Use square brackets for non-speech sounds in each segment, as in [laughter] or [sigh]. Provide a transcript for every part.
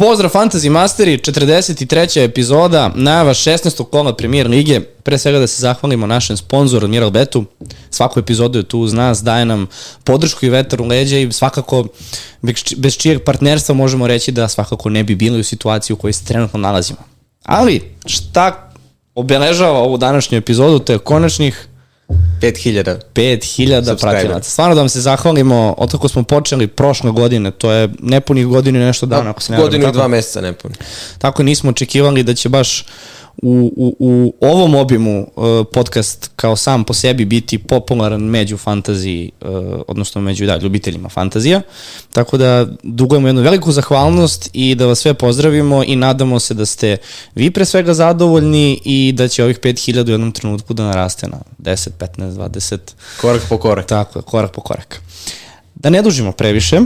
Pozdrav Fantasy Masteri, 43. epizoda, najava 16. kola premijer lige. Pre svega da se zahvalimo našem sponzoru Admiral Betu. Svaku epizodu je tu uz nas, daje nam podršku i vetar u leđa i svakako bez čijeg partnerstva možemo reći da svakako ne bi bili u situaciji u kojoj se trenutno nalazimo. Ali šta obeležava ovu današnju epizodu, to je konačnih 5000. 5000 pratilaca. Stvarno da vam se zahvalimo, od kako smo počeli prošle godine, to je nepunih godinu i nešto dana, ako se ne Godinu i dva meseca nepuni. Tako nismo očekivali da će baš u, u, u ovom obimu uh, podcast kao sam po sebi biti popularan među fantaziji, uh, odnosno među da, ljubiteljima fantazija. Tako da dugujemo jednu veliku zahvalnost i da vas sve pozdravimo i nadamo se da ste vi pre svega zadovoljni i da će ovih 5000 u jednom trenutku da naraste na 10, 15, 20. Korak po korak. Tako korak po korak. Da ne dužimo previše,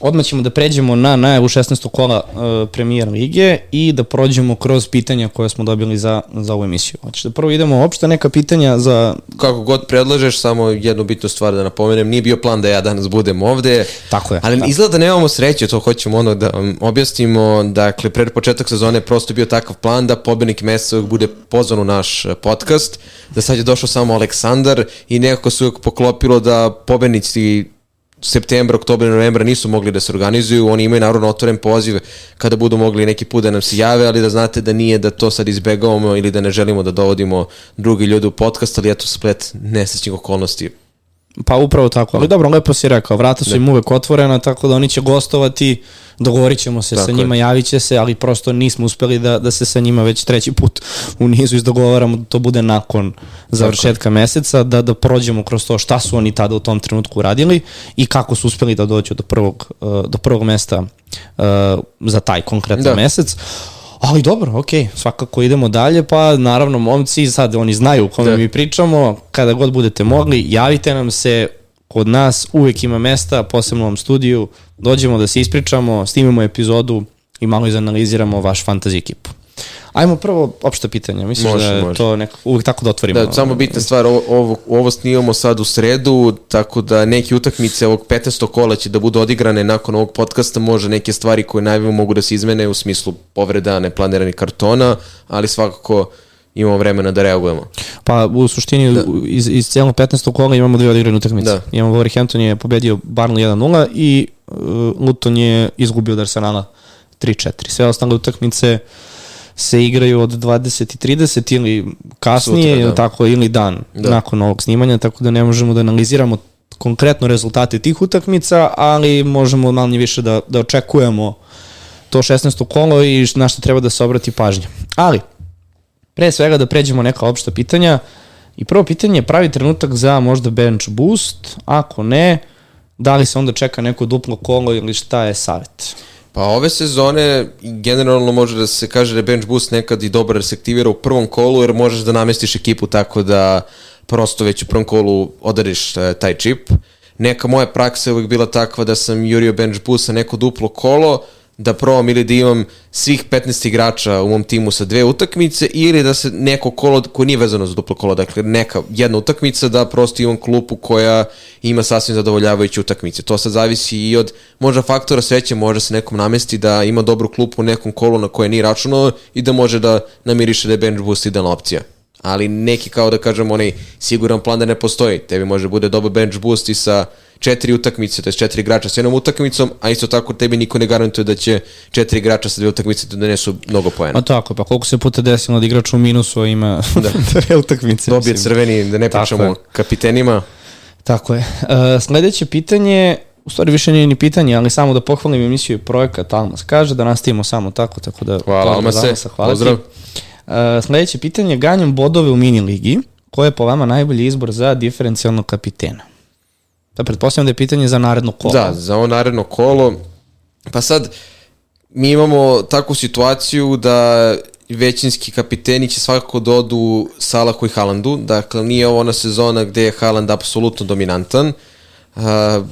Odmah ćemo da pređemo na najavu 16. kola uh, premijer lige i da prođemo kroz pitanja koje smo dobili za, za ovu emisiju. Hoćeš da prvo idemo opšte neka pitanja za... Kako god predlažeš, samo jednu bitnu stvar da napomenem, nije bio plan da ja danas budem ovde. Tako je. Ali tako. izgleda da nemamo sreće, to hoćemo ono da objasnimo. Dakle, pred početak sezone prosto bio takav plan da pobednik meseca bude pozvan u naš podcast, da sad je došao samo Aleksandar i nekako se uvijek poklopilo da pobednici septembra, oktobra, novembra nisu mogli da se organizuju, oni imaju naravno otvoren poziv kada budu mogli neki put da nam se jave, ali da znate da nije da to sad izbegavamo ili da ne želimo da dovodimo drugi ljudi u podcast, ali eto splet nesrećnih okolnosti Pa upravo tako, ali dobro, lepo si rekao, vrata su im uvek otvorena, tako da oni će gostovati, dogovorit ćemo se tako sa njima, je. javit će se, ali prosto nismo uspeli da, da se sa njima već treći put u nizu izdogovaramo da to bude nakon završetka meseca, da, da prođemo kroz to šta su oni tada u tom trenutku uradili i kako su uspeli da dođu do prvog, uh, do prvog mesta uh, za taj konkretan da. mesec. Ali dobro, ok, svakako idemo dalje, pa naravno momci, sad oni znaju o kome da. mi pričamo, kada god budete mogli, javite nam se, kod nas uvek ima mesta, posebno u ovom studiju, dođemo da se ispričamo, snimemo epizodu i malo izanaliziramo vaš fantasy ekipu. Ajmo prvo opšte pitanje, misliš može, da je može. to nekako uvijek tako da otvorimo? Da, samo bitna stvar, ovo, ovo, snimamo sad u sredu, tako da neke utakmice ovog 15. kola će da budu odigrane nakon ovog podcasta, može neke stvari koje najviše mogu da se izmene u smislu povreda, neplaniranih kartona, ali svakako imamo vremena da reagujemo. Pa u suštini da. iz, iz cijelog 15. kola imamo dve odigrane utakmice. Da. Imamo Wolverhampton je pobedio Barnley 1-0 i uh, Luton je izgubio od Arsenala 3-4. Sve ostale utakmice uh, se igraju od 20 i 30 ili kasnije Sutra, da. tako ili dan da. nakon ovog snimanja, tako da ne možemo da analiziramo konkretno rezultate tih utakmica, ali možemo manje više da, da očekujemo to 16. kolo i na što treba da se obrati pažnja. Ali, pre svega da pređemo neka opšta pitanja i prvo pitanje je pravi trenutak za možda bench boost, ako ne, da li se onda čeka neko duplo kolo ili šta je savjet? Pa ove sezone generalno može da se kaže da je bench boost nekad i dobro da se aktivira u prvom kolu jer možeš da namestiš ekipu tako da prosto već u prvom kolu odariš uh, taj čip. Neka moja praksa je uvijek bila takva da sam jurio bench boost sa neko duplo kolo, da probam ili da imam svih 15 igrača u mom timu sa dve utakmice ili da se neko kolo koje nije vezano za duplo kolo, dakle neka jedna utakmica da prosto imam klupu koja ima sasvim zadovoljavajuće utakmice. To sad zavisi i od možda faktora sreće, može se nekom namesti da ima dobru klupu u nekom kolu na koje nije računao i da može da namiriše da je bench boost idealna opcija. Ali neki kao da kažem onaj siguran plan da ne postoji. Tebi može bude dobar bench boost i sa četiri utakmice, to je četiri igrača sa jednom utakmicom, a isto tako tebi niko ne garantuje da će četiri igrača sa dve utakmice da donesu mnogo poena. A tako, pa koliko se puta desilo da igrač u minusu ima [laughs] da. [laughs] dve utakmice. Dobije mislim. crveni, da ne pričamo o kapitenima. Tako je. Uh, sledeće pitanje, u stvari više nije ni pitanje, ali samo da pohvalim emisiju projekat Almas kaže da nastavimo samo tako, tako da... Hvala Almase, pozdrav. Uh, sledeće pitanje, ganjam bodove u mini ligi, ko je po vama najbolji izbor za diferencijalnog kapitena? Da, pretpostavljam da je pitanje za naredno kolo. Da, za ovo naredno kolo. Pa sad, mi imamo takvu situaciju da većinski kapiteni će svakako da odu Salahu i Haalandu. Dakle, nije ovo ona sezona gde je Haaland apsolutno dominantan. Uh,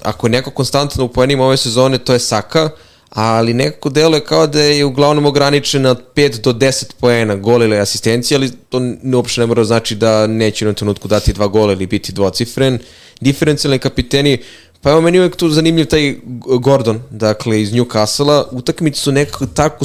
ako je neko konstantno u poenima ove sezone, to je Saka, ali nekako deluje kao da je uglavnom ograničen na 5 do 10 poena gola ili asistencije, ali to uopšte ne mora znači da neće na trenutku dati dva gola ili biti dvocifren. Diferencijalni kapiteni Pa evo meni uvek tu zanimljiv taj Gordon, dakle iz Newcastle-a, utakmice su nekako tako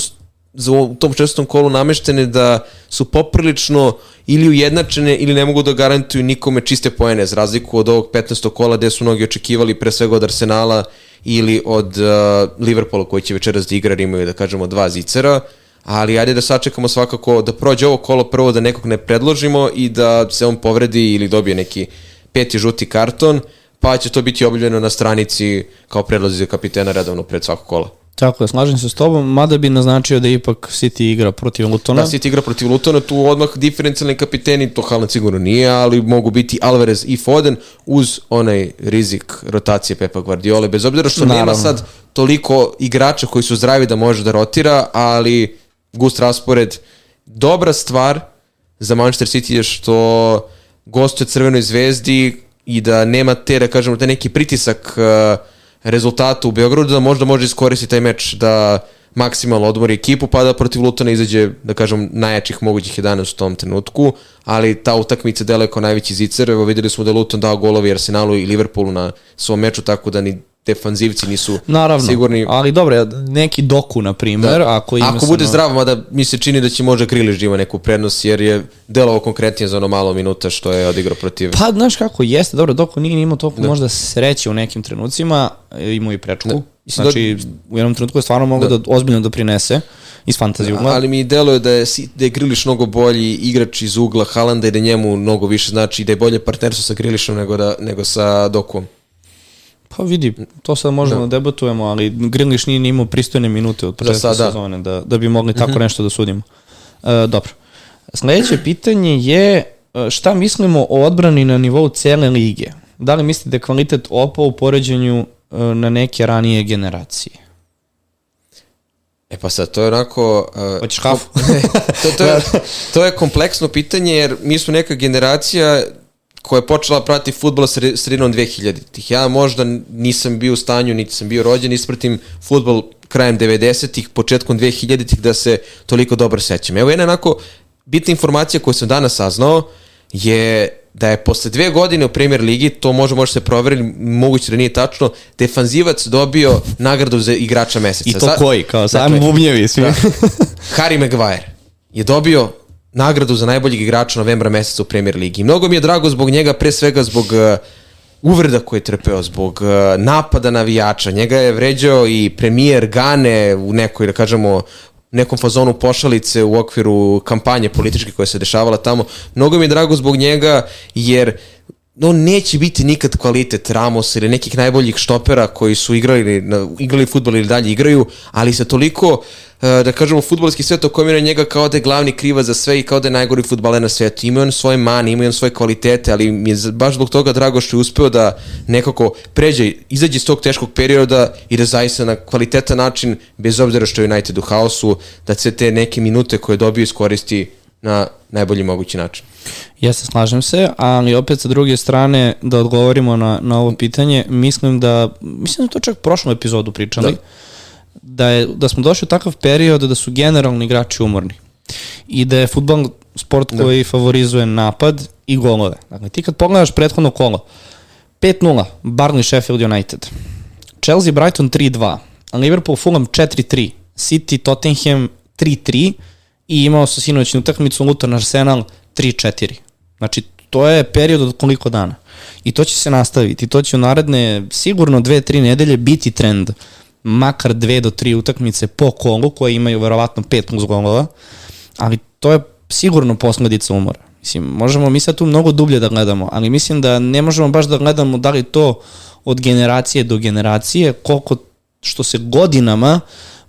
za u tom čestom kolu nameštene da su poprilično ili ujednačene ili ne mogu da garantuju nikome čiste poene, za razliku od ovog 15. kola gde su mnogi očekivali pre svega od Arsenala ili od uh, Liverpoola koji će večeras da igra, imaju da kažemo dva zicera, ali ajde da sačekamo svakako da prođe ovo kolo prvo da nekog ne predložimo i da se on povredi ili dobije neki peti žuti karton, pa će to biti objavljeno na stranici kao predlozi za kapitena redovno pred svako kola. Tako je, slažem se s tobom, mada bi naznačio da ipak City igra protiv Lutona. Da, City igra protiv Lutona, tu odmah diferencijalni kapiteni, to Haaland sigurno nije, ali mogu biti Alvarez i Foden uz onaj rizik rotacije Pepa Guardiola, bez obzira što Naravno. nema sad toliko igrača koji su zdravi da može da rotira, ali gust raspored, dobra stvar za Manchester City je što gostuje Crvenoj zvezdi i da nema te, da kažemo, te neki pritisak uh, rezultata u Beogradu, da možda može iskoristiti taj meč da maksimalno odmori ekipu, pa da protiv Lutona izađe, da kažem, najjačih mogućih 11 u tom trenutku, ali ta utakmica dele kao najveći zicer, evo videli smo da Luton dao golovi Arsenalu i Liverpoolu na svom meču, tako da ni defanzivci nisu Naravno, sigurni. ali dobro, neki doku, na primer, da. ako ima Ako bude ono... zdrav, mada mi se čini da će možda Griliš da ima neku prednost, jer je delovo konkretnije za ono malo minuta što je odigrao protiv... Pa, znaš kako, jeste, dobro, doku nije imao toliko da. možda sreće u nekim trenucima, imao i prečku. Da. Znači, da... u jednom trenutku je stvarno mogo da, da ozbiljno doprinese iz fantazije ugla. Ali mi deluje da je, da je Griliš mnogo bolji igrač iz ugla Halanda i da njemu mnogo više znači da je bolje partnerstvo sa Grilišom nego, da, nego sa Dokom. Pa vidi, to sad možemo da, da debatujemo, ali Grilish nije imao pristojne minute od početka da, sezone da, da bi mogli tako mhm. nešto da sudimo. E, dobro. Sledeće pitanje je e, šta mislimo o odbrani na nivou cele lige? Da li mislite da je kvalitet opao u poređenju e, na neke ranije generacije? E pa sad, to je onako... Uh, Hoćeš hafu? [laughs] to, to, je, [laughs] to je kompleksno pitanje jer mi smo neka generacija koja je počela prati futbol sredinom 2000-ih. Ja možda nisam bio u stanju, niti sam bio rođen, ispratim futbol krajem 90-ih, početkom 2000-ih da se toliko dobro sećam. Evo jedna onako bitna informacija koju sam danas saznao je da je posle dve godine u Premier Ligi, to može, može se proveriti, moguće da nije tačno, defanzivac dobio nagradu za igrača meseca. I to koji? Kao sam dakle, bubnjevi svi. Da. Harry Maguire je dobio nagradu za najboljeg igrača novembra meseca u Premier Ligi. Mnogo mi je drago zbog njega, pre svega zbog uh, uvreda koje je trpeo, zbog uh, napada navijača. Njega je vređao i premijer Gane u nekoj, da kažemo, nekom fazonu pošalice u okviru kampanje političke koja se dešavala tamo. Mnogo mi je drago zbog njega jer on neće biti nikad kvalitet Ramos ili nekih najboljih štopera koji su igrali, igrali futbol ili dalje igraju, ali se toliko Eh, da kažemo, futbolski svet okomira njega kao da je glavni kriva za sve i kao da je najgori futbaler na svetu. Ima on svoje mani, ima on svoje kvalitete, ali mi je baš zbog toga drago što je uspeo da nekako pređe, izađe iz tog teškog perioda i da zaista na kvalitetan način, bez obzira što je United u haosu, da se te neke minute koje dobio iskoristi na najbolji mogući način. Ja se slažem se, ali opet sa druge strane da odgovorimo na, na ovo pitanje, mislim da, mislim da to čak prošlu epizodu pričali, da da, je, da smo došli u takav period da su generalni igrači umorni i da je futbol sport da. koji favorizuje napad i golove. Dakle, ti kad pogledaš prethodno kolo, 5-0, Barnley Sheffield United, Chelsea Brighton 3-2, Liverpool Fulham 4-3, City Tottenham 3-3 i imao su sinoćnu utakmicu Luton Arsenal 3-4. Znači, to je period od koliko dana. I to će se nastaviti. To će u naredne sigurno 2-3 nedelje biti trend makar dve do tri utakmice po kolu koje imaju verovatno pet golova, ali to je sigurno posledica umora. Mislim, možemo mi sad tu mnogo dublje da gledamo, ali mislim da ne možemo baš da gledamo da li to od generacije do generacije, koliko što se godinama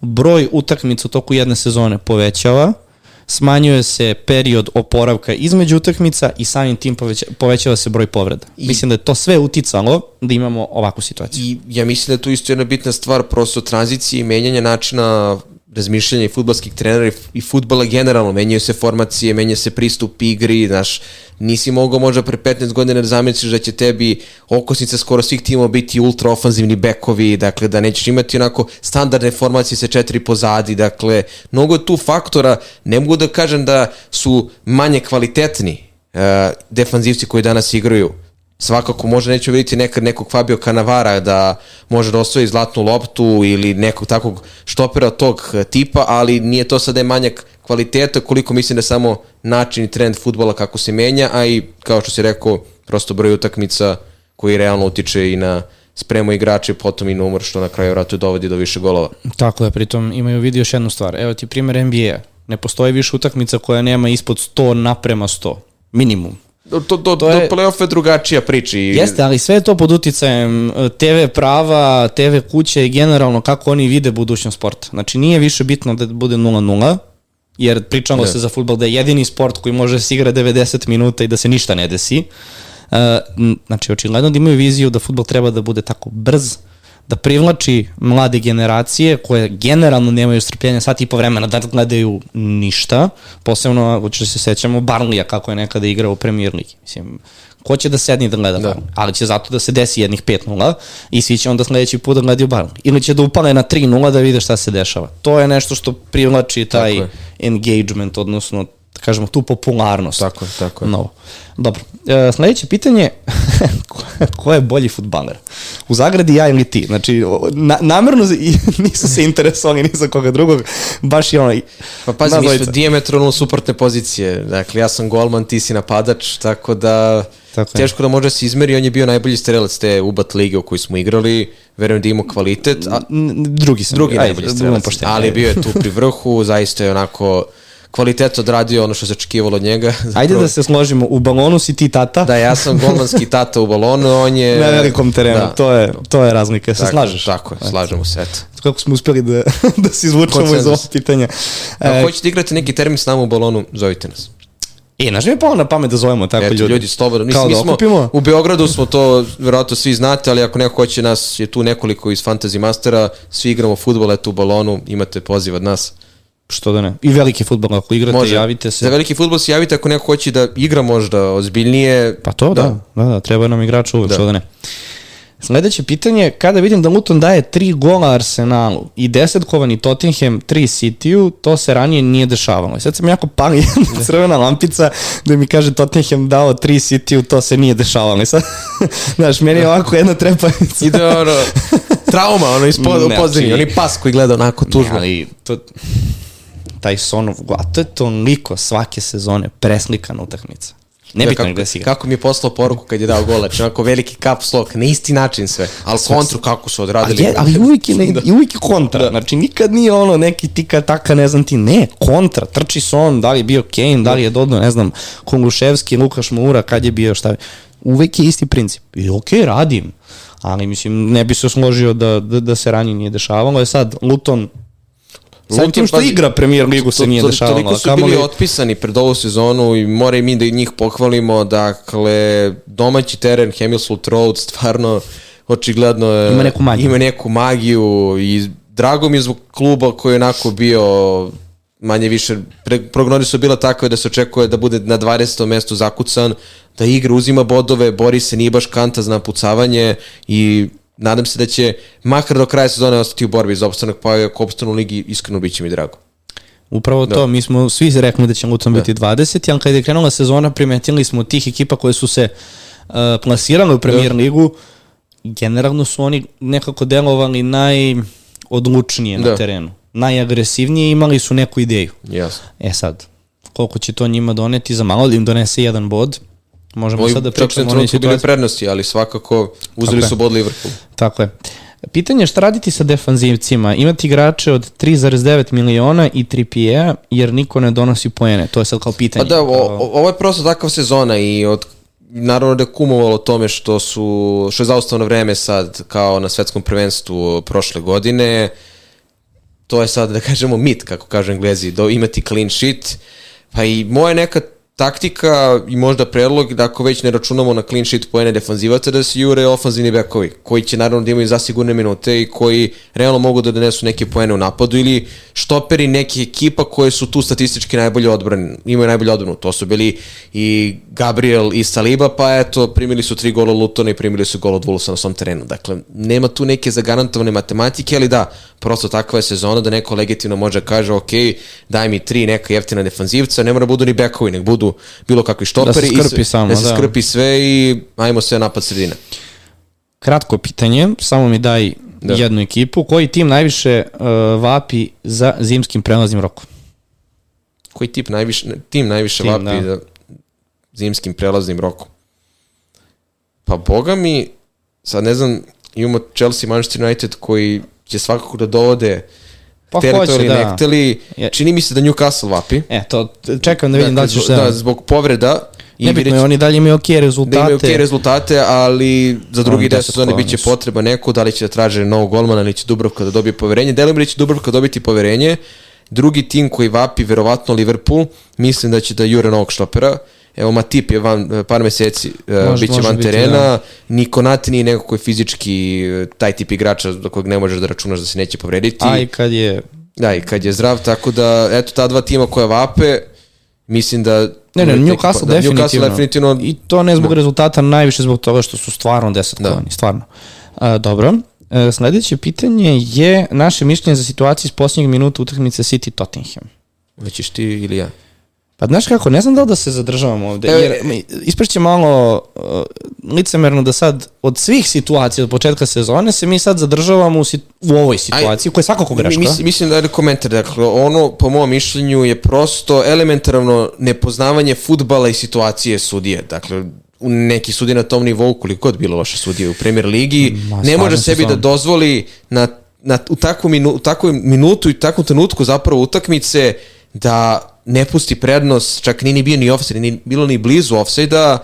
broj utakmica u toku jedne sezone povećava, smanjuje se period oporavka između utakmica i samim tim poveća, povećava se broj povreda. I, mislim da je to sve uticalo da imamo ovakvu situaciju. I ja mislim da je tu isto jedna bitna stvar prosto tranzicije i menjanja načina razmišljanja i futbalskih trenera i futbala generalno, menjaju se formacije, menja se pristup igri, znaš, nisi mogao možda pre 15 godina da zamisliš da će tebi okosnica skoro svih timova biti ultra ofanzivni bekovi, dakle da nećeš imati onako standardne formacije sa četiri pozadi, dakle mnogo tu faktora, ne mogu da kažem da su manje kvalitetni uh, defanzivci koji danas igraju, svakako možda nećemo vidjeti nekad nekog Fabio Canavara da može da osvoji zlatnu loptu ili nekog takvog štopera tog tipa, ali nije to sada manjak kvaliteta koliko mislim da samo način i trend futbola kako se menja, a i kao što si rekao, prosto broj utakmica koji realno utiče i na spremu igrače, potom i na umor, što na kraju vratu dovodi do više golova. Tako je, pritom imaju vidi još jednu stvar. Evo ti primjer NBA. Ne postoji više utakmica koja nema ispod 100 naprema 100. Minimum. Do, do, do, to je, do play-off je drugačija priča. I... Jeste, ali sve je to pod uticajem e, TV prava, TV kuće i generalno kako oni vide budućnost sporta. Znači nije više bitno da bude 0-0, jer pričalo ne. se za futbol da je jedini sport koji može da se igra 90 minuta i da se ništa ne desi. Uh, znači, očigledno da imaju viziju da futbol treba da bude tako brz, da privlači mlade generacije koje generalno nemaju strpljenja sat i po vremena da gledaju ništa, posebno, hoće se sećamo, Barlija kako je nekada igrao u Premier Ligi. Mislim, ko će da sedni da gleda da. Ali će zato da se desi jednih 5-0 i svi će onda sledeći put da gledaju Barley. Ili će da upale na 3-0 da vide šta se dešava. To je nešto što privlači taj engagement, odnosno da kažemo, tu popularnost. Tako je, tako je. No. Dobro, e, sledeće pitanje, [laughs] ko je bolji futbaler? U zagradi ja ili ti? Znači, na, namerno [laughs] nisu se interesovali ni za koga drugog, baš je ono... Pa pazi, mi smo diametralno suprotne pozicije. Dakle, ja sam golman, ti si napadač, tako da... Tako teško da može da se izmeri, on je bio najbolji strelac te UBAT lige u kojoj smo igrali, verujem da ima kvalitet. A, drugi sam. Drugi najbolji strelac, ali bio je tu pri vrhu, zaista je onako kvalitet odradio ono što se očekivalo od njega. [laughs] Zapravo, Ajde da se složimo, u balonu si ti tata. Da, ja sam golmanski tata u balonu, on je... Na velikom terenu, da. to, je, to je razlika, se tako, slažeš? Tako je, slažemo se, eto. Kako smo uspeli da, [laughs] da se izvučemo iz ovog pitanja. Ako e, hoćete igrati neki termin s nama u balonu, zovite nas. E, znaš mi je palo na pamet da zovemo tako Eto, ljudi? ljudi, slobodno. Mislim, da mi smo, okupimo? u Beogradu smo to, verovatno svi znate, ali ako neko hoće nas, je tu nekoliko iz Fantasy Mastera, svi igramo futbol, eto u balonu, imate poziv od nas. Što da ne. I veliki futbol, ako igrate, Može. javite se. Za veliki futbol se javite ako neko hoće da igra možda ozbiljnije. Pa to, da. Da, da, da treba nam igrač uvek, da. što da ne. Sledeće pitanje, kada vidim da Luton daje tri gola Arsenalu i desetkovani Tottenham, tri City-u, to se ranije nije dešavalo. I sad sam jako pali [laughs] jedna da. crvena lampica da mi kaže Tottenham dao tri City-u, to se nije dešavalo. I sad, [laughs] znaš, meni je ovako jedna trepavica. Ide ono, trauma, ono, ispod, u podzemlji, znači, oni pas koji gleda onako tužno. Ne, ali to, taj Sonov gol, a to je toliko svake sezone preslikana utakmica. Ne da, kako, si Kako mi je poslao poruku kad je dao gol, znači onako veliki caps lock, na isti način sve, ali kontru kako su odradili. Ali, ali uvijek je, ne, [laughs] da. uvijek je kontra, da. znači nikad nije ono neki tika taka, ne znam ti, ne, kontra, trči son, da li je bio Kane, da li je dodno, ne znam, Konguševski, Lukaš Moura, kad je bio, šta uvijek je isti princip. I okej, okay, radim, ali mislim, ne bi se složio da, da, da se ranije nije dešavalo. Je sad, Luton Sad tim što pazi, igra premijer ligu se nije dešavalo. Toliko su bili li... otpisani pred ovu sezonu i mora i mi da njih pohvalimo. Dakle, domaći teren Hemilswood Road stvarno očigledno ima neku magiju, ima neku magiju i drago mi je zbog kluba koji je onako bio manje više, prognodi su bila takve da se očekuje da bude na 20. mestu zakucan, da igra, uzima bodove, bori se, nije baš kanta za napucavanje i nadam se da će makar do kraja sezone ostati u borbi za opstanak, pa ako opstanu u ligi, iskreno bit će mi drago. Upravo da. to, mi smo svi rekli da će Luton da. biti 20, ali kada je krenula sezona, primetili smo tih ekipa koje su se uh, plasirale u premier da. ligu, generalno su oni nekako delovali najodlučnije da. na terenu. Najagresivnije imali su neku ideju. Jasno. E sad, koliko će to njima doneti za malo da im donese jedan bod, Možemo sad da pričamo o onoj situaciji. bili prednosti, ali svakako uzeli su bod Liverpool. Tako je. Pitanje je šta raditi sa defanzivcima? Imati igrače od 3,9 miliona i 3 PA, jer niko ne donosi poene. To je sad kao pitanje. Pa da, o, ovo je prosto takav sezona i od naravno da je kumovalo tome što su što je zaustavno vreme sad kao na svetskom prvenstvu prošle godine to je sad da kažemo mit kako kažu englezi do imati clean sheet pa i moja neka taktika i možda predlog da ako već ne računamo na clean sheet poene defanzivaca da se jure ofanzivni bekovi koji će naravno da imaju zasigurne minute i koji realno mogu da donesu neke poene u napadu ili štoperi nekih ekipa koje su tu statistički najbolje odbrane, imaju najbolje odbranu. To su bili i Gabriel i Saliba, pa eto, primili su tri gola Lutona i primili su gol od Vulsa na svom terenu. Dakle, nema tu neke zagarantovane matematike, ali da, prosto takva je sezona da neko legitimno može da kaže ok, daj mi tri neka jeftina defanzivca, ne mora budu ni bekovi, nek budu bilo kakvi štoperi. Da se skrpi samo, da. se da. skrpi sve i ajmo sve napad sredine. Kratko pitanje, samo mi daj da. jednu ekipu. Koji tim najviše uh, vapi za zimskim prelaznim rokom? Koji tip najviše, tim najviše tim, vapi da. za zimskim prelaznim rokom? Pa boga mi, sad ne znam, imamo Chelsea, Manchester United koji će svakako da dovode pa teritorij da. nekteli. Čini mi se da Newcastle vapi. E, to čekam da vidim da, da ćeš da... Da, zbog povreda. Nebitno je, oni dalje imaju ok rezultate. Da imaju ok rezultate, ali za drugi deo sezone biće potreba neko, da li će da traže novog golmana ili će Dubrovka da dobije poverenje. Delim da će Dubrovka dobiti poverenje. Drugi tim koji vapi, verovatno Liverpool, mislim da će da jure novog štopera. Evo Matip je van, par meseci, e, može, biće van terena, da. Niko Nati nije neko koji je fizički e, taj tip igrača do kojeg ne možeš da računaš da se neće povrediti. A i kad je... Da, i kad je zdrav, tako da, eto, ta dva tima koja vape, mislim da Ne, ne, Newcastle da, definitivno. Newcastle definitivno. I to ne zbog da. rezultata, najviše zbog toga što su stvarno desetkovani, da. stvarno. A, dobro, e, sledeće pitanje je naše mišljenje za situaciju iz posljednjeg minuta utakmice City Tottenham. Hoćeš ti ili ja? Pa znaš kako, ne znam da li da se zadržavamo ovde, jer ispreće malo uh, licemerno da sad od svih situacija od početka sezone se mi sad zadržavamo u, u ovoj situaciji, koja je svakako greška. Mislim, mislim da je komentar, dakle, ono po mom mišljenju je prosto elementarno nepoznavanje futbala i situacije sudije. Dakle, neki sudije na tom nivou, koliko god bilo loše sudije u premier ligi, Ma, ne može sebi da dozvoli na, na, u, takvu minu, u takvu minutu i takvom trenutku zapravo utakmice da ne pusti prednost, čak ni ni bio ni offside, ni bilo ni blizu offside-a.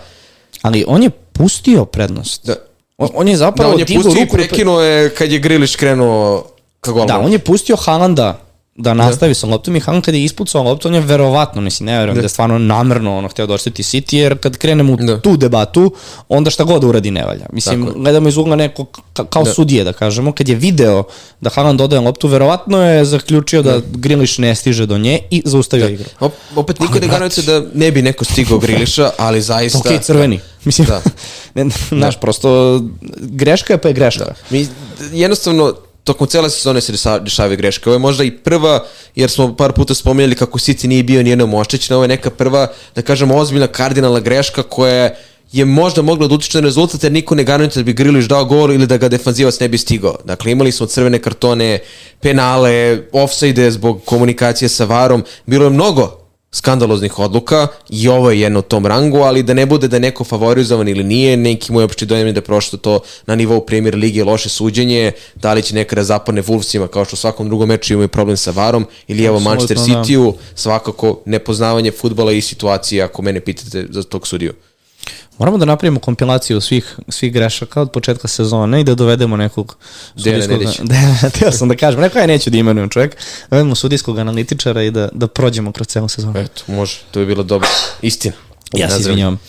Ali on je pustio prednost. Da. On, on je zapravo da, on je pustio i prekinuo je kad je Griliš krenuo ka golmanu. Da, on je pustio Haalanda da nastavi da. sa loptom i Haaland kad je ispucao loptu, on je verovatno, mislim, ne verujem da. da je stvarno namerno ono hteo da ošteti City, jer kad krenemo u da. tu debatu, onda šta god uradi ne valja. Mislim, Tako. gledamo iz ugla neko ka, kao da. sudije, da kažemo, kad je video da Haaland dodaje loptu, verovatno je zaključio da, da Griliš ne stiže do nje i zaustavio da. igru. Op, opet niko ne garantuje da ne bi neko stigao Griliša, ali zaista... ok, crveni. Mislim, da. [laughs] ne, naš, da. prosto, greška je pa je greška. Da. Mi, jednostavno, tokom cele sezone se dešavaju greške. Ovo je možda i prva, jer smo par puta spomenuli kako City nije bio nijednom oštećen, ovo je neka prva, da kažemo, ozbiljna kardinalna greška koja je možda mogla da utiče na rezultat jer niko ne garantuje da bi Griliš dao gol ili da ga defanzivac ne bi stigao. Dakle, imali smo crvene kartone, penale, offside zbog komunikacije sa Varom, bilo je mnogo skandaloznih odluka i ovo je jedno u tom rangu, ali da ne bude da je neko favorizovan ili nije, neki moj opšti dojem je da je prošlo to na nivou premier lige loše suđenje, da li će nekada zapane Wolvesima kao što u svakom drugom meču imaju problem sa varom, ili evo Manchester da. City-u, svakako nepoznavanje futbala i situacije ako mene pitate za tog sudiju. Moramo da napravimo kompilaciju svih, svih grešaka od početka sezone i da dovedemo nekog sudijskog... [laughs] Da, teo sam da kažem, rekao ja neću da imenujem čovjek, da dovedemo sudijskog analitičara i da, da prođemo kroz celu sezonu. Eto, može, to je bilo dobro. Istina. Ja se izvinjavam.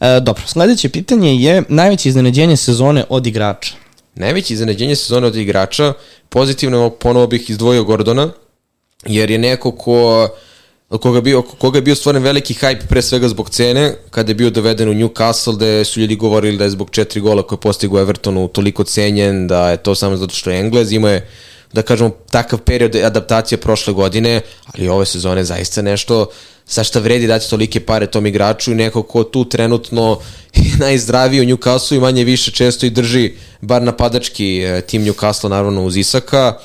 E, dobro, sledeće pitanje je najveće iznenađenje sezone od igrača. Najveće iznenađenje sezone od igrača, pozitivno ponovo bih izdvojio Gordona, jer je neko ko koga bio, koga je bio stvoren veliki hype pre svega zbog cene, kada je bio doveden u Newcastle, gde su ljudi govorili da je zbog četiri gola koje postigu u Evertonu toliko cenjen, da je to samo zato što je Englez, imao je da kažemo, takav period adaptacije prošle godine, ali ove sezone zaista nešto sa šta vredi dati tolike pare tom igraču i neko ko tu trenutno [laughs] je najzdraviji u Newcastle i manje više često i drži bar napadački e, tim Newcastle naravno uz Isaka.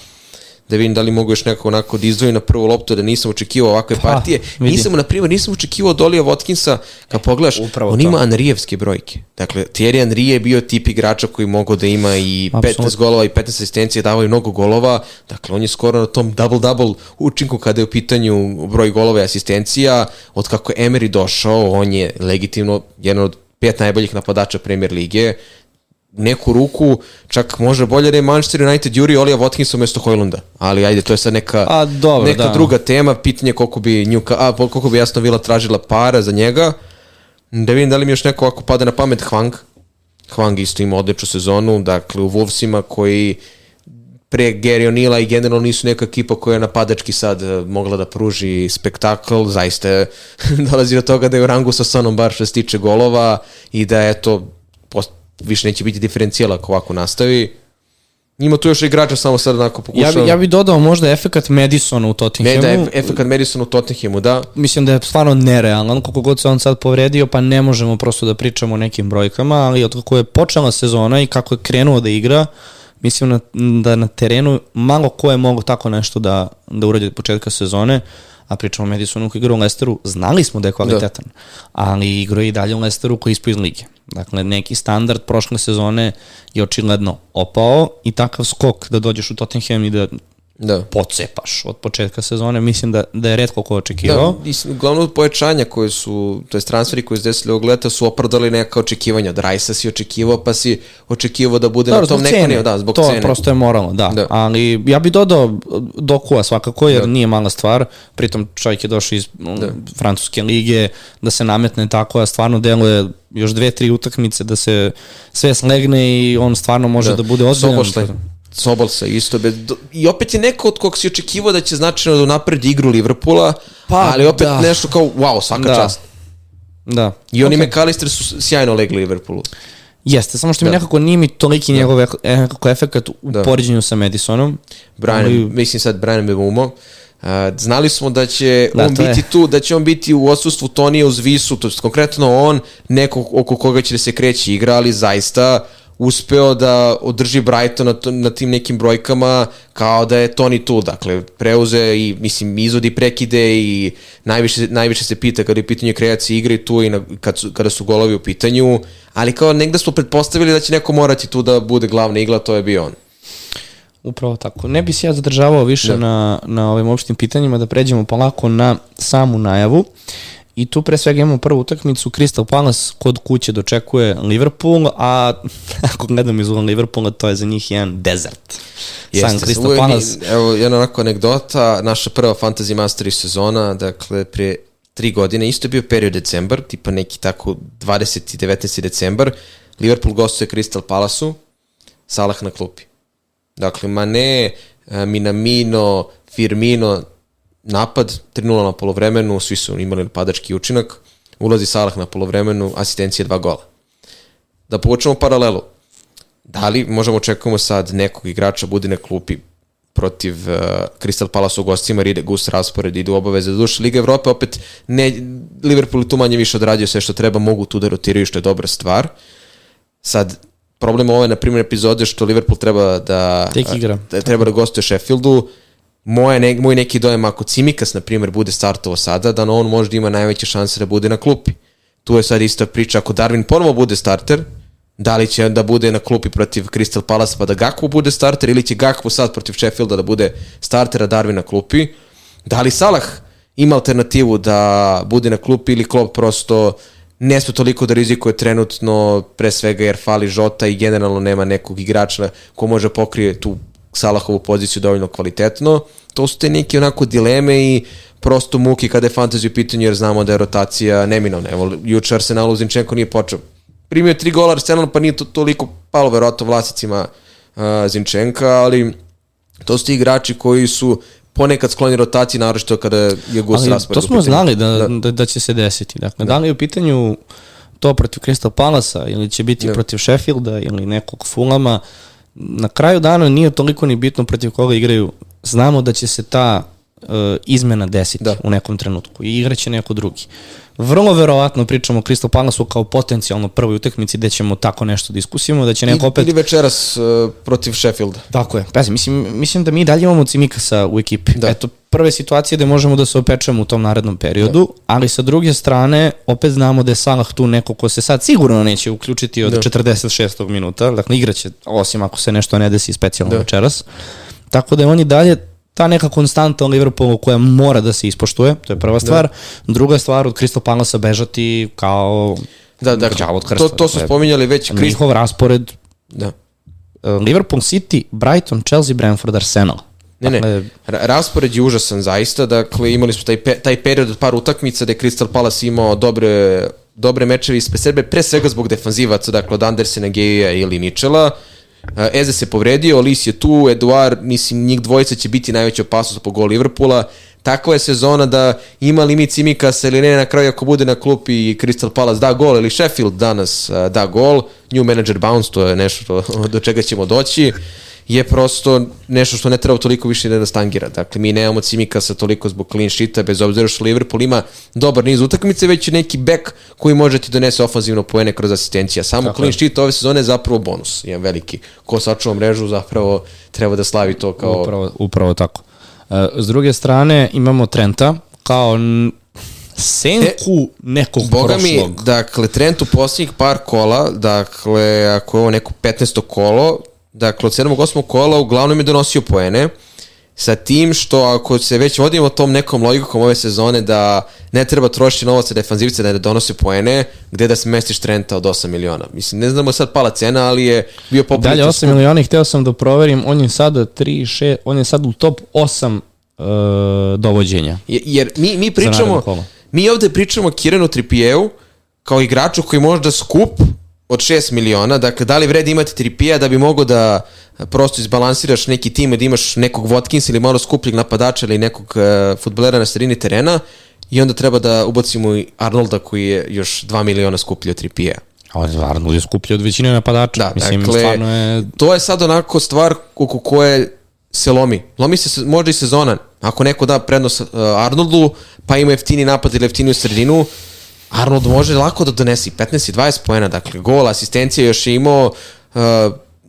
Da vidim da li mogu još nekako onako da izdvojim na prvu loptu, da nisam očekivao ovakve pa, partije. Vidi. Nisam, na primjer, nisam očekivao od Olija Watkinsa, kad pogledaš, Upravo on to. ima Anrijevske brojke. Dakle, Thierry Henry je bio tip igrača koji mogu da ima i Absolut. 15 golova i 15 asistencije, davaju mnogo golova. Dakle, on je skoro na tom double-double učinku kada je u pitanju broj golova i asistencija. Od kako je Emery došao, on je legitimno jedan od pet najboljih napadača Premier lige neku ruku, čak može bolje da je Manchester United Juri Olija Watkins umesto Hojlunda. Ali ajde, to je sad neka, a, dobro, neka da. druga tema, pitanje koliko bi, Njuka, a, koliko bi jasno Vila tražila para za njega. Da vidim da li mi još neko ovako pada na pamet Hwang. Hwang isto ima odličnu sezonu, dakle u Wolvesima koji pre Gary O'Neilla i generalno nisu neka ekipa koja je napadački sad eh, mogla da pruži spektakl, zaista je [laughs] dolazi do toga da je u rangu sa Sonom bar što se tiče golova i da je to više neće biti diferencijala ako ovako nastavi. Ima tu još igrača, samo sad onako pokušao. Ja bi, ja bi dodao možda efekat Madisona u Tottenhamu. Ne, da, efekat Madisona u Tottenhamu, da. Mislim da je stvarno nerealan, koliko god se on sad povredio, pa ne možemo prosto da pričamo o nekim brojkama, ali od kako je počela sezona i kako je krenuo da igra, mislim na, da na terenu malo ko je mogo tako nešto da, da uradi od početka sezone, a pričamo o Madisonu koji igra u Lesteru, znali smo da je kvalitetan, da. ali igra i dalje u Lesteru koji ispo iz lige. Dakle, neki standard prošle sezone je očigledno opao i takav skok da dođeš u Tottenham i da da. pocepaš od početka sezone, mislim da, da je redko ko očekivao. Da, i uglavnom pojačanja koje su, to je transferi koji su desili ovog leta su opravdali neka očekivanja. Od Rajsa si očekivao, pa si očekivao da bude da, na tom nekom da, zbog to cene. To prosto je moralno, da. da. Ali ja bih dodao Dokua svakako, jer da. nije mala stvar. Pritom čovjek je došao iz da. francuske lige, da se nametne tako, a stvarno deluje još dve, tri utakmice da se sve slegne i on stvarno može da, da bude ozbiljan. Sobolsa isto. Bez, I opet je neko od kog si očekivao da će značajno da napredi igru Liverpoola, pa, ali opet da. nešto kao, wow, svaka da. čast. Da. I oni okay. McAllister su sjajno legli Liverpoolu. Jeste, samo što da. mi nekako nije mi toliki da. njegov nekako efekt u da. poređenju sa Madisonom. Brian, ali... mislim sad Brian Bevumo. Uh, znali smo da će da, on biti je. tu, da će on biti u odsustvu Tonija uz Visu, to je konkretno on, neko oko koga će da se kreći igra, ali zaista uspeo da održi Brighton na, na tim nekim brojkama kao da je Toni tu, dakle preuze i mislim izvodi prekide i najviše, najviše se pita kada je pitanje kreacije igre tu i na, kad su, kada su golovi u pitanju, ali kao negde smo pretpostavili da će neko morati tu da bude glavna igla, to je bio on. Upravo tako. Ne bi se ja zadržavao više da. na, na ovim opštim pitanjima, da pređemo polako na samu najavu. I tu pre svega imamo prvu utakmicu, Crystal Palace kod kuće dočekuje Liverpool, a [laughs] ako gledam iz uvan Liverpoola, to je za njih jedan desert. Jeste, San Crystal Palace. Evo, jedna onako anegdota, naša prva Fantasy Mastery sezona, dakle, pre tri godine, isto je bio period decembar, tipa neki tako 20. 19. decembar, Liverpool gostuje Crystal Palace-u, Salah na klupi. Dakle, Mane, eh, Minamino, Firmino, napad, 3-0 na polovremenu, svi su imali napadački učinak, ulazi Salah na polovremenu, asistencija dva gola. Da povučemo paralelu. Da li možemo očekujemo sad nekog igrača bude na klupi protiv uh, Crystal Palace u gostima, jer ide gust raspored, ide u obaveze da duše. Liga Evrope opet, ne, Liverpool tu manje više odradio sve što treba, mogu tu da rotiraju, što je dobra stvar. Sad, problem ove, na primjer, epizode što Liverpool treba da, igra. da treba da gostuje Sheffieldu, moje, ne, moj neki dojem, ako Cimikas, na primjer, bude startovo sada, da on možda ima najveće šanse da bude na klupi. Tu je sad ista priča, ako Darwin ponovo bude starter, da li će da bude na klupi protiv Crystal Palace pa da Gakpo bude starter ili će Gakpo sad protiv Sheffielda da bude starter, a Darwin na klupi. Da li Salah ima alternativu da bude na klupi ili Klopp prosto ne sme toliko da rizikuje trenutno, pre svega jer fali Žota i generalno nema nekog igrača ko može pokrije tu Salahovu poziciju dovoljno kvalitetno. To su te neke onako dileme i prosto muki kada je fantasy u pitanju jer znamo da je rotacija neminovna. Evo, juče Arsenalu Zinčenko nije počeo. Primio tri gola Arsenal pa nije to toliko palo verovatno vlasicima uh, Zinčenka, ali to su ti igrači koji su ponekad skloni rotaciji, naročito kada je Gus raspored. To smo znali da, da, da, da će se desiti. Dakle, da. da li je u pitanju to protiv Crystal Palasa ili će biti da. protiv Sheffielda ili nekog Fulama, na kraju dana nije toliko ni bitno protiv koga igraju. Znamo da će se ta izmena desiti da. u nekom trenutku i igraće neko drugi. Vrlo verovatno pričamo o Crystal Palace-u kao potencijalno prvoj utakmici gde ćemo tako nešto diskusijemo, da će neko opet... Ili večeras uh, protiv Sheffielda. Tako je. Pazi, mislim, mislim da mi dalje imamo Cimikasa u ekipi. Da. Eto, prve situacije gde možemo da se opečemo u tom narednom periodu, da. ali sa druge strane, opet znamo da je Salah tu neko ko se sad sigurno neće uključiti od da. 46. minuta, dakle igraće, osim ako se nešto ne desi specijalno da. večeras. Tako da je on i dalje ta neka konstanta Liverpoolu koja mora da se ispoštuje, to je prva stvar. Da. Druga stvar, od Crystal Palace bežati kao da, da, od krsta. To, to su spominjali već. Njihov raspored da. E, Liverpool City, Brighton, Chelsea, Brentford, Arsenal. Ne, ne, dakle, raspored je užasan zaista, dakle imali smo taj, pe, taj period od par utakmica gde Crystal Palace imao dobre, dobre mečevi ispred sebe, pre svega zbog defanzivaca, dakle od Andersena, Geja ili Ničela, Eze se povredio, Lis je tu, Eduard, mislim, njih dvojica će biti najveća opasnost po gol Liverpoola. Takva je sezona da ima limit Simikasa ili ne na kraju ako bude na klupi i Crystal Palace da gol ili Sheffield danas da gol, new manager bounce, to je nešto do čega ćemo doći. Je prosto nešto što ne treba toliko više da stangira. Dakle, mi nemamo Cimikasa toliko zbog clean sheeta, bez obzira što Liverpool ima dobar niz utakmice, već neki bek koji može ti donese ofanzivno poene kroz asistencija. Samo Tako clean sheet ove sezone je zapravo bonus, jedan veliki. Ko sačuva mrežu zapravo treba da slavi to kao... Upravo, upravo tako. E, s druge strane imamo Trenta kao senku e, nekog Boga prošlog. mi, dakle, Trent u posljednjih par kola, dakle, ako je ovo neko 15. kolo, dakle, od 7. 8. kola uglavnom je donosio poene, sa tim što ako se već vodimo tom nekom logikom ove sezone da ne treba trošiti novac za defanzivce da ne donose poene, gde da se mestiš Trenta od 8 miliona. Mislim, ne znamo sad pala cena, ali je bio poprilično... Dalje 8 miliona i hteo sam da proverim, on je sada 3, 6, on je sad u top 8 uh, dovođenja. Jer mi, mi pričamo, mi ovde pričamo Kiranu Tripijevu kao igraču koji može da skup od 6 miliona, dakle da li vredi imati Tripija da bi mogo da prosto izbalansiraš neki tim da imaš nekog Watkins ili malo skupljeg napadača ili nekog uh, futbolera na sredini terena i onda treba da ubacimo i Arnolda koji je još 2 miliona skuplji od Tripija. Arnold je skuplji od većine napadača. Da, Mislim, dakle, stvarno je... to je sad onako stvar oko koje se lomi. Lomi se možda i sezona. Ako neko da prednost uh, Arnoldu, pa ima jeftini napad ili jeftini u sredinu, Arnold može lako da donesi 15 i 20 poena, dakle gol, asistencija još je imao, uh,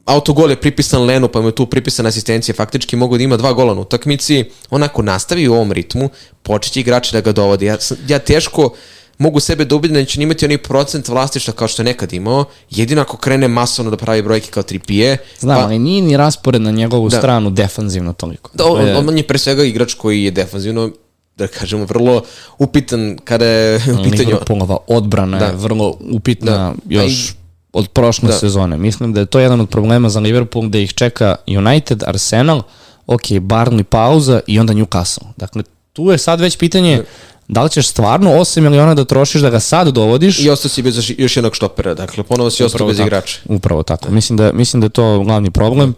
autogol je pripisan Lenu, pa mu je tu pripisana asistencija, faktički mogu da ima dva gola na utakmici, onako nastavi u ovom ritmu, počeće igrači da ga dovodi. Ja, ja teško mogu sebe da ubidim da će imati onaj procent vlastišta kao što je nekad imao, jedino ako krene masovno da pravi brojke kao tripije. Znam, pa, ali nije ni raspored na njegovu da, stranu defanzivno toliko. Da, on, on, on je pre svega igrač koji je defanzivno da kažemo, vrlo upitan kada je [laughs] u pitanju... Liverpoolova odbrana da. je vrlo upitna da. još I, od prošle da. sezone. Mislim da je to jedan od problema za Liverpool gde ih čeka United, Arsenal, ok, Barney pauza i onda Newcastle. Dakle, tu je sad već pitanje da da li ćeš stvarno 8 miliona da trošiš da ga sad dovodiš i ostao si bez još jednog štopera, dakle ponovo si ostao bez igrača. Upravo tako, da. mislim da, mislim da je to glavni problem,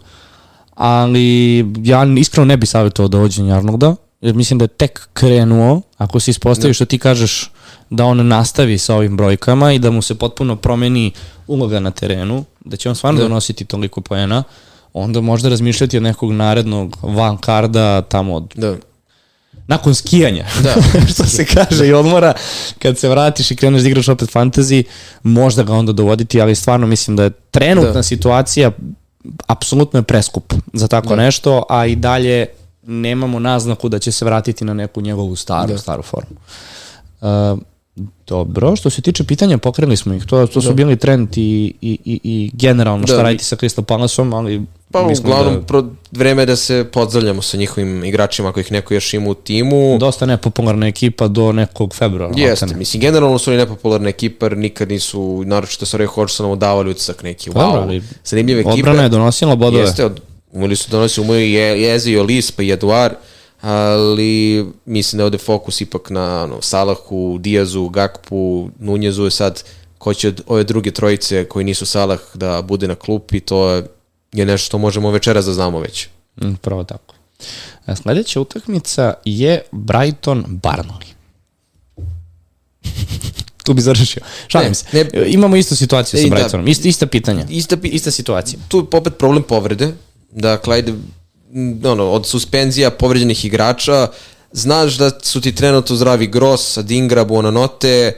ali ja iskreno ne bih savjetovao dovođenje Arnolda, jer mislim da je tek krenuo, ako se ispostavi što ti kažeš da on nastavi sa ovim brojkama i da mu se potpuno promeni uloga na terenu, da će on stvarno da. donositi toliko poena, onda možda razmišljati od nekog narednog van karda tamo od da nakon skijanja, da. [laughs] što se kaže i odmora, kad se vratiš i kreneš da igraš opet fantasy, možda ga onda dovoditi, ali stvarno mislim da je trenutna da. situacija apsolutno je preskup za tako da. nešto, a i dalje nemamo naznaku da će se vratiti na neku njegovu staru, da. staru formu. Uh, Dobro, što se tiče pitanja, pokrenuli smo ih. To, to su da. bili trend i, i, i, i generalno da, šta raditi sa Crystal Palaceom, ali Pa uglavnom da... pro, vreme da se pozdravljamo sa njihovim igračima kojih neko još ima u timu. Dosta nepopularna ekipa do nekog februara. Jeste, ne. mislim, generalno su oni nepopularna ekipa, jer nikad nisu, naročito sa Ray Hodgsonom davali utisak neki, wow, ali, zanimljive ekipe. Odbrana je donosila bodove. Jeste, od, umeli su donositi, je, Jeze i Olis, pa i Eduard, ali mislim da je ovde fokus ipak na ono, Salahu, Diazu, Gakpu, Nunjezu je sad ko će od ove druge trojice koji nisu Salah da bude na klupi, to je je nešto što možemo večeras da znamo već. Mm, pravo tako. E, sledeća utakmica je Brighton Barnley. [laughs] tu bi završio. Šalim se. Ne, Imamo istu situaciju sa da. Brightonom. Da, ista, ista pitanja. Ista, ista situacija. Tu je opet problem povrede. Dakle, ajde, ono, od suspenzija povređenih igrača, znaš da su ti trenutno zdravi Gross, Adingra, Buonanote,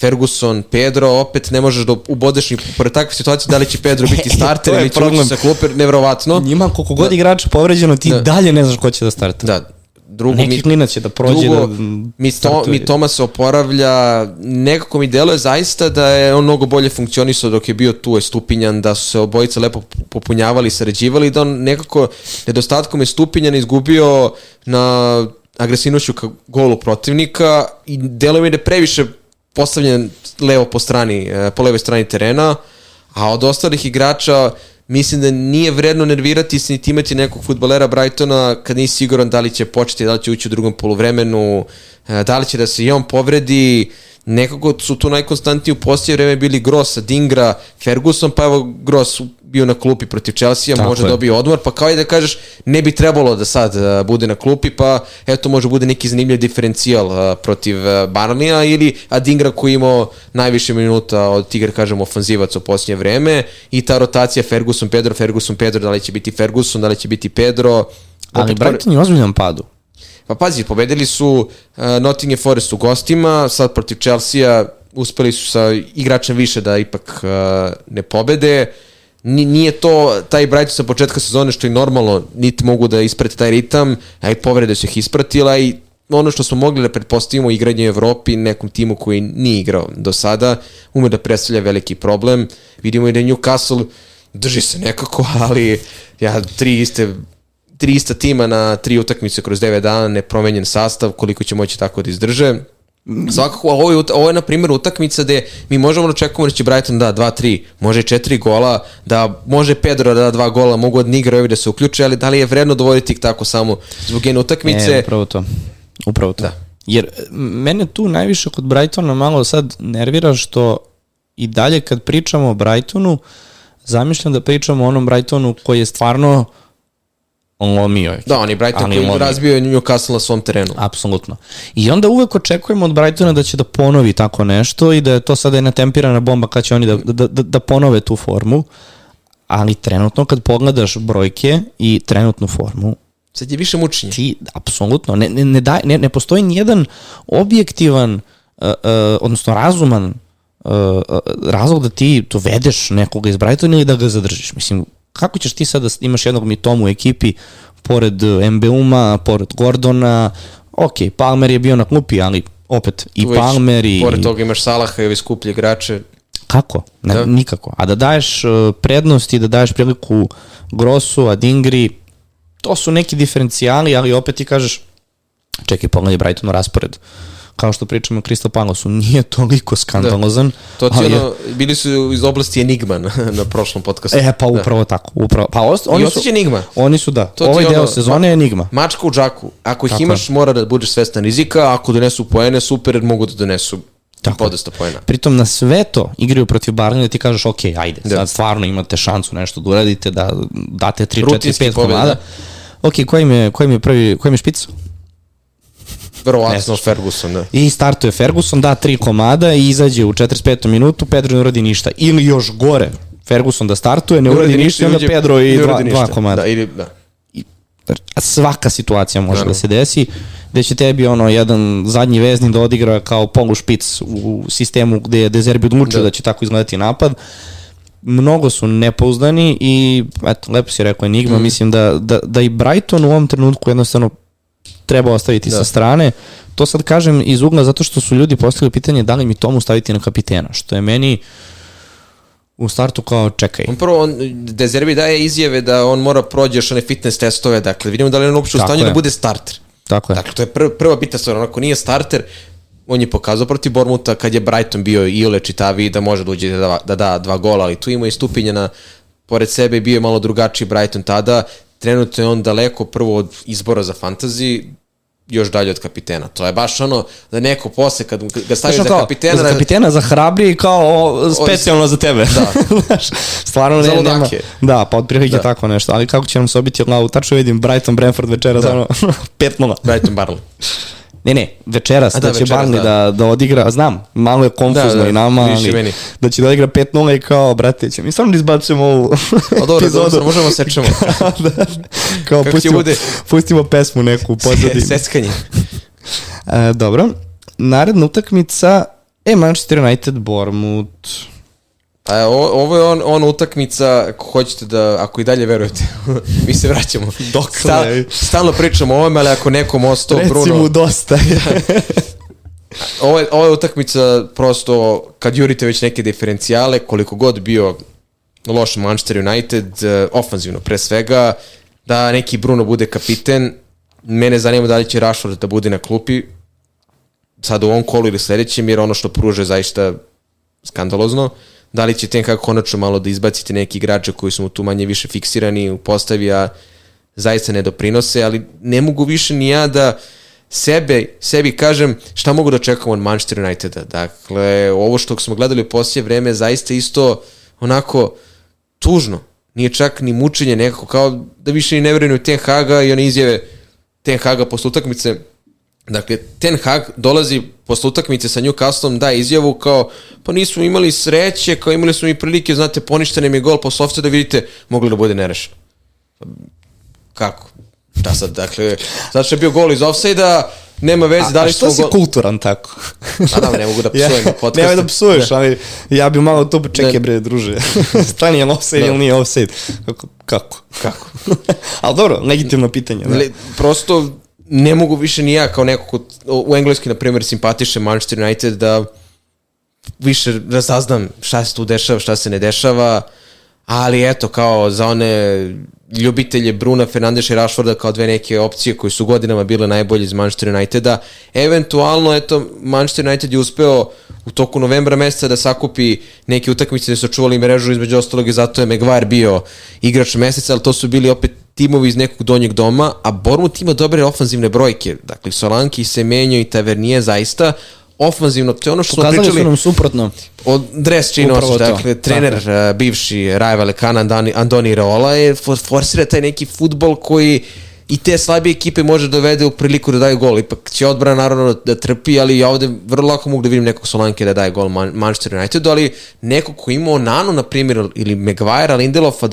Ferguson, Pedro, opet ne možeš da ubodeš ni pored takve situacije da li će Pedro biti [laughs] starter ili će ući sa klupe, nevrovatno. Njima koliko god da. igrača povređeno, ti da. dalje ne znaš ko će da starta. Da, drugo Neki mi, klinac će da prođe drugo, da mi, to, mi Toma se oporavlja nekako mi deluje zaista da je on mnogo bolje funkcionisao dok je bio tu je Stupinjan da su se obojice lepo popunjavali sređivali da on nekako nedostatkom je Stupinjan izgubio na agresivnošću ka golu protivnika i deluje mi da previše postavljen levo po strani, e, po levoj strani terena, a od ostalih igrača mislim da nije vredno nervirati se niti imati nekog futbolera Brightona kad nisi siguran da li će početi, da li će ući u drugom polovremenu, e, da li će da se i on povredi, nekako su tu najkonstantniji u poslije vreme bili Gross, Dingra, Ferguson, pa evo Gross bio na klupi protiv Chelsea, Tako može dobiti odmor, pa kao i da kažeš ne bi trebalo da sad uh, bude na klupi, pa eto može bude neki zanimljiv diferencijal uh, protiv uh, Barnija ili Adingra koji imao najviše minuta od tigra, kažem, ofanzivac u posljednje vreme i ta rotacija Ferguson, Pedro, Ferguson, Pedro, da li će biti Ferguson, da li će biti Pedro. Ali Brighton je ozbiljnom padu. Pa pazi, pobedili su uh, Nottingham Forest u gostima, sad protiv Chelsea uspeli su sa igračem više da ipak uh, ne pobede. Nije to taj Brighton sa početka sezone što je normalno, niti mogu da isprate taj ritam, a i povrede su ih ispratila i ono što smo mogli da pretpostavimo igranje u Evropi nekom timu koji nije igrao do sada, ume da predstavlja veliki problem. Vidimo i da Newcastle drži se nekako, [laughs] ali ja, tri iste tri ista tima na tri utakmice kroz 9 dana, nepromenjen sastav, koliko će moći tako da izdrže. Svakako, ovo je, ovo je na primjer utakmica gde mi možemo da očekujemo da će Brighton da 2-3, može 4 gola, da može Pedro da da 2 gola, mogu od Nigra ovi da se uključe, ali da li je vredno dovoditi ih tako samo zbog jedne utakmice? E, upravo to. Upravo to. Da. Jer mene tu najviše kod Brightona malo sad nervira što i dalje kad pričamo o Brightonu, zamišljam da pričamo o onom Brightonu koji je stvarno lomio je. Da, on je Brighton koji lomio. razbio je Newcastle na svom terenu. Apsolutno. I onda uvek očekujemo od Brightona da će da ponovi tako nešto i da je to sada jedna tempirana bomba kad će oni da, da, da, da ponove tu formu. Ali trenutno kad pogledaš brojke i trenutnu formu, Sad je više mučenje. Ti, apsolutno, ne, ne, ne, daj, ne, ne postoji nijedan objektivan, uh, uh, odnosno razuman uh, uh, razlog da ti dovedeš nekoga iz Brightona ili da ga zadržiš. Mislim, kako ćeš ti sad da imaš jednog mitomu u ekipi, pored e, MBU-ma, pored Gordona, ok, Palmer je bio na klupi, ali opet i tu Palmer i... Pored toga imaš Salaha i ovi skuplji igrače. Kako? Ne, da. Nikako. A da daješ e, prednost i da daješ priliku Grosu, Adingri, to su neki diferencijali, ali opet ti kažeš, čekaj, pogledaj Brightonu raspored. Uh, kao što pričamo o Crystal Palace-u, nije toliko skandalozan. Da. To ti ono, bili su iz oblasti Enigma na, na prošlom podcastu. E, pa da. upravo da. tako. Upravo, pa ost, oni su, Enigma. Oni su, da. To ovaj deo ono, sezone je Enigma. Mačka u džaku. Ako ih tako imaš, je. mora da budeš svestan rizika, ako donesu poene, super, jer mogu da donesu Tako. Podosta poena. Pritom na sve to igraju protiv Barnija da ti kažeš ok, ajde, da. sad stvarno imate šansu nešto da uradite, da date 3, 4, 5 komada. Ok, koji mi je, koji mi je prvi, koji mi je špic? Verovatno Ferguson, da. I startuje Ferguson, da tri komada i izađe u 45. minutu, Pedro ne uradi ništa. Ili još gore, Ferguson da startuje, ne, ne uradi, ništa i onda Pedro i dva, dva komada. Da, ili, da. I, svaka situacija može da, da se desi, gde će tebi ono jedan zadnji vezni da odigra kao polu špic u sistemu gde je Dezerbi odlučio da. da će tako izgledati napad. Mnogo su nepouzdani i eto, lepo si rekao Enigma, mm. mislim da, da, da i Brighton u ovom trenutku jednostavno treba ostaviti da. sa strane. To sad kažem iz ugla zato što su ljudi postavili pitanje da li mi tomu staviti na kapitena, što je meni u startu kao čekaj. On prvo, on, Dezerbi daje izjave da on mora prođe još one fitness testove, dakle vidimo da li on uopšte u stanju da bude starter. Tako je. Dakle, to je prva, prva bitna stvar, ako nije starter, on je pokazao protiv Bormuta kad je Brighton bio i ole čitavi da može da uđe da, da, da da dva gola, ali tu ima i stupinja na pored sebe bio je malo drugačiji Brighton tada, trenutno je on daleko prvo od izbora za fantasy, još dalje od kapitena. To je baš ono da neko posle kad ga staviš za kao, kapitena... Za kapitena, za hrabri kao specijalno za tebe. Da. [laughs] Stvarno ne, nema. Da, pa otprilike da. tako nešto. Ali kako će nam se obiti glavu? Tačno vidim Brighton Brentford večera, da. ono [laughs] 5-0. Brighton Barley. [laughs] Ne, ne, večeras, da, da će večeras, Barney da. da, da odigra, znam, malo je konfuzno da, da, i nama, ali meni. da će da odigra 5-0 i kao, brate, će mi stvarno da izbacujemo ovu o, dobro, epizodu. Dobro, možemo sečemo. [laughs] da, kao, Kako pustimo, bude? pustimo pesmu neku, pozadinu. Seckanje. e, dobro, naredna utakmica, e, Manchester United, Bournemouth, A ovo je on, on utakmica, ako hoćete da, ako i dalje verujete, [laughs] mi se vraćamo. Dokle? Stal, stalno pričamo o ovome, ali ako nekom ostao Bruno... Reci mu dosta. [laughs] ovo, je, ovo je utakmica prosto, kad jurite već neke diferencijale, koliko god bio loš Manchester United, uh, ofanzivno pre svega, da neki Bruno bude kapiten, mene zanima da li će Rashford da bude na klupi, sad u ovom kolu ili sledećem, jer ono što pruže zaista skandalozno. Uh, da li će ten kako konačno malo da izbacite neki igrače koji su mu tu manje više fiksirani u postavi, a zaista ne doprinose, ali ne mogu više ni ja da sebe, sebi kažem šta mogu da čekam od Manchester Uniteda. Dakle, ovo što smo gledali u poslije vreme zaista isto onako tužno. nije čak ni mučenje nekako, kao da više ni ne veruju u Ten Haga i one izjave Ten Haga posle utakmice. Dakle, Ten Hag dolazi posle utakmice sa Newcastlom, da izjavu kao, pa nismo imali sreće, kao imali smo i prilike, znate, poništen je gol posle ofce da vidite, mogli da bude nerešeno. Kako? Šta sad, dakle, zato što je bio gol iz offside-a, nema veze, da li smo... A što si kulturan tako? Pa da, ne mogu da [laughs] psujem na podcastu. Nemoj da psuješ, ali ja bi malo to čekaj bre, druže. [laughs] Stani je offside ili nije offside? Kako? Kako? Kako? [laughs] ali dobro, legitimno pitanje. Da. Le, prosto ne mogu više ni ja kao neko ko u engleski, na primjer, simpatiše Manchester United da više razaznam šta se tu dešava, šta se ne dešava, ali eto, kao za one ljubitelje Bruna Fernandeša i Rashforda kao dve neke opcije koji su godinama bile najbolji iz Manchester Uniteda. Eventualno, eto, Manchester United je uspeo u toku novembra meseca da sakupi neke utakmice da su čuvali mrežu između ostalog i zato je Maguire bio igrač meseca, ali to su bili opet timovi iz nekog donjeg doma, a Bournemouth ima dobre ofanzivne brojke. Dakle, Solanki, Semenjo i Tavernije zaista ofanzivno, to je ono što Pokazali smo pričali. su nam suprotno. Od Dres Činović, dakle, trener, uh, bivši Raja Valekana, Andoni, Andoni Raola je for, forsira taj neki futbol koji i te slabije ekipe može dovede u priliku da daju gol. Ipak će odbrana naravno da trpi, ali ja ovde vrlo lako mogu da vidim nekog Solanke da daje gol Man Manchester United, ali neko ko imao Nanu, na primjer, ili Maguire, Lindelofa,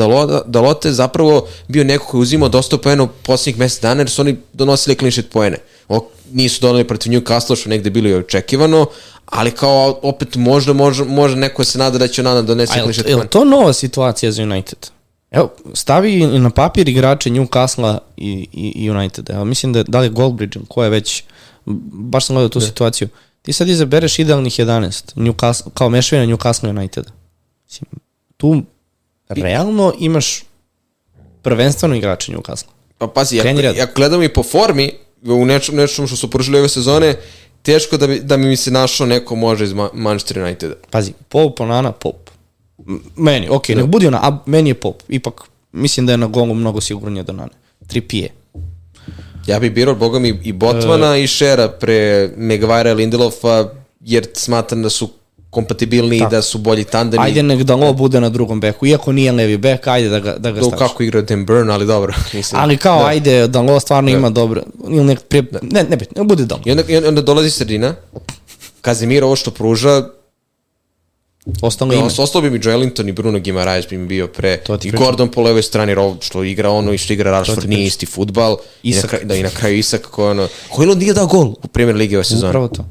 Dalote, zapravo bio neko koji uzimao dosta poena u posljednjih mesec dana, jer su oni donosili clean sheet poene. O, nisu donali protiv Newcastle, što negde bilo i očekivano, ali kao opet možda, može, može neko se nada da će Nana donesi clean sheet poene. Je to nova situacija za United? Evo, stavi na papir igrače Newcastle i, i United. Evo, mislim da, da li je Goldbridge, ko je već, baš sam gledao tu ne. situaciju. Ti sad izabereš idealnih 11, Newcastle, kao mešavina Newcastle United. Mislim, tu realno imaš prvenstveno igrače Newcastle. Pa pazi, ako, ako gledam i po formi, u nečem, nečem što su poružili ove sezone, teško da, bi, da mi se našao neko može iz Manchester Uniteda. Pazi, Pop, Ponana, Pop. Meni, ok, nek budi ona, a meni je Pop. Ipak, mislim da je na golu mnogo sigurnije do Nane. Tripije. Ja bih birao, boga mi, i Botmana uh, i Šera pre Megvara i Lindelofa, jer smatram da su kompatibilni i da su bolji tandemi. Ajde nek da ovo bude na drugom beku, iako nije levi bek, ajde da ga, da ga staviš. Kako igra Dan Burn, ali dobro. [laughs] Mislim, ali kao, da. ajde, da ovo stvarno da. ima dobro, ili nek prije, da. ne, ne, ne, ne bude dobro. I onda, i onda dolazi sredina, Kazimir ovo što pruža, Ostalo ime. Ostalo bi mi Joelinton i Bruno Gimaraes bi mi bio pre. I. Gordon po levoj strani, što igra ono i što igra Rashford, nije isti futbal. Isak. I na, kraju, da, i na kraju Isak koji ono... On nije dao gol u premier ligi ove sezone? Upravo to.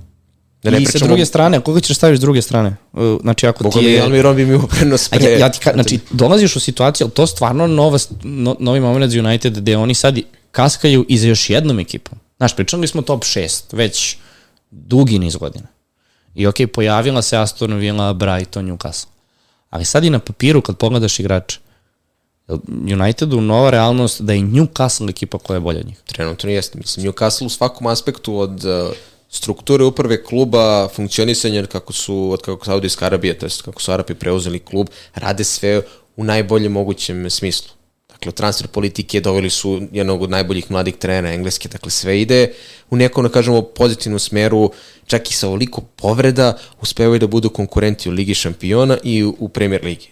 Da ne I pričamo... sa druge strane, koga ćeš staviti s druge strane? Uh, znači, ako Boga ti je... Almiron bi mi uprenos pre... Ja, ja ti ka... Znači, dolaziš u situaciju, ali to stvarno nova, no, novi moment za United, gde oni sad kaskaju i za još jednom ekipom. Znaš, pričali smo top 6, već dugi niz godina. I ok, pojavila se Aston Villa, Brighton, Newcastle. Ali sad i na papiru kad pogledaš igrače, Unitedu nova realnost da je Newcastle ekipa koja je bolja od njih. Trenutno jeste. Mislim, Newcastle u svakom aspektu od uh, strukture uprave kluba, funkcionisanja kako su, od kako Saudijska Arabija, to kako su Arapi preuzeli klub, rade sve u najboljem mogućem smislu. Dakle, transfer politike doveli su jednog od najboljih mladih trenera engleske, dakle sve ide u nekom, da kažemo, pozitivnom smeru, čak i sa ovoliko povreda, uspevaju da budu konkurenti u Ligi šampiona i u, Premier Ligi.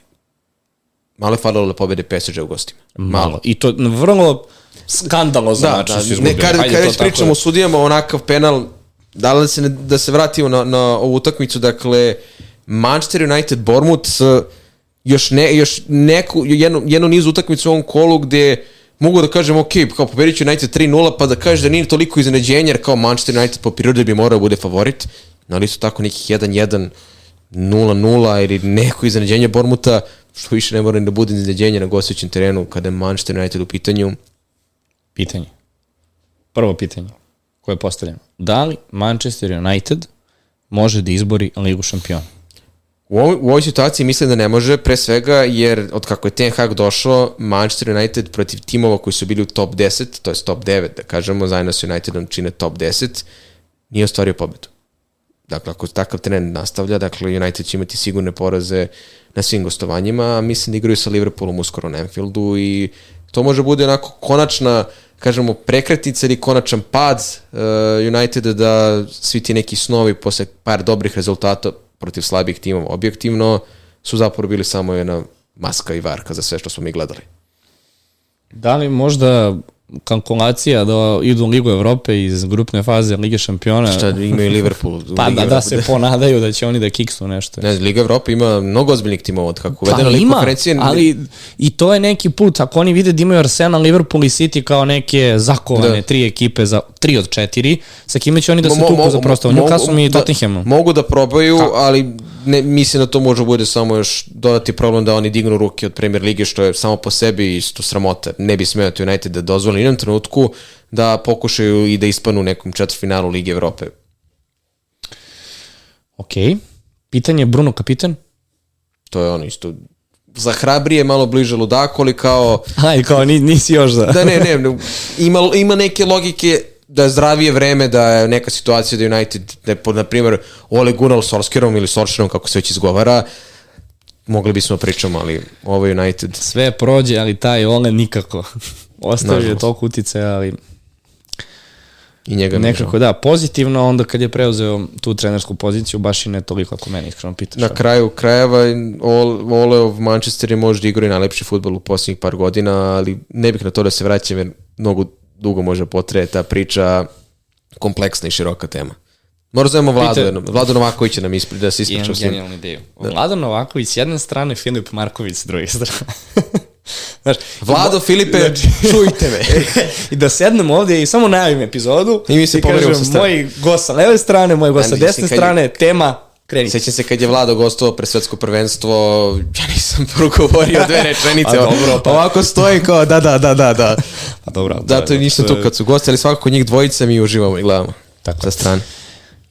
Malo je falilo da pobede PSG u gostima. Malo. Malo. I to vrlo skandalozno da, znači da, su izgubili. Kad, kad već pričamo o sudijama, onakav penal, da li se ne, da se vratimo na, na ovu utakmicu, dakle, Manchester United, Bournemouth, još, ne, još neku, jednu, jednu nizu utakmicu u ovom kolu gde mogu da kažem, ok, kao pobedit ću United 3-0, pa da kažeš da nije toliko iznenađenja, jer kao Manchester United po prirodi bi morao da bude favorit, no ali su tako nekih 1-1, 0-0 ili neko iznenađenje Bormuta, što više ne mora da bude iznenađenje na gostujućem terenu kada je Manchester United u pitanju. Pitanje. Prvo pitanje koje je postavljeno. Da li Manchester United može da izbori Ligu šampiona? U ovoj, u ovoj situaciji mislim da ne može, pre svega jer od kako je Ten Hag došao, Manchester United protiv timova koji su bili u top 10, to je top 9, da kažemo, zajedno sa Unitedom čine top 10, nije ostvario pobedu. Dakle, ako takav trend nastavlja, dakle, United će imati sigurne poraze na svim gostovanjima, a mislim da igraju sa Liverpoolom uskoro na Anfieldu i to može bude onako konačna, kažemo, prekretnica ili konačan pad uh, Uniteda da svi ti neki snovi posle par dobrih rezultata protiv slabih timova objektivno su zapravo bili samo jedna maska i varka za sve što smo mi gledali. Da li možda kalkulacija da idu u Ligu Evrope iz grupne faze Lige šampiona. Šta imaju Liverpool? pa da, da se ponadaju da će oni da kiksnu nešto. Ne, Liga Evrope ima mnogo ozbiljnih timova od kako uvedena pa, ima, konferencije. ali i to je neki put, ako oni vide da imaju Arsenal, Liverpool i City kao neke zakovane da. tri ekipe za tri od četiri, sa kime će oni da se mo, tuku za prosto, Newcastle i da, Tottenhamom. Mogu da probaju, Tako. ali ne, mislim da to može bude samo još dodati problem da oni dignu ruke od Premier Lige, što je samo po sebi isto sramota. Ne bi smeo United da dozvoli jednom trenutku da pokušaju i da ispanu u nekom četvrfinalu Lige Evrope. Ok. Pitanje je Bruno kapitan? To je ono isto za hrabrije malo bliže ludaku, ali kao... Aj, kao nisi još za... da, ne, ne, ima, ima neke logike da je zdravije vreme, da je neka situacija da United, da je, na primjer, Ole Gunnar Solskjerom ili Solskjerom, kako se već izgovara, mogli bismo pričamo, ali ovo United. Sve prođe, ali taj Ole nikako. [laughs] Ostavio je toliko utice, ali I njega Nekako da, pozitivno, onda kad je preuzeo tu trenersku poziciju, baš i ne toliko ako meni iskreno pitaš. Na kraju krajeva Oleov Manchester je možda igrao i najlepši futbol u posljednjih par godina, ali ne bih na to da se vraćam jer mnogo dugo može potreje ta priča kompleksna i široka tema. Mora zovemo Vladu, Pite, Vlado Novaković nam ispri, da se ispričao svim. Imam genijalnu ideju. Da. Vlado Novaković s jedne strane, Filip Marković s druge strane. [laughs] Znaš, Vlado, Filipe, znači, čujte me. [laughs] I da sednem ovdje i samo najavim epizodu i mi se i kažem, sa moj gost sa leve strane, moj gost sa desne strane, je, tema, kreni. Sećam se kad je Vlado gostovao pre svetsko prvenstvo, ja nisam [laughs] progovorio dve rečenice. [laughs] A dobro, pa. Ovako stoji kao da, da, da, da, da. Pa dobro. Da, to nisam tu kad su gosti, ali svakako njih dvojica mi uživamo i gledamo. Tako. Sa strane.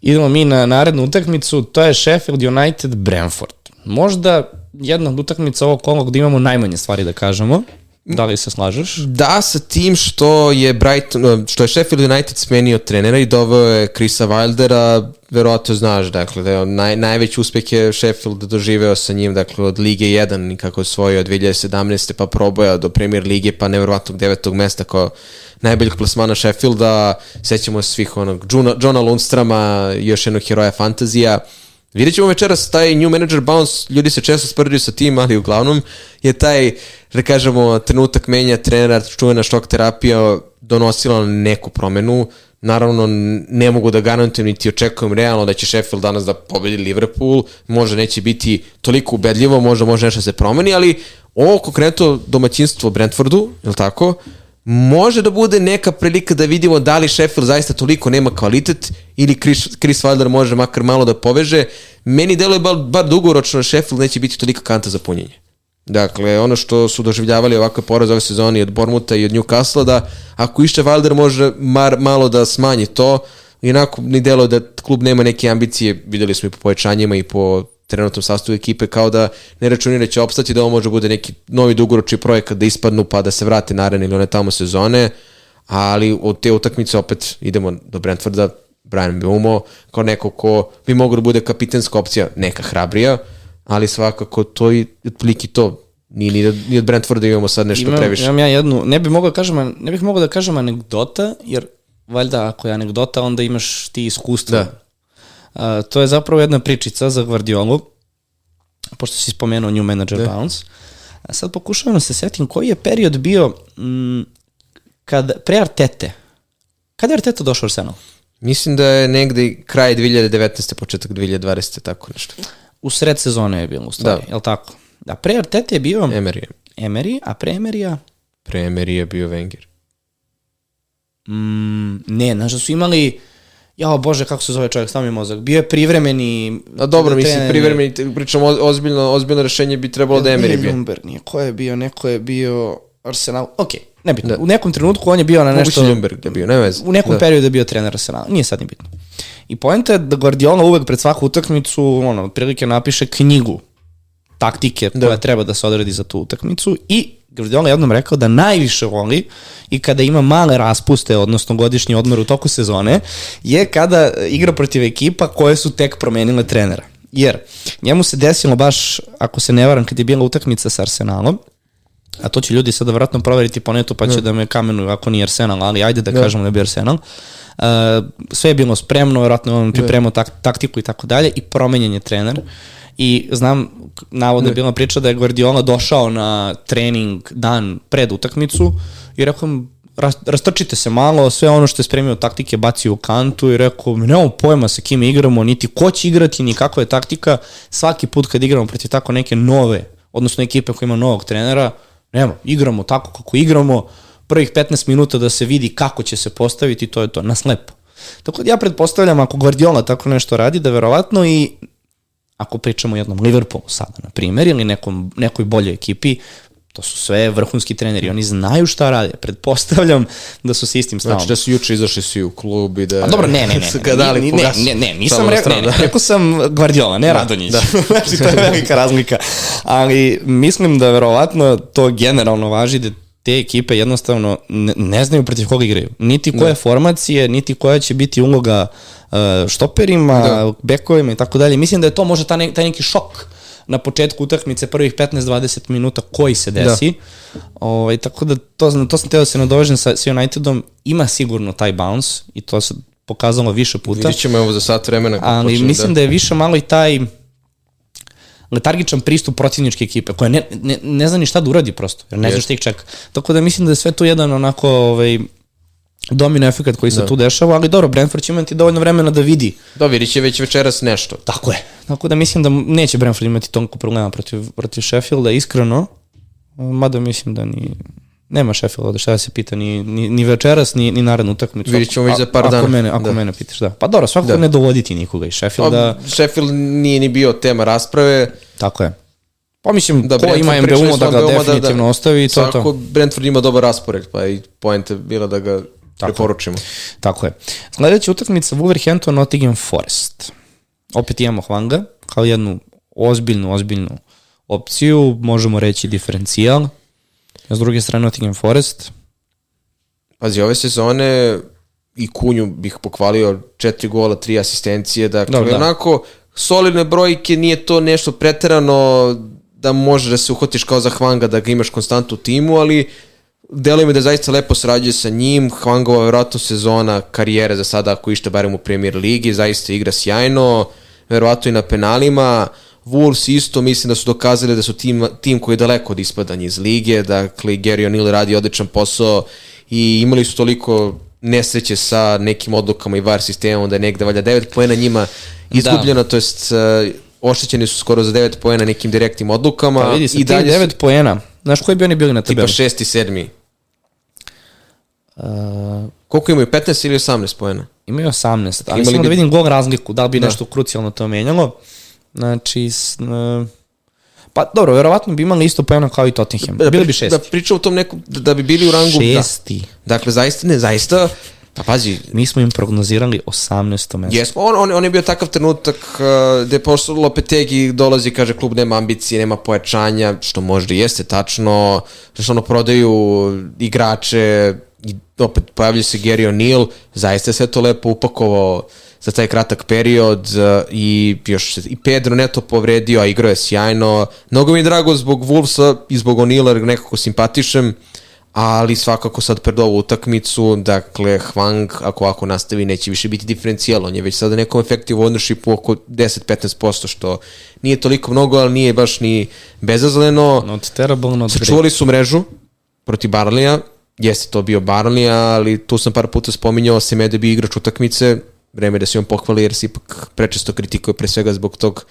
Idemo mi na narednu utakmicu, to je Sheffield United Brentford. Možda jedna od utakmica ovog kola gde imamo najmanje stvari da kažemo. Da li se slažeš? Da, sa tim što je Brighton, što je Sheffield United smenio trenera i doveo je Chrisa Wildera, verovatno znaš, dakle, da je naj, najveći uspeh je Sheffield doživeo sa njim, dakle, od Lige 1, kako je svojio od 2017. pa proboja do Premier Lige, pa nevjerovatnog devetog mesta kao najboljeg plasmana Sheffielda, sećamo svih onog Johna, Johna Lundstrama, još jednog heroja fantazija, Vidjet ćemo večeras taj new manager bounce, ljudi se često sprdaju sa tim, ali uglavnom je taj, da kažemo, trenutak menja trenera, čuvena štok terapija donosila neku promenu. Naravno, ne mogu da garantujem niti očekujem realno da će Sheffield danas da pobedi Liverpool, možda neće biti toliko ubedljivo, možda može nešto se promeni, ali ovo konkretno domaćinstvo Brentfordu, je li tako, može da bude neka prilika da vidimo da li Sheffield zaista toliko nema kvalitet ili Chris, Chris Wilder može makar malo da poveže. Meni deluje bar, bar dugoročno da Sheffield neće biti tolika kanta za punjenje. Dakle, ono što su doživljavali ovakve poraz ove sezoni od Bormuta i od Newcastle, da ako išće Wilder može mar, malo da smanji to, inako ni delo da klub nema neke ambicije, videli smo i po povećanjima i po trenutnom sastavu ekipe kao da ne računi da će opstati, da ovo može bude neki novi dugoročni projekat da ispadnu pa da se vrate naredne ili one tamo sezone, ali od te utakmice opet idemo do Brentforda, Brian Beumo kao neko ko bi mogo da bude kapitenska opcija, neka hrabrija, ali svakako to i otprilike to ni, ni, ni od Brentforda imamo sad nešto imam, previše. Imam ja jednu, ne bih mogao da kažem, ne bih mogao da kažem anegdota, jer valjda ako je anegdota, onda imaš ti iskustva. Da. Uh, to je zapravo jedna pričica za Guardiolu, pošto si spomenuo New Manager da. Bounce. A sad pokušavam da se setim koji je period bio m, kad, pre Artete. Kada je Arteta došao u Arsenal? Mislim da je negde kraj 2019. početak 2020. tako nešto. U sred sezone je bilo, u stvari, da. je li tako? Da, pre Artete je bio... Emery. Emery, a pre Emeryja? Pre Emery je bio Wenger. Mm, ne, znaš da su imali jao bože kako se zove čovjek, stavi mi mozak. Bio je privremeni... A dobro, mislim, privremeni, pričamo ozbiljno, ozbiljno rešenje bi trebalo da Emery bio. Ljumberg nije, ko je bio, neko je bio Arsenal, ok, nebitno. Da. U nekom trenutku on je bio na nešto... Moguće Ljumberg je bio, ne vez. U nekom da. periodu je bio trener Arsenal, nije sad ni bitno. I poenta je da Guardiola uvek pred svaku utakmicu, ono, prilike napiše knjigu taktike da. koja treba da se odredi za tu utakmicu i Guardiola jednom rekao da najviše voli i kada ima male raspuste, odnosno godišnji odmor u toku sezone, je kada igra protiv ekipa koje su tek promenile trenera. Jer njemu se desilo baš, ako se ne varam, kad je bila utakmica sa Arsenalom, a to će ljudi sada vratno proveriti po netu pa će ne. da me kamenuju ako nije Arsenal, ali ajde da ne. kažemo da bio Arsenal. Uh, sve je bilo spremno, vratno on pripremao tak, taktiku i tako dalje i promenjen je trener. I znam, navode je bila priča da je Guardiola došao na trening dan pred utakmicu i rekao rastrčite se malo, sve ono što je spremio taktike baci u kantu i rekao, nemamo pojma sa kim igramo, niti ko će igrati, ni kakva je taktika. Svaki put kad igramo protiv tako neke nove, odnosno ekipe koja ima novog trenera, nema, igramo tako kako igramo, prvih 15 minuta da se vidi kako će se postaviti, to je to, na slepo. Tako da ja pretpostavljam ako Guardiola tako nešto radi, da verovatno i ako pričamo o jednom Liverpoolu sada, na primjer, ili nekom, nekoj boljoj ekipi, To su sve vrhunski treneri, oni znaju šta rade. Pretpostavljam da su s istim stavom. Znači da su juče izašli svi u klub i da... A dobro, ne, ne, ne. ne, ne, ne, ne, ne, nisam rekao, ne, ne, rekao sam Guardiola, ne da, Radonjić. Da. [laughs] znači, to je velika razlika. Ali mislim da verovatno to generalno važi da te ekipe jednostavno ne, ne znaju protiv koga igraju. Niti koje da. formacije, niti koja će biti uloga uh, štoperima, da. bekovima i tako dalje. Mislim da je to možda taj, ne, taj neki šok na početku utakmice prvih 15-20 minuta koji se da. desi. Da. Ovaj, tako da to, to sam teo da se nadovežem sa, sa Unitedom. Ima sigurno taj bounce i to se pokazalo više puta. Vidjet ćemo ovo za sat vremena. Ali mislim da... da je više malo i taj letargičan pristup protivničke ekipe, koja ne, ne, ne zna ni šta da uradi prosto, jer ne yes. zna šta ih čeka. Tako da mislim da je sve to jedan onako ovaj, domino efekt koji se da. tu dešava, ali dobro, Brentford će imati dovoljno vremena da vidi. Da, vidit će već večeras nešto. Tako je. Tako da mislim da neće Brentford imati toliko problema protiv, protiv Sheffielda, iskreno. Mada mislim da ni, nema Sheffielda, šta da se pita, ni, ni, ni večeras, ni, ni narednu utakmicu. Vidit ćemo već za par ako dana. Mene, ako da. mene pitaš, da. Pa dobro, svakako da. ne dovoditi nikoga iz Sheffielda. Pa, Sheffield nije ni bio tema rasprave. Tako je. Pa mislim, da, ko Brentford ima MBU da ga definitivno da, da, ostavi, to je to. Svako Brentford ima dobar raspored, pa i poenta bila da ga Tako preporučimo. Tako je. Sledeća utakmica Wolverhampton Nottingham Forest. Opet imamo Hvanga kao jednu ozbiljnu, ozbiljnu opciju, možemo reći diferencijal. S druge strane Nottingham Forest. Pazi, ove sezone i Kunju bih pokvalio četiri gola, tri asistencije, dakle, Dobre, da. onako, solidne brojke, nije to nešto preterano da može da se uhotiš kao za Hvanga, da ga imaš konstantno u timu, ali deluje mi da zaista lepo srađuje sa njim, Hwangova verovatno sezona karijere za sada ako ište barem u premier ligi, zaista igra sjajno, verovatno i na penalima, Wolves isto mislim da su dokazali da su tim, tim koji je daleko od ispadanja iz lige, dakle Gary O'Neill radi odličan posao i imali su toliko nesreće sa nekim odlukama i VAR sistemom da je negde valja 9 poena njima izgubljeno, da. to jest uh, oštećeni su skoro za 9 poena nekim direktnim odlukama. Pa vidi se, i dalje 9 su... poena, znaš koji bi oni bili na tabelu? Tipa 6. i 7. Uh, Koliko imaju? 15 ili 18 pojena? Imaju 18, ali samo bi... da vidim gol razliku, da li bi da. nešto krucijalno to menjalo. Znači, s, uh, pa dobro, verovatno bi imali isto pojena kao i Tottenham. Da, bili bi šesti. Da priča o tom nekom, da, da bi bili u rangu... Da. Šesti. Da. Dakle, zaista, ne, zaista, Pa pazi. Mi smo im prognozirali 18. mesto. Jesmo, on, on, on je bio takav trenutak uh, gde pošto Lopetegi dolazi i kaže klub nema ambicije, nema pojačanja, što možda jeste tačno, što ono prodaju igrače, i opet pojavlja se Gary O'Neill, zaista se to lepo upakovao za taj kratak period uh, i još se i Pedro neto povredio, a igrao je sjajno. Mnogo mi je drago zbog Wolvesa i zbog O'Neilla, nekako simpatišem, ali svakako sad pred ovu utakmicu, dakle, Hwang, ako ovako nastavi, neće više biti diferencijal, on je već sada nekom efektiv ownershipu oko 10-15%, što nije toliko mnogo, ali nije baš ni bezazleno. Not terrible, not Sačuvali su mrežu proti Barlija, jeste to bio Barley, ali tu sam par puta spominjao Semede bi igrač utakmice, vreme da se on pohvali jer se ipak prečesto kritikuje pre svega zbog tog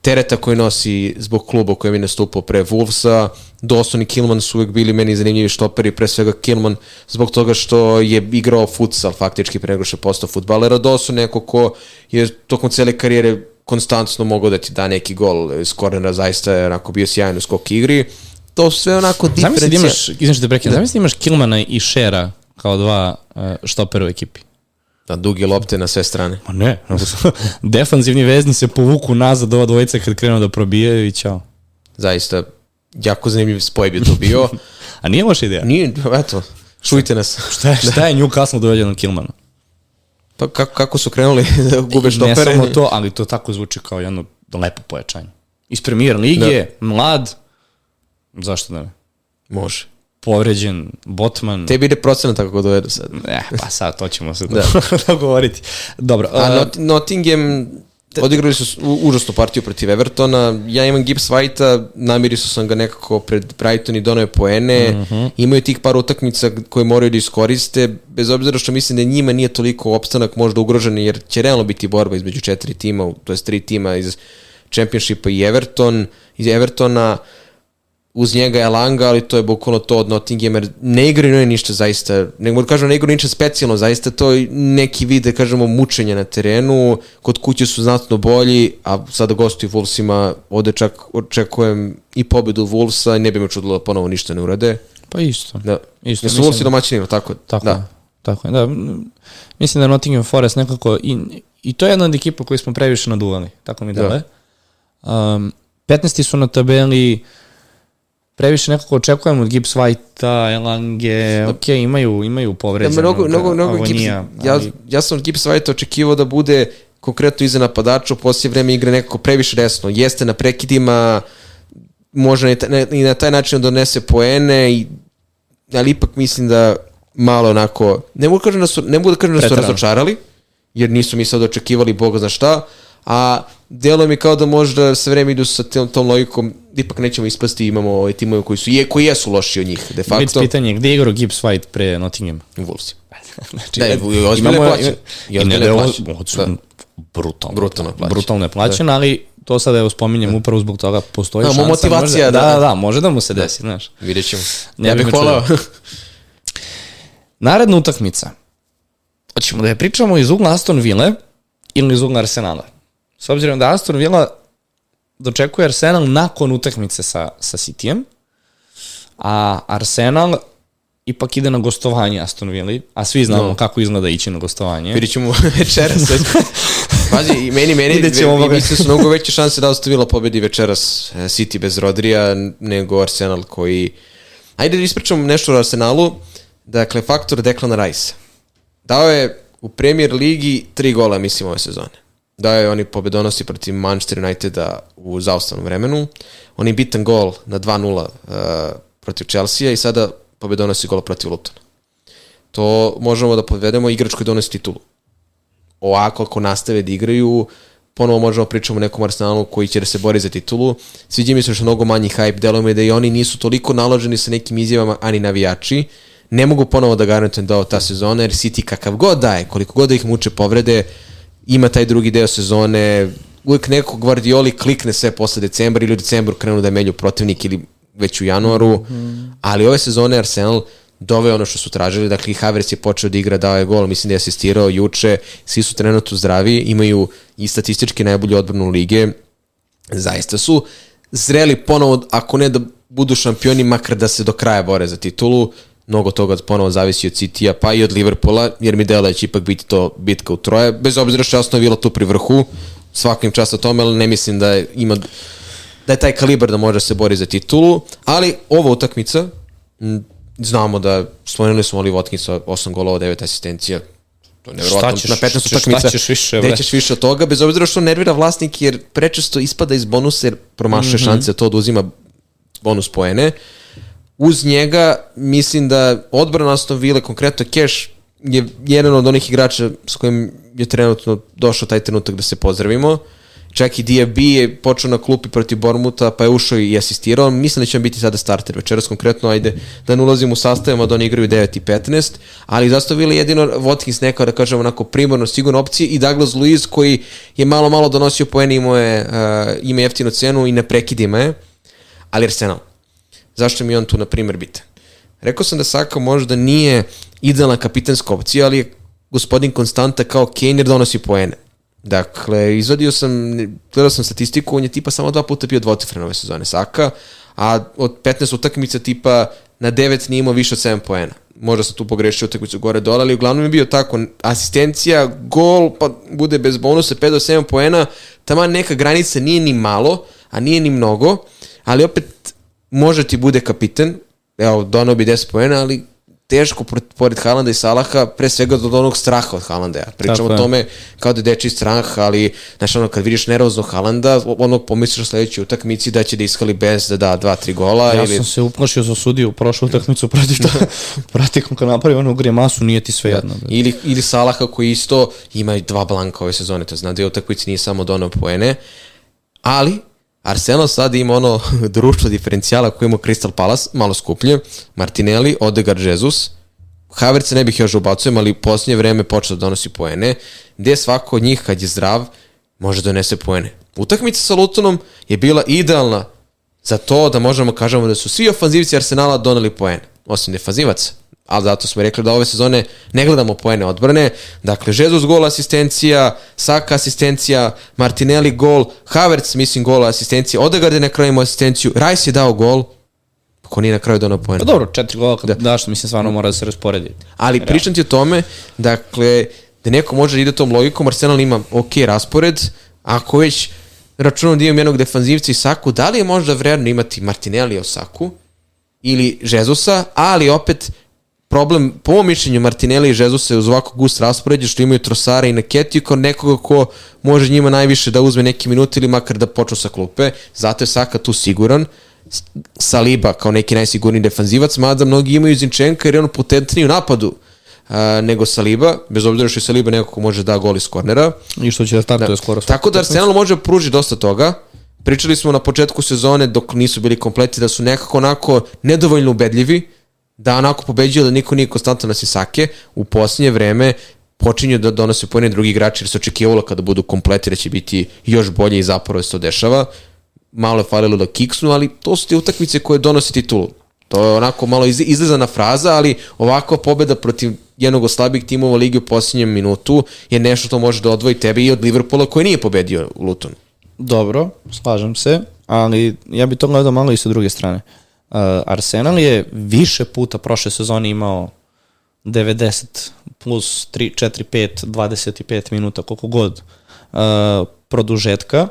tereta koji nosi zbog kluba u kojem je nastupao pre Wolvesa. Dawson i Kilman su uvek bili meni zanimljivi štoperi, pre svega Kilman zbog toga što je igrao futsal faktički pre nego što je postao futbalera. Dawson neko ko je tokom cele karijere konstantno mogao da ti da neki gol iz kornera, zaista je onako bio sjajan u skok igri to sve onako diferencija. Zamisli da imaš, da zamisli da imaš Kilmana i Shera kao dva uh, štopera u ekipi. Da, duge lopte na sve strane. Ma ne, [laughs] defanzivni vezni se povuku nazad ova dvojica kad krenu da probijaju i čao. Zaista, jako zanimljiv spoj bi to bio. [laughs] A nije loša ideja? Nije, eto, čujte nas. [laughs] šta je, šta je Newcastle dovedeno na Kilmana? Pa kako, kako su krenuli da gube štopere? Ne samo to, ali to tako zvuči kao jedno lepo pojačanje. Iz premier lige, da. mlad, Zašto da ne? Može. Povređen, Botman. Tebi ide procenat kako dovedu sad. Ne, pa sad to ćemo se [laughs] da. [laughs] dogovoriti. Dobro. A uh, Not Nottingham Odigrali su užasnu partiju protiv Evertona. Ja imam Gibbs White-a, namirisao sam ga nekako pred Brighton i donove poene. Mm -hmm. Imaju tih par utakmica koje moraju da iskoriste, bez obzira što mislim da njima nije toliko opstanak možda ugrožen, jer će realno biti borba između četiri tima, to je tri tima iz Championshipa i Everton, iz Evertona. Uh, uz njega je Langa, ali to je bukvalno to od Nottingham, jer ne igraju ne ništa zaista, nego da kažemo ne igraju ništa specijalno, zaista to je neki vid, da kažemo, mučenja na terenu, kod kuće su znatno bolji, a sada gostuju Wolvesima, ovde čak očekujem i pobedu Wolvesa i ne bi me čudilo da ponovo ništa ne urade. Pa isto. Da. isto. Jesu Wolvesi domaćini, tako? Tako da. Tako je, da. Mislim da Nottingham Forest nekako, i, i to je jedna od ekipa koju smo previše naduvali, tako mi dale. Da. Um, 15. su na tabeli, previše nekako očekujem od Gibbs White-a, Elange, da. ok, imaju, imaju povređenog da, mnogo, mnogo, mnogo. Gibbs, ja, ali... ja sam od Gibbs White očekivao da bude konkretno iza napadača, u poslije vreme igre nekako previše resno. Jeste na prekidima, može i na taj način donese poene, i, ali ipak mislim da malo onako, ne mogu da kažem da su, ne mogu da kažem da su razočarali, jer nisu mi sad očekivali boga za šta, a delo mi kao da možda sve vreme idu sa tom, tom logikom, ipak nećemo ispasti, imamo ove timove koji su je, koji jesu loši od njih, de facto. Već pitanje, gde je igrao Gibbs White pre Nottingham? U Wolves. [laughs] znači, da, je, ozbiljne plaće. I plaće. Da. Brutalno. Brutalno plaće. Brutalno je plaćen, da. ali to sad evo spominjem da. upravo zbog toga postoji da, šansa. motivacija, može, da, da, da, može da mu se desi, da. znaš. Vidjet ćemo. Ne ja bih volao. Naredna utakmica. Hoćemo da je pričamo iz ugla Aston Ville ili iz ugla Arsenala. S obzirom da Aston Villa dočekuje Arsenal nakon utakmice sa, sa Cityjem, a Arsenal ipak ide na gostovanje Aston Villa, a svi znamo no. kako izgleda ići na gostovanje. Vidjet ćemo [laughs] večeras. Pazi, i meni, meni, Ide ćemo ve, mislim su mnogo veće šanse da Aston Villa pobedi večeras eh, City bez Rodrija nego Arsenal koji... Ajde da ispričam nešto o Arsenalu. Dakle, faktor Declan Rice. Dao je u Premier Ligi tri gola, mislim, ove sezone da je oni pobedonosti protiv Manchester Uniteda u zaostavnom vremenu. On je bitan gol na 2-0 uh, protiv Chelsea i sada pobedonosi gol protiv Lutona. To možemo da podvedemo igrač koji donosi titulu. Ovako, ako nastave da igraju, ponovo možemo pričamo o nekom Arsenalu koji će da se bori za titulu. Sviđa mi se što mnogo manji hype, deluje da i oni nisu toliko naloženi sa nekim izjavama, ani navijači. Ne mogu ponovo da garantujem da ovo ta sezona, jer City kakav god daje, koliko god da ih muče povrede, uh, ima taj drugi deo sezone, uvijek neko Guardioli klikne sve posle decembra ili u decembru krenu da melju protivnik ili već u januaru, mm -hmm. ali ove sezone Arsenal doveo ono što su tražili, dakle i Havertz je počeo da igra, dao je gol, mislim da je asistirao juče, svi su trenutno zdravi, imaju i statistički najbolju odbranu lige, zaista su zreli ponovo, ako ne da budu šampioni, makar da se do kraja bore za titulu, mnogo toga ponovo zavisi od City-a, pa i od Liverpoola, jer mi dela da će ipak biti to bitka u troje, bez obzira što je osnovno bilo tu pri vrhu, svakim čast o tome, ali ne mislim da je, ima, da je taj kalibar da može da se bori za titulu, ali ova utakmica, znamo da spomenuli smo Oli Watkins 8 golova, 9 asistencija, to je nevjerovatno, na 15 utakmica, šta ćeš više, bre? ćeš više od toga, bez obzira što nervira vlasnik, jer prečesto ispada iz bonusa, jer promašuje mm -hmm. šanse to da uzima bonus poene, uh, uz njega mislim da odbrana Aston Villa, konkretno Cash, je jedan od onih igrača s kojim je trenutno došao taj trenutak da se pozdravimo. Čak i Diaby je počeo na klupi protiv Bormuta, pa je ušao i asistirao. Mislim da će on biti sada starter večeras konkretno, ajde da ne ulazim u sastavima da oni igraju 9 i 15, ali zastavili jedino Watkins neka, da kažem, onako primarno sigurno opcije i Douglas Luiz koji je malo malo donosio poene, imao je, uh, ima jeftinu cenu i ne prekidima je, ali Arsenal zašto mi on tu, na primjer, bitan. Rekao sam da Saka možda nije idealna kapitanska opcija, ali je gospodin Konstanta kao Kane donosi poene. Dakle, izvadio sam, gledao sam statistiku, on je tipa samo dva puta bio dvocifren ove sezone Saka, a od 15 utakmica tipa na 9 nije imao više od 7 poena. Možda sam tu pogrešio utakmicu gore dole, ali uglavnom je bio tako, asistencija, gol, pa bude bez bonusa 5 do 7 poena, tamo neka granica nije ni malo, a nije ni mnogo, ali opet može ti bude kapiten, evo, donao bi 10 poena, ali teško pored Halanda i Salaha, pre svega od onog straha od Halanda. Ja pričam o tome kao da je deči strah, ali znaš, ono, kad vidiš nervozno Halanda, ono pomisliš o sledećoj utakmici da će da iskali bez da da dva, tri gola. Ja ili... sam se uplašio za sudiju u prošlu utakmicu protiv to. [laughs] protiv kad napravi onu grimasu, nije ti sve da. jedno. Da. Ili, ili Salaha koji isto ima dva blanka ove sezone, to zna da je utakmici nije samo donao poene, ali Arsenal sad ima ono [laughs] društvo diferencijala koje ima Crystal Palace, malo skuplje, Martinelli, Odegaard, Jesus, Havertz ne bih još ubacujem, ali u posljednje vreme počeo da donosi poene, gde svako od njih kad je zdrav može da donese poene. Utakmica sa Lutonom je bila idealna za to da možemo kažemo da su svi ofanzivci Arsenala doneli poene, osim defanzivaca ali zato smo rekli da ove sezone ne gledamo poene odbrane. Dakle, Jesus gol asistencija, Saka asistencija, Martinelli gol, Havertz mislim gol asistencija, Odegaard je na kraju asistenciju, Rice je dao gol, ko nije na kraju donao poene. Pa dobro, četiri gola kad da. daš, mislim, stvarno mora da se rasporedi. Ali pričam ti o tome, dakle, da neko može da ide tom logikom, Arsenal ima ok raspored, ako već računom da imam jednog defanzivca i Saku, da li je možda vredno imati Martinelli o Saku ili Žezusa, ali opet problem, po mojom mišljenju, Martinelli i Žezu se uz ovako gust raspoređe što imaju Trosara i Naketiju kao nekoga ko može njima najviše da uzme neki minut ili makar da počnu sa klupe. Zato je Saka tu siguran. Saliba kao neki najsigurniji defanzivac, mada mnogi imaju Zinčenka jer je on potentniji u napadu uh, nego Saliba, bez obzira što je Saliba neko ko može da gol iz kornera. I što će da startuje da. skoro. Tako da Arsenal može pruži dosta toga. Pričali smo na početku sezone dok nisu bili kompleti da su nekako onako nedovoljno ubedljivi, da onako pobeđuje da niko nije konstantno na Sisake, u posljednje vreme počinju da donose pojene drugi igrači jer se očekivalo kada budu kompleti da će biti još bolje i zapravo se to dešava. Malo je falilo da kiksnu, ali to su te utakmice koje donose titulu. To je onako malo iz, izlizana fraza, ali ovakva pobeda protiv jednog od slabih timova ligi u posljednjem minutu je nešto što može da odvoji tebe i od Liverpoola koji nije pobedio Luton. Dobro, slažem se, ali ja bih to gledao malo i sa druge strane. Uh, Arsenal je više puta prošle sezone imao 90 plus 3, 4, 5, 25 minuta, koliko god uh, produžetka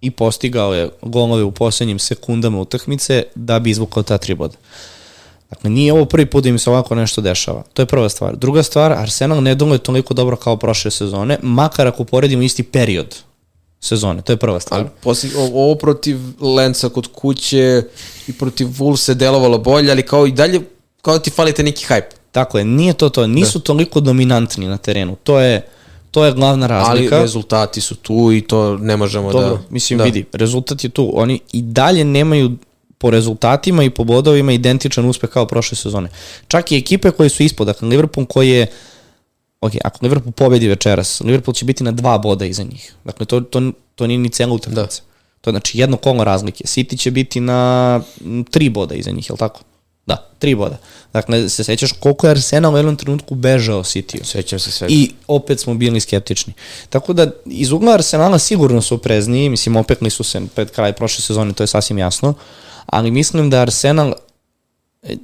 i postigao je golove u poslednjim sekundama utakmice da bi izvukao ta tri boda. Dakle, nije ovo prvi put da im se ovako nešto dešava. To je prva stvar. Druga stvar, Arsenal ne je toliko dobro kao prošle sezone, makar ako poredimo isti period sezone. To je prva stvar. Ali posle, ovo protiv Lenca kod kuće i protiv Wolves delovalo bolje, ali kao i dalje, kao da ti falite neki hype. Tako je, nije to to. Nisu da. toliko dominantni na terenu. To je, to je glavna razlika. Ali rezultati su tu i to ne možemo Dobro, da... Dobro, mislim, da. vidi, rezultat je tu. Oni i dalje nemaju po rezultatima i po bodovima identičan uspeh kao prošle sezone. Čak i ekipe koje su ispod, dakle Liverpool koji je uh, ok, ako Liverpool pobedi večeras, Liverpool će biti na dva boda iza njih. Dakle, to, to, to nije ni cela utakmica. Da. To je znači jedno kolo razlike. City će biti na tri boda iza njih, je li tako? Da, tri boda. Dakle, se sećaš koliko je Arsenal u jednom trenutku bežao City-u. Sećam se sve. I opet smo bili skeptični. Tako da, iz ugla Arsenala sigurno su prezniji, mislim, opekli su se pred kraj prošle sezone, to je sasvim jasno, ali mislim da Arsenal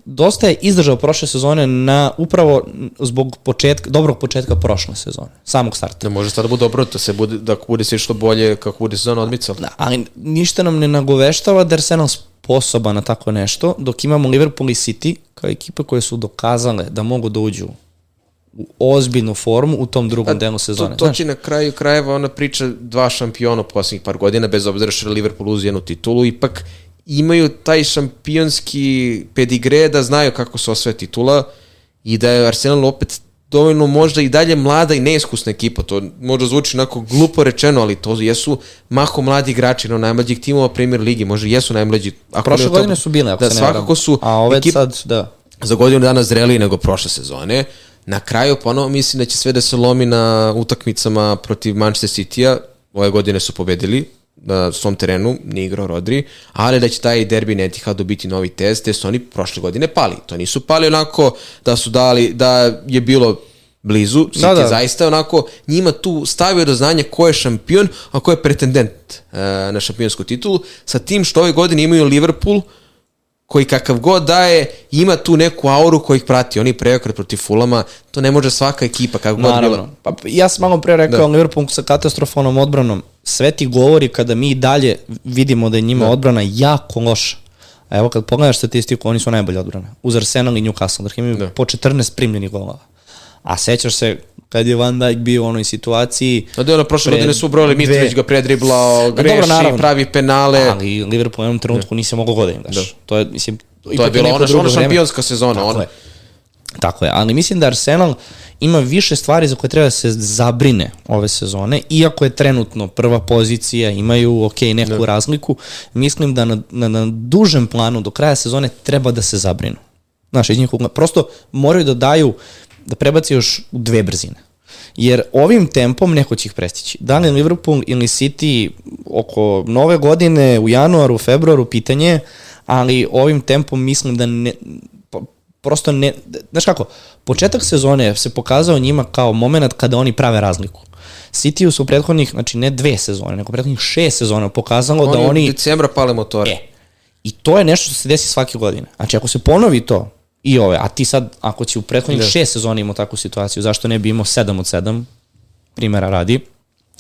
dosta je izdržao prošle sezone na upravo zbog početka, dobrog početka prošle sezone, samog starta. Da može sada da bude dobro, da se bude, da bude se išlo bolje kako bude sezona odmicala. Da, ali ništa nam ne nagoveštava da Arsenal sposoba na tako nešto, dok imamo Liverpool i City kao ekipe koje su dokazale da mogu da uđu u ozbiljnu formu u tom drugom delu sezone. To, to će na kraju krajeva ona priča dva šampiona poslednjih par godina, bez obzira što je Liverpool jednu titulu, ipak imaju taj šampionski pedigre da znaju kako se osvoje titula i da je Arsenal opet dovoljno možda i dalje mlada i neiskusna ekipa. To možda zvuči onako glupo rečeno, ali to jesu maho mladi igrači, no najmlađih timova Premier Ligi, možda jesu najmlađi. Ako prošle godine su bile, ako da, se ne svakako su A ove ekip, sad, da. Za godinu dana zreliji nego prošle sezone. Na kraju ponovo mislim da će sve da se lomi na utakmicama protiv Manchester City-a. Ove godine su pobedili, na svom terenu, nije igrao Rodri, ali da će taj derbi Netihadu biti novi test, jer su oni prošle godine pali. To nisu pali onako da su dali, da je bilo blizu, da, City da, da. zaista onako njima tu stavio do znanja ko je šampion, a ko je pretendent uh, na šampionsku titulu, sa tim što ove godine imaju Liverpool, koji kakav god daje, ima tu neku auru koji ih prati. Oni preokret protiv Fulama, to ne može svaka ekipa kako god bila. Pa, ja sam malo pre rekao da. Liverpool sa katastrofalnom odbranom. Sve ti govori kada mi dalje vidimo da je njima da. odbrana jako loša. A evo kad pogledaš statistiku, oni su najbolje odbrane. Uz Arsenal i Newcastle, dakle imaju da. po 14 primljenih golova. A sećaš se kad je Van Dijk bio u onoj situaciji... A da je ono prošle godine su ubrali, Mitrović ga predriblao, greši, dobro, pravi penale. Ali Liverpool u jednom trenutku nisi mogao godin, daš. Da. To je, mislim, to je bila ona, ona šampionska sezona. Tako ona. je. Tako je, ali mislim da Arsenal ima više stvari za koje treba da se zabrine ove sezone, iako je trenutno prva pozicija, imaju ok, neku ne. razliku, mislim da na, na, na dužem planu do kraja sezone treba da se zabrinu. Znaš, iz njih, prosto moraju da daju, da prebaci još u dve brzine. Jer ovim tempom neko će ih prestići. Da li Liverpool ili City oko nove godine, u januaru, februaru, pitanje, ali ovim tempom mislim da ne, prosto ne, znaš kako, početak sezone se pokazao njima kao moment kada oni prave razliku. City su prethodnih, znači ne dve sezone, nego prethodnih šest sezona pokazalo oni da oni... Oni decembra pale motore. E, I to je nešto što se desi svake godine. Znači ako se ponovi to i ove, a ti sad, ako će u prethodnih da. šest sezona imao takvu situaciju, zašto ne bi imao sedam od sedam, primjera radi,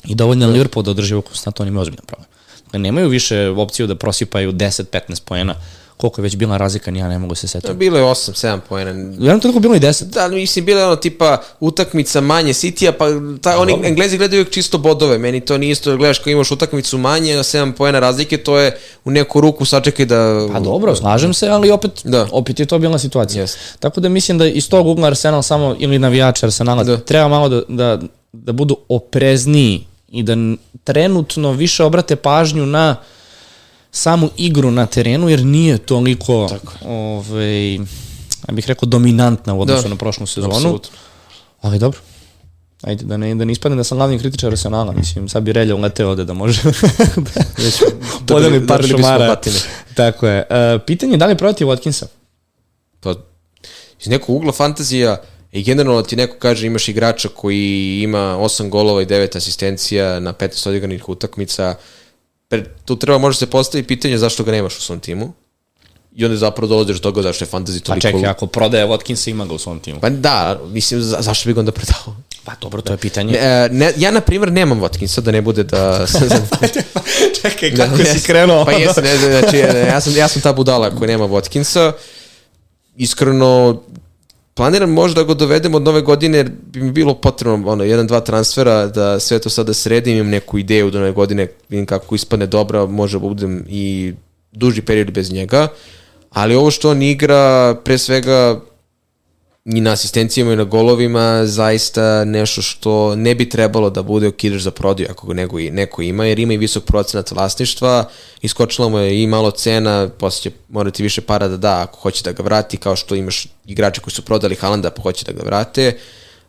i dovoljno da. Liverpool da održi konstantno, oni imaju ozbiljan problem. Dakle, nemaju više opciju da prosipaju 10-15 poena koliko je već bila razlika, ja ne mogu se setiti. Bilo je 8-7 poena. Jednom toliko bilo i 10. Da, mislim, bilo je ono tipa utakmica manje City-a, pa ta, oni Dobro. Englezi gledaju uvijek čisto bodove, meni to nije isto, gledaš kao imaš utakmicu manje, 7 poena razlike, to je u neku ruku sačekaj da... Pa dobro, slažem se, ali opet, da. opet je to bila situacija. Yes. Tako da mislim da iz tog ugla Arsenal samo, ili navijač Arsenala, da. treba malo da, da, da budu oprezniji i da trenutno više obrate pažnju na uh, samu igru na terenu, jer nije toliko, Tako. ovaj, ja bih rekao, dominantna u odnosu da. na prošlu sezonu. Absolutno. Ali dobro. Ajde, da ne, da ne ispadne da sam glavni kritičar Arsenala, mislim, sad bi Relja uleteo ovde da može [laughs] [laughs] da podeli par šumara. Tako je. Uh, pitanje je da li protiv Watkinsa? Pa, iz nekog ugla fantazija i generalno ti neko kaže imaš igrača koji ima 8 golova i 9 asistencija na 15 odigranih utakmica, uh, tu treba može se postaviti pitanje zašto ga nemaš u svom timu. I onda zapravo dolaziš do toga zašto je fantasy toliko... Pa čekaj, ako prodaje Watkinsa, ima ga u svom timu. Pa da, mislim, za, zašto bi ga onda prodao? Pa dobro, to je pitanje. Ne, ne, ja, na primjer, nemam Watkinsa, da ne bude da... [laughs] čekaj, kako da, si krenuo? Pa jesam, ne, znači, ja sam, ja sam ta budala koja nema Watkinsa. Iskreno, planiram možda da ga dovedem od nove godine, jer bi mi bilo potrebno ono, jedan, dva transfera da sve to sada sredim, imam neku ideju do nove godine, vidim kako ispadne dobra, može da budem i duži period bez njega, ali ovo što on igra, pre svega i na asistencijama i na golovima zaista nešto što ne bi trebalo da bude okidaš za prodaju ako ga nego, neko ima, jer ima i visok procenat vlasništva, iskočila mu je i malo cena, posle će morati više para da da ako hoće da ga vrati, kao što imaš igrače koji su prodali Halanda pa hoće da ga vrate,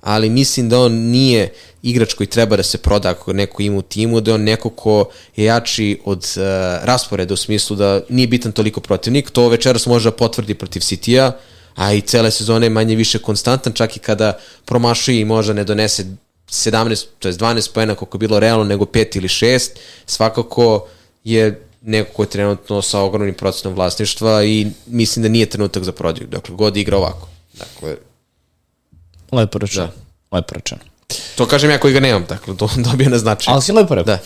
ali mislim da on nije igrač koji treba da se proda ako neko ima u timu, da je on neko ko je jači od uh, rasporeda u smislu da nije bitan toliko protivnik, to večeras može da potvrdi protiv City-a, a i cele sezone je manje više konstantan, čak i kada promašuje i možda ne donese 17, to je 12 pojena koliko je bilo realno, nego 5 ili 6, svakako je neko ko je trenutno sa ogromnim procenom vlasništva i mislim da nije trenutak za prodaju, dokle god igra ovako. Dakle, Lepo rečeno. Da. Lepo rečeno. To kažem ja koji ga nemam, dakle, to [laughs] dobio na značaj. Ali si lepo rekao. Da.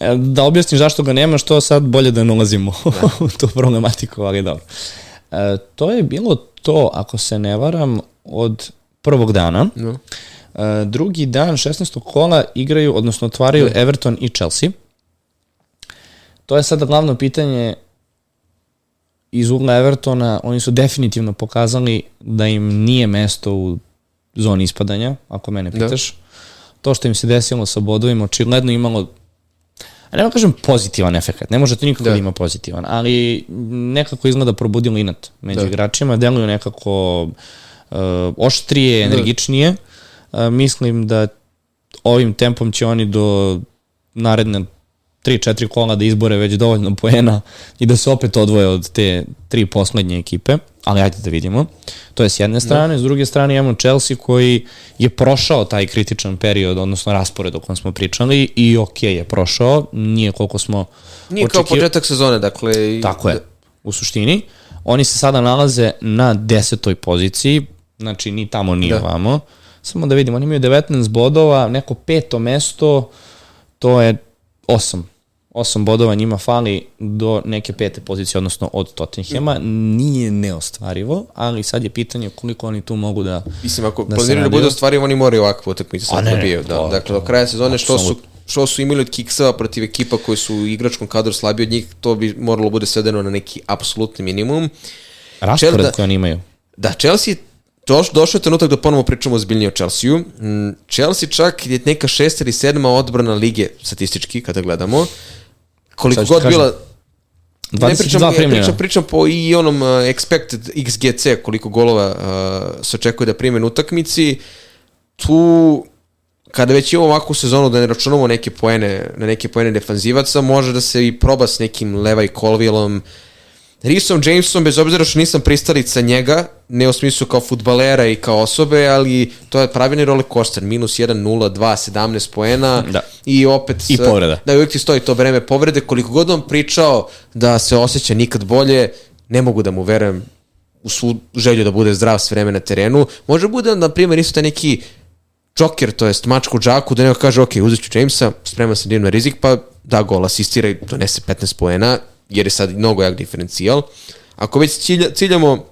E, da objasnim zašto ga nema, što sad bolje da ne ulazimo da. [laughs] u tu problematiku, ali dobro. E, to je bilo to, ako se ne varam, od prvog dana. No. E, drugi dan, 16. kola, igraju, odnosno otvaraju no. Everton i Chelsea. To je sada glavno pitanje iz ugla Evertona. Oni su definitivno pokazali da im nije mesto u zoni ispadanja, ako mene da. pitaš. Da. To što im se desilo sa bodovima, očigledno imalo ne mogu kažem pozitivan efekt, ne može to nikako da. da ima pozitivan, ali nekako izgleda probudilo inat među da. igračima, deluju nekako uh, oštrije, da. energičnije. Da. Uh, mislim da ovim tempom će oni do naredne 3-4 kola da izbore već dovoljno poena i da se opet odvoje od te tri poslednje ekipe ali ajde da vidimo. To je s jedne strane, da. s druge strane imamo Chelsea koji je prošao taj kritičan period, odnosno raspored o kojem smo pričali i ok je prošao, nije koliko smo Nije očekio... kao početak sezone, dakle... I... Tako je, u suštini. Oni se sada nalaze na desetoj poziciji, znači ni tamo, ni da. ovamo. Samo da vidimo, oni imaju 19 bodova, neko peto mesto, to je 8 osam bodova njima fali do neke pete pozicije, odnosno od Tottenhema, nije neostvarivo, ali sad je pitanje koliko oni tu mogu da Mislim, ako da planiraju da bude ostvarivo, oni moraju ovakvu utakmicu sad dobijaju. Da. Dakle, do kraja sezone, što su što su imali od kikseva protiv ekipa koji su u igračkom kadru slabiji od njih, to bi moralo bude svedeno na neki apsolutni minimum. Raspored da, koji oni imaju. Da, Chelsea Doš, došao je trenutak da ponovo pričamo ozbiljnije o Chelsea-u. Mm, Chelsea čak je neka šesta ili sedma odbrana lige, statistički, kada gledamo. Koliko god bila... Ne pričam, pričam, pričam po i onom uh, expected XGC, koliko golova uh, se očekuje da prime na utakmici. Tu kada već imamo ovakvu sezonu da ne računamo neke poene, na neke poene defanzivaca, može da se i proba s nekim Levaj Colvillom, Risom Jamesom, bez obzira što nisam pristalica njega, ne u smislu kao futbalera i kao osobe, ali to je pravilni roller coaster, minus 1, 0, 2, 17 poena da. i opet... I povreda. Da, uvijek ti stoji to vreme povrede. Koliko god on pričao da se osjeća nikad bolje, ne mogu da mu verujem u svu želju da bude zdrav s vreme na terenu. Može bude, na primjer, isto taj neki džoker, to jest mačku džaku, da neko kaže, ok, uzet ću Jamesa, spreman sam da na rizik, pa da gol, asistira i donese 15 poena, jer je sad mnogo jak diferencijal. Ako već cilja, ciljamo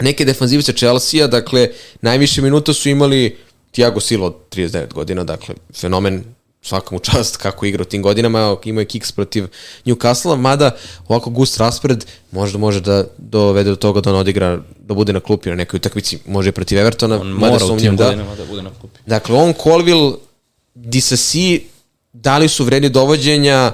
neke defanzivice Chelsea-a, dakle, najviše minuta su imali Thiago Silva od 39 godina, dakle, fenomen svakom čast kako igra u tim godinama, ima je kiks protiv Newcastle, mada ovako gust raspored možda može da dovede do toga da on odigra, da bude na klupi na nekoj utakmici, može i protiv Evertona, on mora u tim da, godinama da bude na klupi. Dakle, on, Colville, Disasi, da li su vredni dovođenja,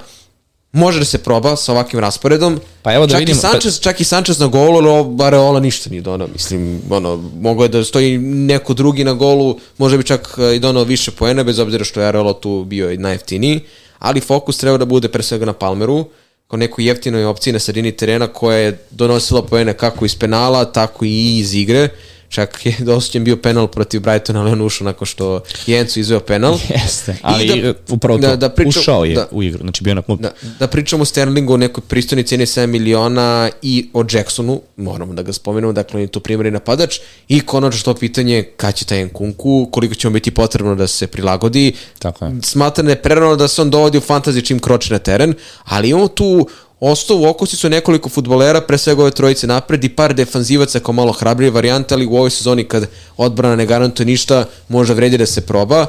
može da se proba sa ovakvim rasporedom. Pa evo da čak vidimo. I Sanchez, pa... Čak i Sanchez na golu, ali Areola ništa nije donao. Mislim, ono, mogo je da stoji neko drugi na golu, može bi čak e, i donao više poena, bez obzira što je Areola tu bio i najjeftiniji. Ali fokus treba da bude pre svega na Palmeru, kao nekoj jeftinoj opciji na sredini terena koja je donosila poene kako iz penala, tako i iz igre. Čak je [laughs] dosuđen bio penal protiv Brightona, ali on ušao nakon što je Enzo izveo penal. Jeste, ali da, upravo to, da, da pričam, ušao je da, u igru, znači bio na klubu. Da, da pričamo o Sterlingu o nekoj pristojnoj cijeni 7 miliona i o Jacksonu, moramo da ga spomenemo, dakle on je to primjeri napadač i konačno što pitanje kada će taj Nkunku, koliko će mu biti potrebno da se prilagodi. Tako je. Smatram da je prerano da se on dovodi u fantasy čim kroči na teren, ali imamo tu ostao u okosicu nekoliko futbolera, pre svega ove trojice napred i par defanzivaca kao malo hrabrije varijante, ali u ovoj sezoni kad odbrana ne garantuje ništa, možda vredi da se proba,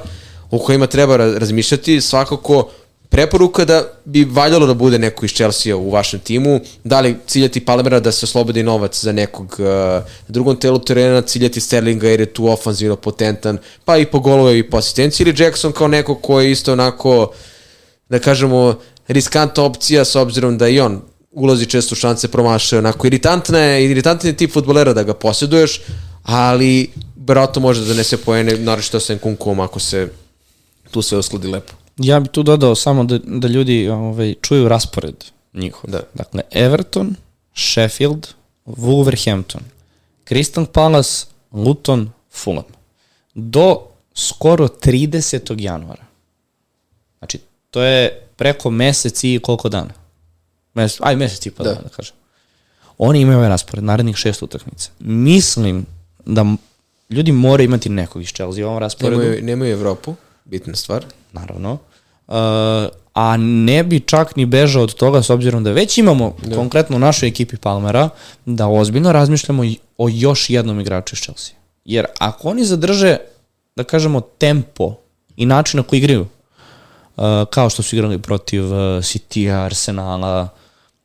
u kojima treba razmišljati, svakako preporuka da bi valjalo da bude neko iz Chelsea u vašem timu, da li ciljati Palmera da se oslobodi novac za nekog uh, drugom telu terena, ciljati Sterlinga jer je tu ofanzivno potentan, pa i po golove i po asistenciji, ili Jackson kao neko ko je isto onako, da kažemo, riskantna opcija s obzirom da i on ulazi često u šanse promašaju. Onako, iritantna je, iritantan je tip futbolera da ga posjeduješ, ali verovatno može da donese pojene, naravno što sa Nkunkom ako se tu sve uskladi lepo. Ja bih tu dodao samo da, da ljudi ovaj, čuju raspored njihov. Da. Dakle, Everton, Sheffield, Wolverhampton, Crystal Palace, Luton, Fulham. Do skoro 30. januara. Znači, to je preko mesec i koliko dana? Mes, aj, mesec i pa da. dana, da kažem. Oni imaju ovaj raspored, narednih šest utakmica. Mislim da ljudi moraju imati nekog iz Chelsea u ovom rasporedu. Nemaju, nemaju Evropu, bitna stvar. Naravno. Uh, a ne bi čak ni bežao od toga s obzirom da već imamo da. konkretno u našoj ekipi Palmera da ozbiljno razmišljamo o još jednom igraču iz Chelsea. Jer ako oni zadrže, da kažemo, tempo i način na koji igraju, kao što su igrali protiv uh, City, Arsenala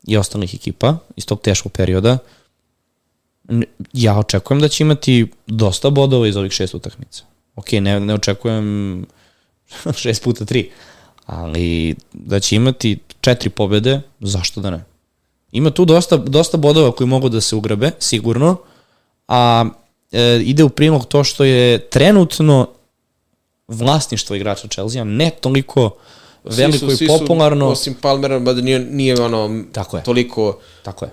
i ostalih ekipa iz tog teškog perioda. Ja očekujem da će imati dosta bodova iz ovih šest utakmica. Ok, ne, ne očekujem [laughs] šest puta tri, ali da će imati četiri pobede, zašto da ne? Ima tu dosta, dosta bodova koji mogu da se ugrabe, sigurno, a e, ide u prilog to što je trenutno vlasništvo igrača Chelsea, ne toliko veliko i popularno. Osim Palmera, da nije, nije ono Tako je. toliko... Tako je.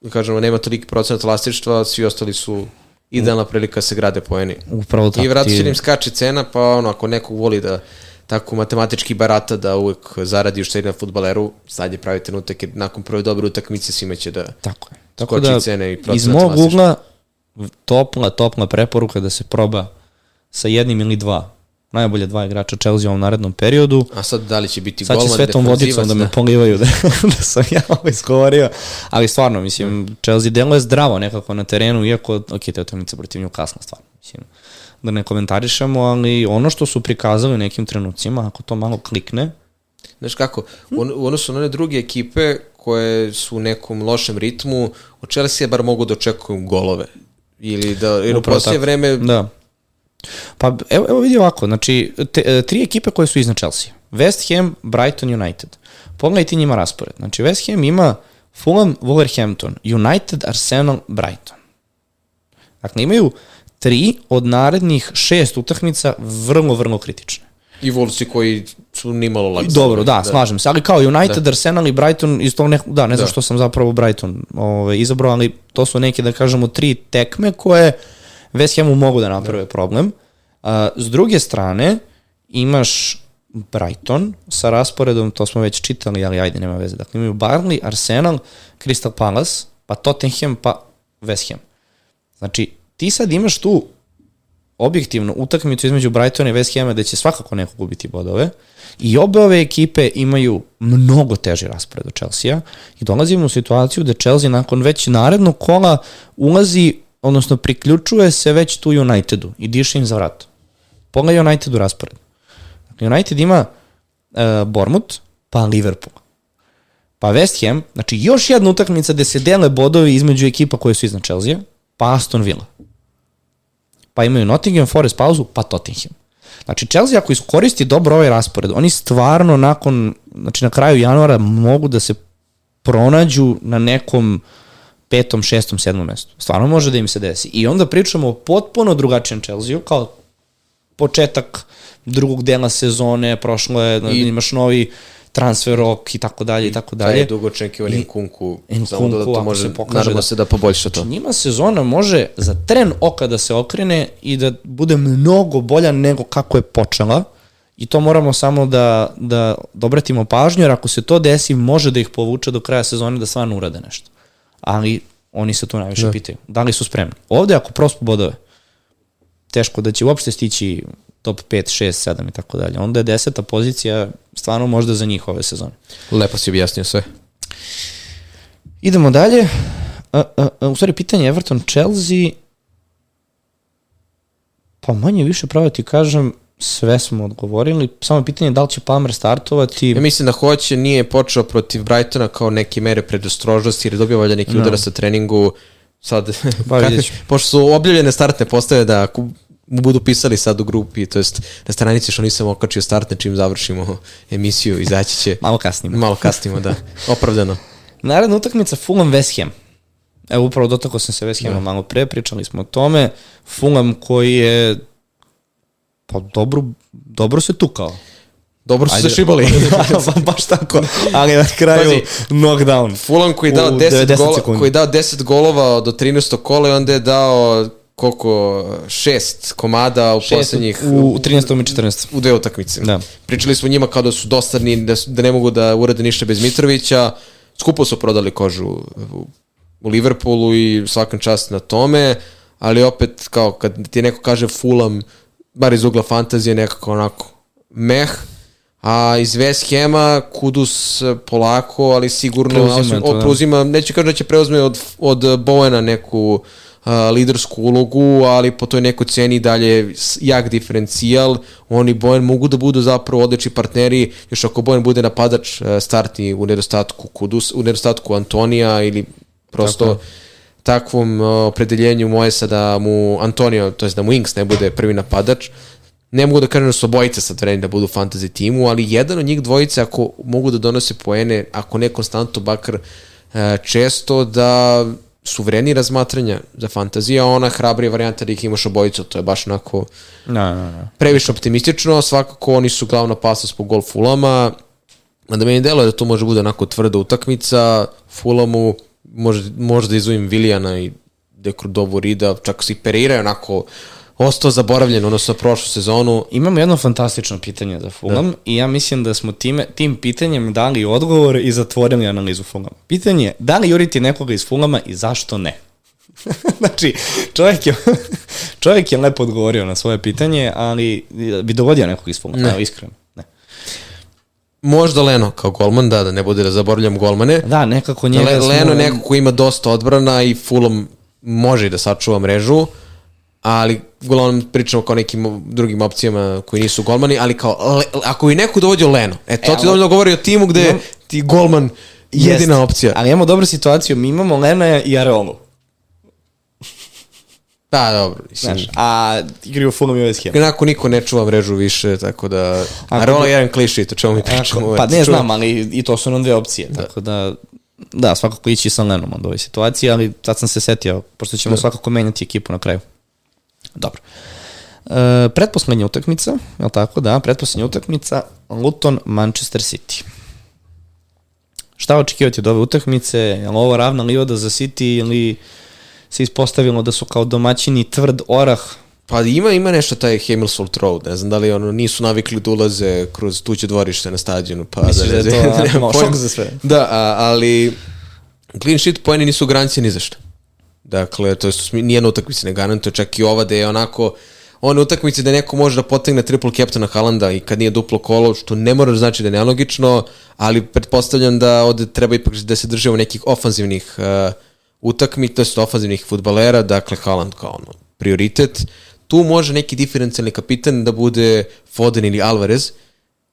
Da kažemo, nema toliki procenat vlasništva, svi ostali su idealna prilika da se grade poeni. Upravo tako. I vratno će im skače cena, pa ono, ako neko voli da tako matematički barata da uvek zaradi uštedi na futbaleru, sad je pravi trenutak jer nakon prve dobre utakmice svima će da tako je. Tako da, cene i procenat Iz mog ugla topla, topla preporuka da se proba sa jednim ili dva najbolje dva igrača Chelsea u ovom narednom periodu. A sad da li će biti sad golman, Sad će svetom vodicom da me polivaju da, [laughs] da sam ja ovo izgovorio, ali stvarno, mislim, Chelsea deluje zdravo nekako na terenu, iako, ok, te utakmice protiv nju kasno, stvarno, mislim, da ne komentarišemo, ali ono što su prikazali u nekim trenucima, ako to malo klikne, Znaš kako, u odnosu na one druge ekipe koje su u nekom lošem ritmu, od Chelsea bar mogu da očekuju golove. Ili da, jer u poslije vreme... Da. Pa evo, evo vidi ovako, znači te, e, tri ekipe koje su iznad Chelsea. West Ham, Brighton, United. Pogledajte njima raspored. Znači West Ham ima Fulham, Wolverhampton, United, Arsenal, Brighton. Dakle, imaju tri od narednih šest utakmica vrlo, vrlo kritične. I Wolvesi koji su nimalo lak. Dobro, da, da, slažem se. Ali kao United, da. Arsenal i Brighton, iz tog nekog, da, ne znam da. što sam zapravo Brighton ovaj, izabrao, ali to su neke, da kažemo, tri tekme koje West Hamu mogu da naprave da. problem. Uh, s druge strane, imaš Brighton sa rasporedom, to smo već čitali, ali ajde, nema veze. Dakle, imaju Barnley, Arsenal, Crystal Palace, pa Tottenham, pa West Ham. Znači, ti sad imaš tu objektivno utakmicu između Brightona i West Hama da će svakako neko gubiti bodove i obe ove ekipe imaju mnogo teži raspored od Chelsea-a i dolazimo u situaciju da Chelsea nakon već narednog kola ulazi, odnosno priključuje se već tu Unitedu i diše im za vrat. Pogledaj Unitedu raspored. United ima uh, Bournemouth, pa Liverpool. Pa West Ham, znači još jedna utakmica gde se dele bodovi između ekipa koje su iznad Chelsea, pa Aston Villa pa imaju Nottingham Forest pauzu, pa Tottenham. Znači, Chelsea ako iskoristi dobro ovaj raspored, oni stvarno nakon, znači na kraju januara mogu da se pronađu na nekom petom, šestom, sedmom mestu. Stvarno može da im se desi. I onda pričamo o potpuno drugačijem Chelsea, kao početak drugog dela sezone, prošlo je, I, imaš novi transfer rok i tako dalje i tako dalje. Taj dugo očekivani Nkunku, samo da to može, se pokaže nadamo da, se da poboljša to. Znači, njima sezona može za tren oka da se okrene i da bude mnogo bolja nego kako je počela i to moramo samo da, da dobratimo pažnju, jer ako se to desi, može da ih povuče do kraja sezone da stvarno urade nešto. Ali oni se tu najviše da. pitaju. Da li su spremni? Ovde ako prospu bodove, teško da će uopšte stići top 5, 6, 7 i tako dalje. Onda je deseta pozicija stvarno možda za njih ove sezone. Lepo si objasnio sve. Idemo dalje. A, a, a, u stvari, pitanje Everton Chelsea pa manje više pravo ti kažem sve smo odgovorili. Samo pitanje je da li će Palmer startovati. Ja mislim da hoće, nije počeo protiv Brightona kao neke mere predostrožnosti jer je dobio valjda neki no. udarac sa treningu. Sad, pa, [laughs] kako, pošto su objavljene startne postave da mu budu pisali sad u grupi, to jest na stranici što nisam okačio startne čim završimo [laughs] emisiju, izaći će. [laughs] Malo kasnimo. Malo kasnimo, da. Opravdano. Naredna utakmica Fulham West Ham. Evo upravo dotako sam se West Hamom da. malo pre, pričali smo o tome. Fulham koji je pa dobro, dobro se tukao. Dobro su Ajde, se šibali. [laughs] pa baš tako. Ali na kraju Pazi, knockdown. Fulham koji dao 10 gola, koji dao 10 golova do 13. kola i onda je dao koliko, šest komada u šest poslednjih... U, u 13. i 14. U dve utakmice. Da. Pričali smo njima kao da su dosadni, da, su, da ne mogu da urade ništa bez Mitrovića. Skupo su prodali kožu u, u Liverpoolu i svakan čast na tome, ali opet kao kad ti neko kaže Fulham, bar iz ugla fantazije, nekako onako meh, a iz West Hema Kudus polako, ali sigurno preuzima, da. preuzima neće kažem da će preuzme od, od Bowena neku lidersku ulogu, ali po toj nekoj ceni dalje jak diferencijal. Oni Bojan mogu da budu zapravo odlični partneri, još ako Bojan bude napadač startni u nedostatku Kudus, u nedostatku Antonija ili prosto Tako. Takvom opredeljenju moje da mu Antonio, to je da mu Inks ne bude prvi napadač, ne mogu da kažem da su obojice sad vremeni da budu fantasy timu, ali jedan od njih dvojice ako mogu da donose poene, ako ne konstantno bakar često da su vredni razmatranja za fantazija, ona hrabrija varijanta da ih imaš obojicu, to je baš onako no, no, no. previše optimistično, svakako oni su glavna opasnost po gol Fulama, da meni deluje da to može bude onako tvrda utakmica, Fulamu može, možda izvojim Vilijana i Dekrudovu Rida, čak se i periraju onako ostao zaboravljen, odnosno prošlu sezonu. Imamo jedno fantastično pitanje za Fulham da. i ja mislim da smo time, tim pitanjem dali odgovor i zatvorili analizu Fulhama. Pitanje je, da li juriti nekoga iz Fulhama i zašto ne? [laughs] znači, čovjek je, [laughs] čovjek je lepo odgovorio na svoje pitanje, ali bi dovodio nekog ispolna, iskreno. Ne. Možda Leno kao golman, da, da ne bude da zaboravljam golmane. Da, nekako njega... Le, Leno smo... neko ko ima dosta odbrana i Fulham može i da sačuva mrežu, ali uglavnom pričamo kao nekim drugim opcijama koji nisu golmani, ali kao, le, ako bi neko dovodio Leno, e to e, ti dovoljno govori o timu gde imam, ti golman jedina jest, opcija. Ali imamo dobru situaciju, mi imamo Lena i Areolu. Da, dobro. Mislim. Znaš, a igraju Fulham i West Ham. Inako niko ne čuva mrežu više, tako da... Ako, Areola je jedan kliši, to čemu mi pričamo. Pa ne znam, ali i to su nam dve opcije, da. tako da... Da, svakako ići sa Lenom od ove situacije, ali sad sam se setio, pošto ćemo da. svakako menjati ekipu na kraju. Dobro. E, pretposlednja utakmica, je li tako? Da, pretposlednja utakmica, Luton, Manchester City. Šta očekivati od ove utakmice? Je li ovo ravna livada za City ili se ispostavilo da su kao domaćini tvrd orah Pa ima, ima nešto taj Hamilsford Road, ne znam da li ono, nisu navikli da ulaze kroz tuđe dvorište na stadionu, pa Misliš da, da je to [laughs] nema šok za sve? Da, a, ali clean sheet pojeni nisu garancije ni zašto. Dakle, to je nijedna utakmica ne garantuje, čak i ova da je onako one utakmice da neko može da potegne triple captaina Halanda i kad nije duplo kolo, što ne mora da znači da je nelogično, ali pretpostavljam da ovde treba ipak da se držimo nekih ofanzivnih uh, je ofanzivnih futbalera, dakle Haaland kao ono, prioritet. Tu može neki diferencijalni kapitan da bude Foden ili Alvarez,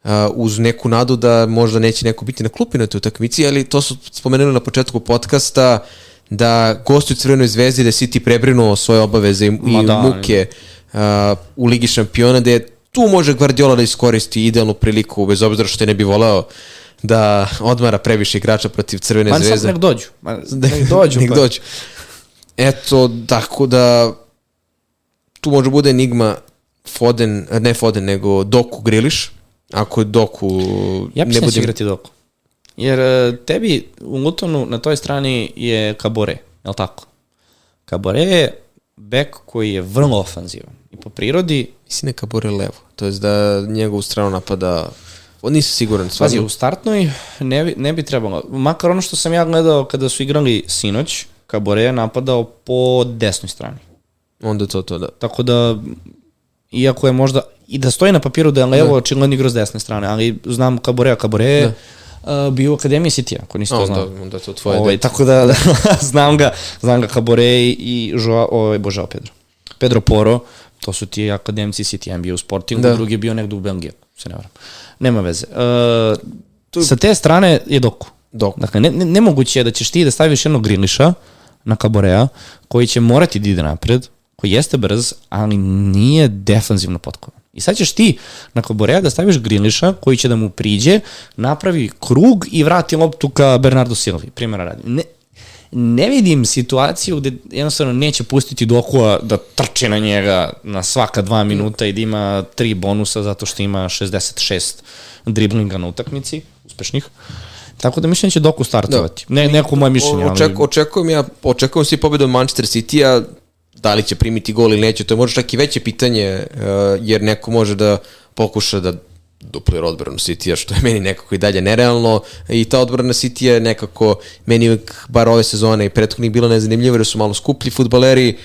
uh, uz neku nadu da možda neće neko biti na klupi na toj utakmici, ali to su spomenuli na početku podcasta, uh, da gostuju Crvenoj zvezdi, da si ti prebrinuo svoje obaveze i, i da, muke uh, u Ligi šampiona, da je tu može Guardiola da iskoristi idealnu priliku, bez obzira što je ne bi voleo da odmara previše igrača protiv Crvene Man, zvezde. nek dođu. Man, [laughs] nek dođu. nek pa. dođu. Eto, tako da tu može bude enigma Foden, ne Foden, nego Doku Griliš. Ako je Doku... Ja ne budem... igrati Doku. Jer e, tebi u Lutonu na toj strani je Kabore, je li tako? Kabore je bek koji je vrlo ofanzivan. I po prirodi... Mislim da je Kabore levo. To je da njegovu stranu napada On nisi siguran. Pazi, u startnoj ne bi, ne bi trebalo. Makar ono što sam ja gledao kada su igrali sinoć, Kabore je napadao po desnoj strani. Onda to, to, da. Tako da, iako je možda, i da stoji na papiru da je levo, da. očigledno igra s desne strane, ali znam Kabore, Kabore je da uh, bio u Akademiji City, ako nisi to znao. Onda, onda to tvoje ovaj, Tako da, da [laughs] znam ga, znam ga Kabore i Joao, ovaj, Božao Pedro. Pedro Poro, to su ti akademci City, jedan bio u Sportingu, da. drugi je bio negde u Belgiji, se ne varam. Nema veze. Uh, tu... Sa te strane je Doku. Doku. Dakle, ne, ne, nemoguće je da ćeš ti da staviš jednog Griliša na Kaborea, koji će morati da ide napred, koji jeste brz, ali nije defanzivno potkovan. I sad ćeš ti na Koborea da staviš Griliša koji će da mu priđe, napravi krug i vrati loptu ka Bernardo Silvi, primjera radi. Ne, ne vidim situaciju gde jednostavno neće pustiti Dokua da trče na njega na svaka dva minuta i da ima tri bonusa zato što ima 66 driblinga na utakmici, uspešnih. Tako da mislim da će Doku startovati. Da. Ne, neko moje mišljenje. Oček, očekujem ja, očekujem si pobedu Manchester City-a, da li će primiti gol ili neće, to je možda čak i veće pitanje, uh, jer neko može da pokuša da duplira odbranu City-a, što je meni nekako i dalje nerealno i ta odbrana City je nekako meni uvijek, bar ove sezone i prethodnih bilo nezanimljivo jer su malo skuplji futbaleri,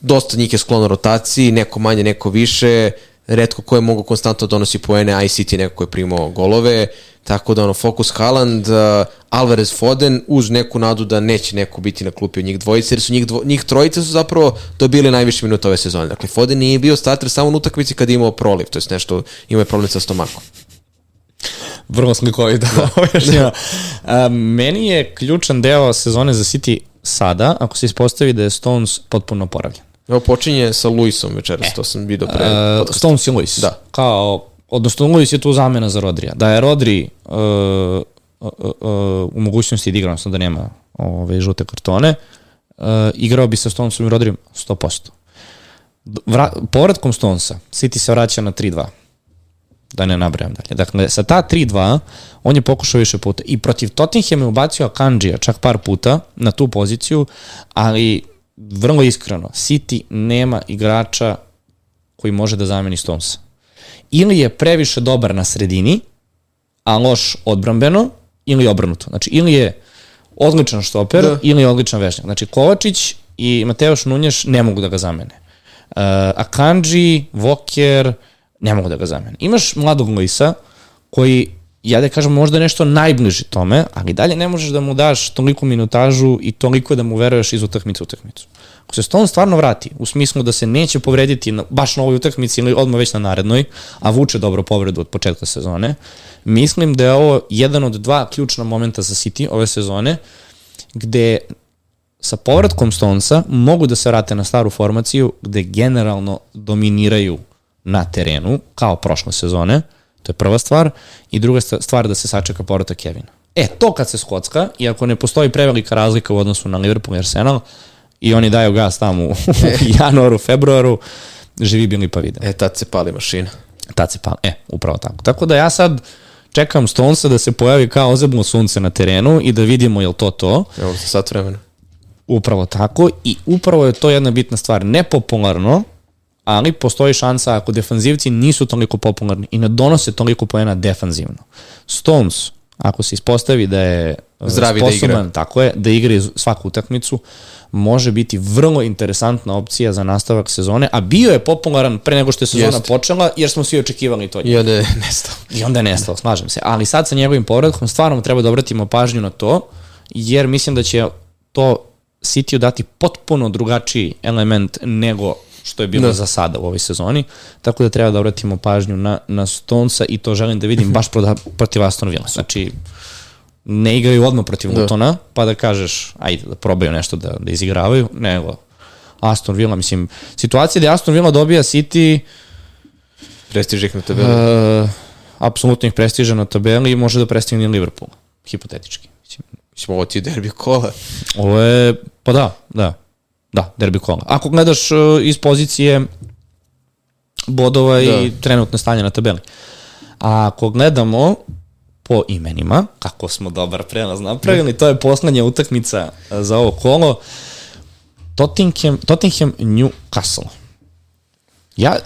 dosta njih je sklono rotaciji, neko manje, neko više, redko ko je mogu konstantno da donosi poene, a i City neko ko je primao golove, tako da ono, fokus Haaland, uh, Alvarez Foden, uz neku nadu da neće neko biti na klupi od njih dvojice, jer su njih, dvo, njih trojice su zapravo dobili najviše minuta ove sezone. Dakle, Foden nije bio starter samo u utakmici kad je imao proliv, to je nešto, imao je problem sa stomakom. Vrlo slikovito da. [laughs] da. meni je ključan deo sezone za City sada, ako se ispostavi da je Stones potpuno poravljen. Evo počinje sa Luisom večeras, e, to sam vidio pre. Uh, Stones i Luis. Da. Kao, odnosno Luis je tu zamena za Rodrija. Da je Rodri uh, uh, uh, u mogućnosti da igra, odnosno da nema ove žute kartone, uh, igrao bi sa Stonesom i Rodrijem 100%. Vra, povratkom Stonesa, City se vraća na 3-2 da ne nabrajam dalje. Dakle, sa ta 3-2, on je pokušao više puta. I protiv Tottenham je ubacio Akanđija čak par puta na tu poziciju, ali vrlo iskreno, City nema igrača koji može da zameni Stonesa. Ili je previše dobar na sredini, a loš odbrambeno, ili obrnuto. Znači, ili je odličan štoper, da. ili je odličan vešnjak. Znači, Kovačić i Mateoš Nunješ ne mogu da ga zamene. Uh, Akanji, Voker, ne mogu da ga zamene. Imaš mladog Luisa, koji ja da kažem možda nešto najbliži tome, ali dalje ne možeš da mu daš toliko minutažu i toliko da mu veruješ iz utakmice u utakmicu. Ako se Stone stvarno vrati, u smislu da se neće povrediti na, baš na ovoj utakmici ili odmah već na narednoj, a vuče dobro povredu od početka sezone, mislim da je ovo jedan od dva ključna momenta za City ove sezone, gde sa povratkom Stonesa mogu da se vrate na staru formaciju gde generalno dominiraju na terenu, kao prošle sezone, To je prva stvar. I druga stvar da se sačeka porota Kevina. E, to kad se skocka, i ako ne postoji prevelika razlika u odnosu na Liverpool i Arsenal, i oni daju gas tamo [laughs] u, januaru, februaru, živi bili pa vide. E, tad se pali mašina. Tad se pali, e, upravo tako. Tako da ja sad čekam Stonesa da se pojavi kao ozebno sunce na terenu i da vidimo je li to to. Evo se sat vremena. Upravo tako i upravo je to jedna bitna stvar. Nepopularno, ali postoji šansa ako defanzivci nisu toliko popularni i ne donose toliko poena defanzivno. Stones, ako se ispostavi da je Zdravi da sposoban, da igra. tako je, da igra svaku utakmicu, može biti vrlo interesantna opcija za nastavak sezone, a bio je popularan pre nego što je sezona Jest. počela, jer smo svi očekivali to. I onda je nestao. I onda je nestao, slažem se. Ali sad sa njegovim povratkom stvarno treba da obratimo pažnju na to, jer mislim da će to City dati potpuno drugačiji element nego što je bilo da. za sada u ovoj sezoni, tako da treba da obratimo pažnju na, na Stonesa i to želim da vidim [laughs] baš protiv Aston Villa. Znači, ne igraju odmah protiv da. Lutona, pa da kažeš, ajde da probaju nešto da, da izigravaju, nego Aston Villa, mislim, situacija gde Aston Villa dobija City prestiž ih na tabeli. Uh, apsolutno ih prestiža na tabeli i može da prestigne Liverpool, hipotetički. Mislim, mislim ovo ti je derbi kola. Ovo je, pa da, da. Da, derbi kola. Ako gledaš uh, iz pozicije bodova da. i trenutne stanje na tabeli. A ako gledamo po imenima, kako smo dobar prelaz napravili, to je poslednja utakmica uh, za ovo kolo. Tottenham, Tottenham Newcastle. Ja,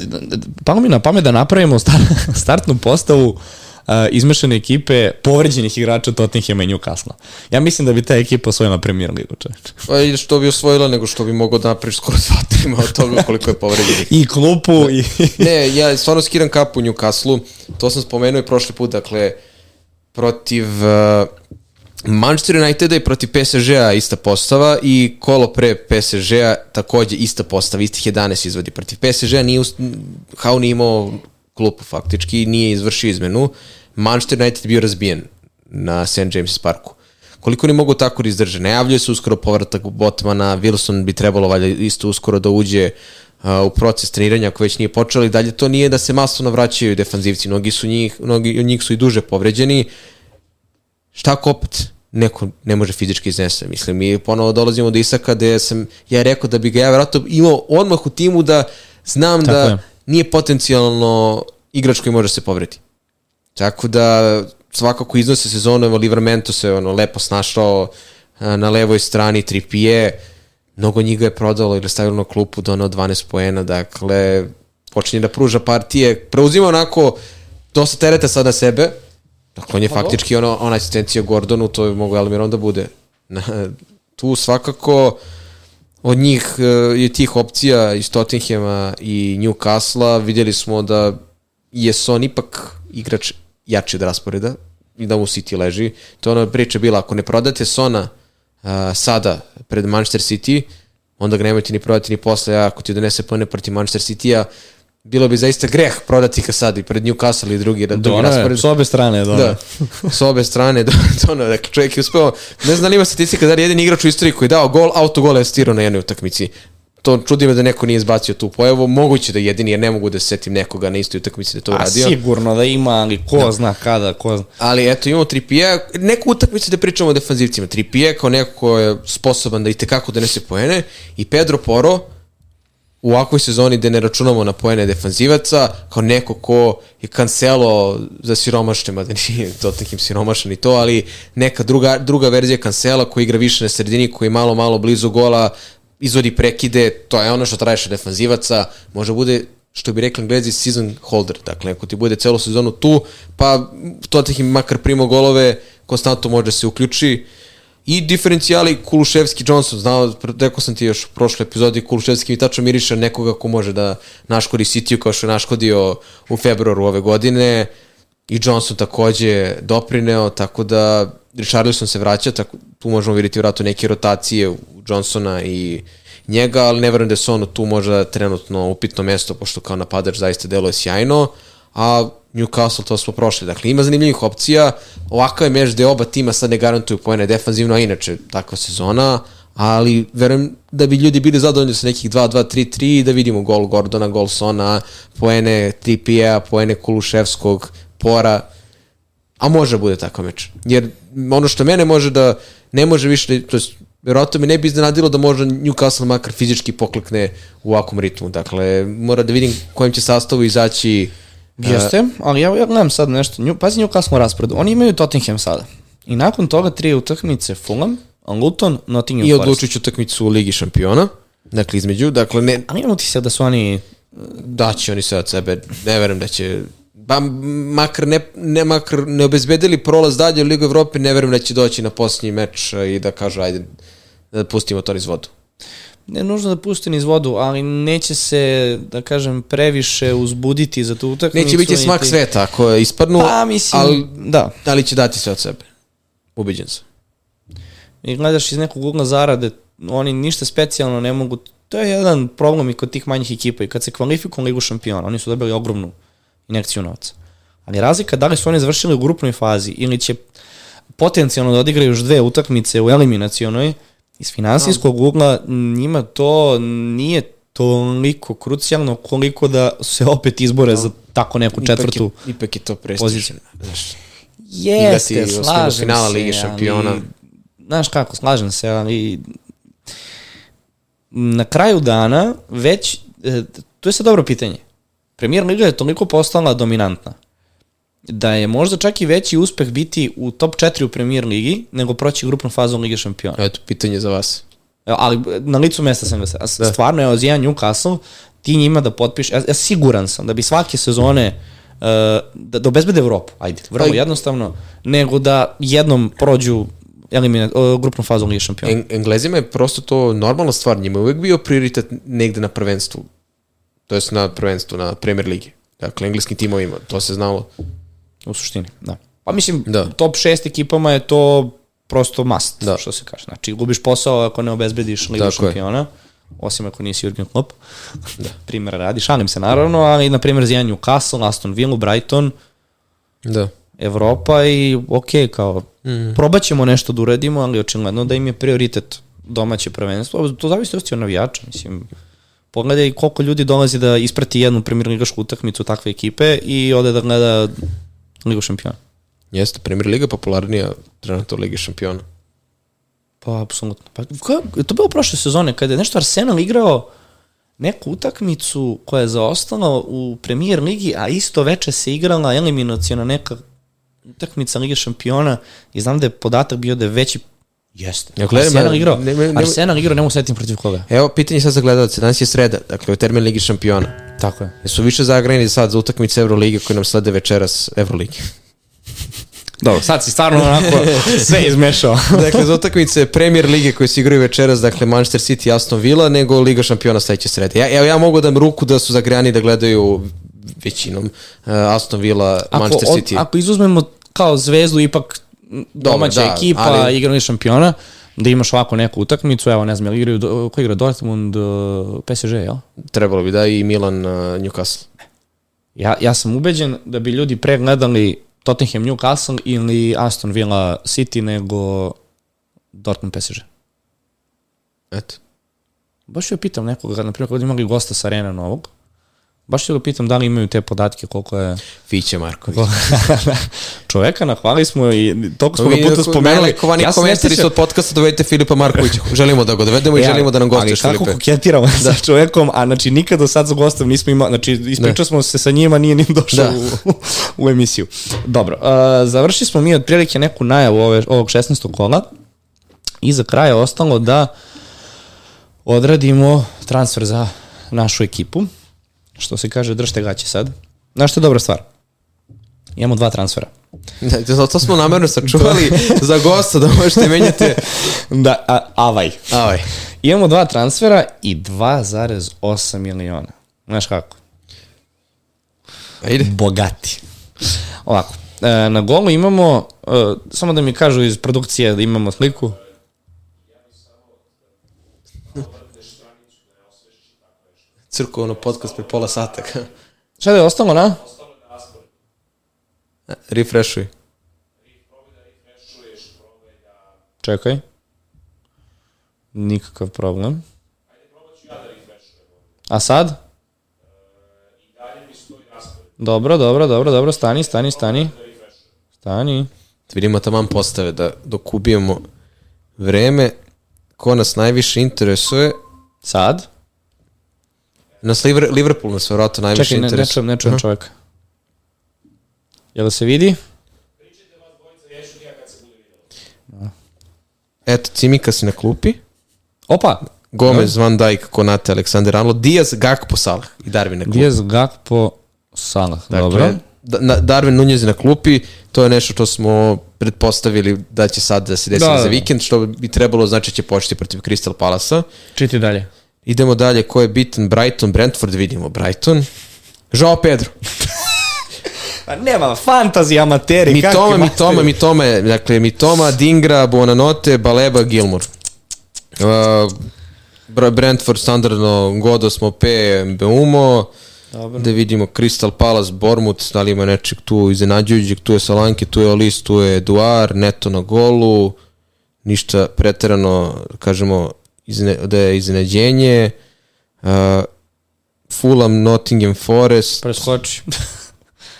palo mi na pamet da napravimo [laughs] startnu postavu uh, izmešane ekipe povređenih igrača Tottenhama i Newcastle. Ja mislim da bi ta ekipa osvojila premier ligu, čoveče. Pa i što bi osvojila, nego što bi mogao da napraviš skoro dva tima od toga koliko je povređenih. [laughs] I klupu i... ne, ja stvarno skiram kapu u Newcastle, to sam spomenuo i prošli put, dakle, protiv uh, Manchester Uniteda i protiv PSG-a ista postava i kolo pre PSG-a takođe ista postava, istih 11 izvodi. Protiv PSG-a nije, Hau nije imao klupu faktički, nije izvršio izmenu. Manchester United bio razbijen na St. James Parku. Koliko oni mogu tako da izdrže? Najavljuje se uskoro povratak Botmana, Wilson bi trebalo valjda isto uskoro da uđe uh, u proces treniranja ako već nije počelo i dalje to nije da se masovno vraćaju defanzivci, mnogi su njih, mnogi od njih su i duže povređeni. Šta ako opet neko ne može fizički iznese? Mislim, mi ponovo dolazimo do Isaka gde sam ja rekao da bi ga ja vratno imao odmah u timu da znam Tako da je nije potencijalno igrač koji može se povreti. Tako da svakako iznose sezonu, evo Livramento se ono lepo snašao na levoj strani Tripije, mnogo njih ga je prodalo ili stavilo na klupu, donao 12 poena, dakle počinje da pruža partije, preuzima onako dosta tereta sad na sebe, dakle on je pa faktički ono, ona asistencija Gordonu, to je mogo Elmiron da bude. tu svakako od njih e, je tih opcija iz Tottenhema i Newcastle vidjeli smo da je Son ipak igrač jači od rasporeda i da mu City leži. To je ona priča bila, ako ne prodate Sona uh, sada pred Manchester City, onda ga nemojte ni prodati ni posle, ako ti donese pone protiv Manchester City-a, bilo bi zaista greh prodati ga sad i pred Newcastle i drugi, drugi Dona raspored. S obe strane, Dona. Da, s obe strane, Dona, [laughs] dakle čovjek je uspeo, ne znam da li ima statistika da je jedan igrač u istoriji koji je dao gol, autogol je asistirao na jednoj utakmici. To čudi me da neko nije izbacio tu pojavu, moguće da jedini, jer ne mogu da se setim nekoga na istoj utakmici da to uradio. A sigurno da ima, ali ko da. zna kada, ko zna. Ali eto, imamo Tripije, neku utakmicu da pričamo o defanzivcima. Tripije kao neko ko je sposoban da i tekako donese poene i Pedro Poro, u ovakvoj sezoni gde ne računamo na pojene defanzivaca, kao neko ko je kancelo za siromašne, mada nije Tottenham siromašan i to, ali neka druga, druga verzija kancela koji igra više na sredini, koji je malo, malo blizu gola, izvodi prekide, to je ono što traješe defanzivaca, može bude što bi rekli englezi season holder, dakle ako ti bude celu sezonu tu, pa Tottenham makar primo golove, konstantno može se uključi, I diferencijali Kuluševski Johnson, znao, rekao sam ti još u prošloj epizodi, Kuluševski mi tačno miriše nekoga ko može da naškodi City-u kao što je naškodio u februaru ove godine i Johnson takođe doprineo, tako da Richarlison se vraća, tako, tu možemo vidjeti vratno neke rotacije u Johnsona i njega, ali ne verujem da je Sono tu možda trenutno upitno mesto, pošto kao napadač zaista deluje sjajno, a Newcastle to smo prošli. Dakle, ima zanimljivih opcija, ovakav je meč gde oba tima sad ne garantuju pojene defanzivno, a inače takva sezona, ali verujem da bi ljudi bili zadovoljni sa nekih 2-2-3-3 i da vidimo gol Gordona, gol Sona, poene Trippier, poene Kuluševskog, Pora, a može da bude takav meč. Jer ono što mene može da, ne može više, to je verovatno me ne bi iznenadilo da možda Newcastle makar fizički poklekne u ovakvom ritmu. Dakle, mora da vidim kojem će sastavu izaći Jeste, ali ja, ja gledam sad nešto. Nju, pazi Newcastle rasporedu. Oni imaju Tottenham sada. I nakon toga tri utakmice Fulham, Luton, Nottingham Forest. I odlučujuću utakmicu u Ligi šampiona. Dakle, između, dakle, ne... Ali imam ti se da su oni... Da će oni sve od sebe, ne verujem da će... Ba, makar ne, ne, makar ne obezbedili prolaz dalje u Ligu Evrope, ne verujem da će doći na posljednji meč i da kažu, ajde, da pustimo to iz vodu ne nužno da pusti niz vodu, ali neće se, da kažem, previše uzbuditi za tu utakmicu. Neće biti smak niti... sveta ako je ispadnu, pa, mislim, ali, da. ali će dati sve od sebe. Ubiđen sam. I gledaš iz nekog ugla zarade, oni ništa specijalno ne mogu, to je jedan problem i kod tih manjih ekipa i kad se kvalifikuju Ligu šampiona, oni su dobili ogromnu inekciju novca. Ali razlika da li su oni završili u grupnoj fazi ili će potencijalno da odigraju još dve utakmice u eliminacionoj, Iz finansijskog ugla njima to nije toliko krucijalno koliko da se opet izbore no. za tako neku četvrtu ipak je, ipak je to prestižno. Jeste, da slažem finala Lige šampiona. Ali, znaš kako, slažem se, ali na kraju dana već, e, to je sad dobro pitanje. Premier Liga je toliko postala dominantna da je možda čak i veći uspeh biti u top 4 u Premier Ligi nego proći grupnu fazu Lige šampiona. Eto, pitanje za vas. Evo, ali na licu mesta sam ga se. Da. Stvarno je Ozijan Newcastle, ti njima da potpiš, ja, ja siguran sam da bi svake sezone uh, da, da obezbede Evropu, ajde, vrlo Aj. jednostavno, nego da jednom prođu eliminat, uh, grupnu fazu Lige šampiona. En, Englezima je prosto to normalna stvar, njima je uvek bio prioritet negde na prvenstvu, to jest na prvenstvu, na Premier Ligi. Dakle, engleskim timovima, to se znalo U suštini, da. Pa mislim, da. top 6 ekipama je to prosto must, da. što se kaže. Znači, gubiš posao ako ne obezbediš Ligu šampiona, je. osim ako nisi Jurgen Klopp. Da. [laughs] Primjer radi, šalim se naravno, ali na primjer za Newcastle, Aston Villa, Brighton, da. Evropa i ok, kao, mm. probat ćemo nešto da uradimo, ali očigledno da im je prioritet domaće prvenstvo. To zavisi od navijača, mislim. Pogledaj koliko ljudi dolazi da isprati jednu primjer ligašku utakmicu takve ekipe i ode da gleda Ligu šampiona. Jeste, Premier Liga popularnija trenutno Ligi šampiona. Pa, apsolutno. Pa, je to bilo prošle sezone, kada je nešto Arsenal igrao neku utakmicu koja je zaostala u Premier Ligi, a isto veče se igrala eliminacijona neka utakmica Lige šampiona i znam da je podatak bio da je veći Jeste. Ja, gledam, Arsenal igrao. Ne, ne, ne, Arsenal igrao, ne mogu setim protiv koga. Evo, pitanje sad za gledalce. Danas je sreda, dakle, u termin Ligi šampiona. Tako je. Jesu više zagrani sad za utakmice Euroligi koji nam slede večeras Euroligi? Dobro, sad si stvarno onako sve izmešao. [laughs] dakle, za utakmice Premier Lige koje se igraju večeras, dakle Manchester City i Aston Villa, nego Liga šampiona sledeće srede. Ja, evo, ja mogu da ruku da su zagrani da gledaju većinom uh, Aston Villa, ako, Manchester City. Ako izuzmemo kao zvezdu, ipak domaća da, ekipa, ali... igrani šampiona, da imaš ovako neku utakmicu, evo ne znam, igraju, ko igra Dortmund, uh, PSG, jel? Trebalo bi da i Milan uh, Newcastle. Ja, ja sam ubeđen da bi ljudi pre gledali Tottenham Newcastle ili Aston Villa City nego Dortmund PSG. Eto. Baš joj pitam nekoga, na primjer, kada imali gosta sa arena novog, Baš ću ga pitam da li imaju te podatke koliko je... Fiće Marković. [laughs] Čoveka nahvali smo i toliko smo ga puta spomenuli. Kovani ja komentari su od podcasta dovedite Filipa Markovića. [laughs] Želimo da ga dovedemo i ja, želimo da nam gostuješ Filipe. Ali kako koketiramo da. sa čovekom, a znači nikad do sad za gostom nismo imali, znači ispričali da. smo se sa njima, nije nim došao da. u, u emisiju. Dobro, uh, završili smo mi otprilike neku najavu ove, ovog 16. kola i za kraj je ostalo da odradimo transfer za našu ekipu što se kaže držte gaće sad. Znaš što je dobra stvar? Imamo dva transfera. Da, to smo namerno sačuvali [laughs] za gosta da možete menjati. Da, a, avaj. Avaj. Imamo dva transfera i 2,8 miliona. Znaš kako? Ajde. Bogati. Ovako, e, na golu imamo, e, samo da mi kažu iz produkcije da imamo sliku. Crko, ono podcast pre pola sata. [laughs] Šta da je ostalo, na? Refreshuj. Čekaj. Nikakav problem. A sad? Dobro, dobro, dobro, dobro, stani, stani, stani. Stani. Vidimo taman postave da dok ubijemo vreme, ko nas najviše interesuje, Sad? Nas Liver, Liverpool nas vjerojatno najviše Čekaj, ne, ne interesuje. čujem, ne čujem čovjeka. Jel da se vidi? Eto, Cimika si na klupi. Opa! Gomez, Van Dijk, Konate, Alexander Arnold, Diaz, Gakpo, Salah i Darwin na klupi. Diaz, Gakpo, Salah. Dakle, Dobro. Da, Darwin Nunez na klupi, to je nešto što smo pretpostavili da će sad da se desi Da, da, za da. vikend, što bi trebalo znači će početi protiv Crystal Palasa. Čiti dalje. Idemo dalje, ko je bitan? Brighton, Brentford, vidimo Brighton. Joao Pedro. [laughs] Pa nema, fantasy amateri. Mitoma, Mitoma, Mitoma, dakle Mitoma, Dingra, Buonanotte, Baleba, Gilmour. Uh, Br- Brentford standardno Godo smo P, Beumo, Dobro. da vidimo Crystal Palace, Bournemouth, da li ima nečeg tu iznenađujućeg, tu je Solanke, tu je Olis, tu je Eduard, Neto na golu, ništa preterano, kažemo, izne, da je iznenađenje. Uh, Fulham, Nottingham Forest, Preskoči.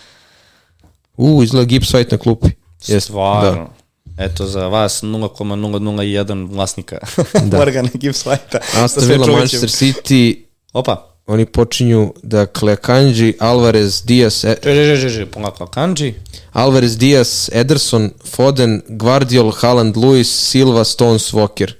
[laughs] u, izgleda Gibbs White na klupi. Jeste, Stvarno. Eto za vas 0,001 vlasnika [laughs] Da. Morgana Gibbs White-a. [laughs] Aston Villa, Manchester City, Opa. oni počinju, dakle, Kanji, Alvarez, Diaz, e, Če, če, če, polako. Kanji. Alvarez, Diaz, Ederson, Foden, Guardiol, Haaland, Luis, Silva, Stones, Walker.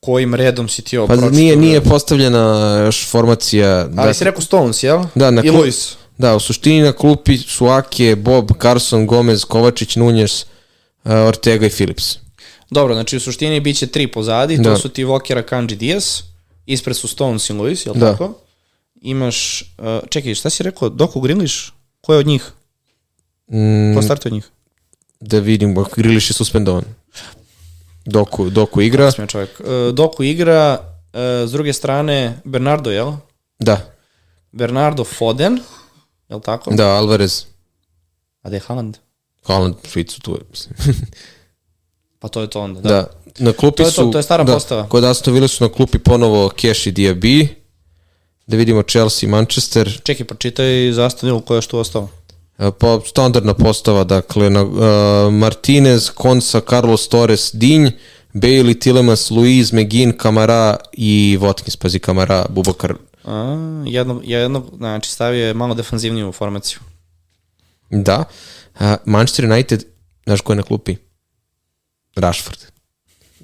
Kojim redom si ti ovo Pa pročitao? nije, nije postavljena još formacija. Ali Da, si rekao Stones, jel? Da, na I klu- Luis. da, u suštini na klupi su Ake, Bob, Carson, Gomez, Kovačić, Nunez, uh, Ortega i Phillips. Dobro, znači u suštini bit će tri pozadi, Da. to su ti Walkera, Kanji, Diaz, ispred su Stones i Luis, jel Da. tako? Imaš, uh, čekaj, šta si rekao, Doku Grilish? Ko je od njih? Mm, Ko startuje od njih? da vidimo, Griliš je suspendovan. Doku, Doku igra. Smije čovjek. Uh, Doku igra, uh, s druge strane Bernardo, jel? Da, Bernardo Foden, jel tako? da, Alvarez. A da je Haaland? Haaland, Švicu, tu je. mislim. [laughs] Pa to je to onda, da. Da. Na klupi To je to, su... to je stara da, postava. Kod Aston Villa su na klupi ponovo Cash i Diaby. Da vidimo Chelsea i Manchester. Čekaj, pročitaj za Aston Villa ko je tu ostao. Pa standardna postava, dakle, na, uh, Martinez, Konsa, Carlos Torres, Dinj, Bailey, Tilemans, Luiz, Megin, Kamara i Watkins, pazi Kamara, Bubakar. A, jedno, jedno, znači stavio je malo defanzivniju formaciju. Da. Uh, Manchester United, znaš ko je na klupi? Rashford.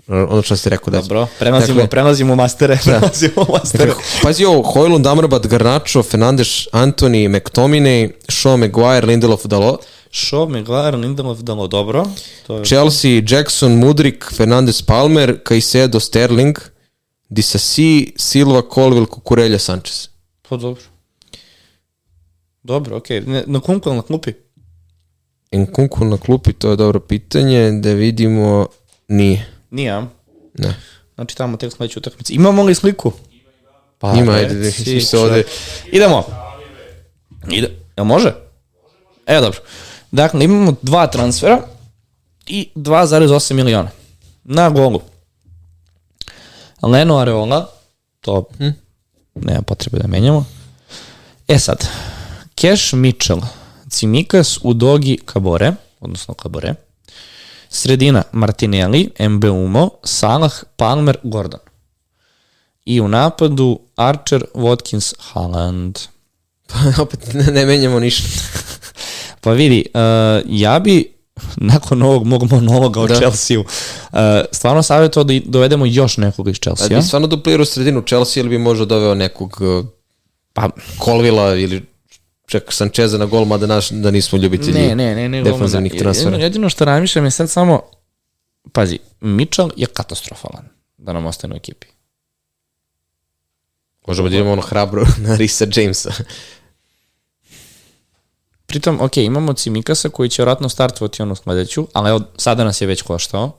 Ono što ste rekao da. Dobro, prelazimo, Dakle- prelazimo mastere, [laughs] prelazimo u mastere. Dakle, pazi ovo, Hojlund, Amrabat, Garnacho, Fernandes, Anthony, McTominay, Shaw, Maguire, Lindelof, Dalo, Shaw, Maguire, Lindelof, dalo dobro. To je Chelsea, Jackson, Mudrik, Fernandes, Palmer, Caicedo, Sterling, Disasi, Silva, Colville, Kukurelja, Sanchez. to dobro. Dobro, okej. Okay. Na kunku ili na klupi? Nkunku na klupi, to je dobro pitanje, da vidimo, nije. Nije? Ne. Znači tamo tek sledeću utakmicu. Imamo li sliku? Pa, Ima, ajde, reci, da se ovde... Idemo. Ide. Jel može? Evo dobro. Dakle, imamo dva transfera i 2,8 miliona. Na golu. Leno Areola, to hm, nema potrebe da menjamo. E sad, Cash Mitchell, Cimikas, Udogi, Kabore, odnosno Kabore, sredina Martinelli, Mbeumo, Salah, Palmer, Gordon. I u napadu Archer, Watkins, Haaland. [laughs] Opet ne, ne menjamo ništa. [laughs] Pa vidi, uh, ja bi nakon ovog mog monologa o Da. Chelsea-u uh, stvarno savjetovao da dovedemo još nekog iz A Chelsea. bi stvarno duplirao sredinu Chelsea ili bi možda doveo nekog uh, Pa, Colvilla ili čak Sančeza na gol, mada naš, da nismo ljubitelji ne, ne, ne, ne, defanzivnih transfera. Jedino, jedino što razmišljam je sad samo, pazi, Mitchell je katastrofalan da nam ostane u ekipi. Možemo da idemo ono hrabro [laughs] na Risa Jamesa. Pritom, ok, imamo Cimikasa koji će vratno startovati onu sledeću, ali evo, sada nas je već koštao.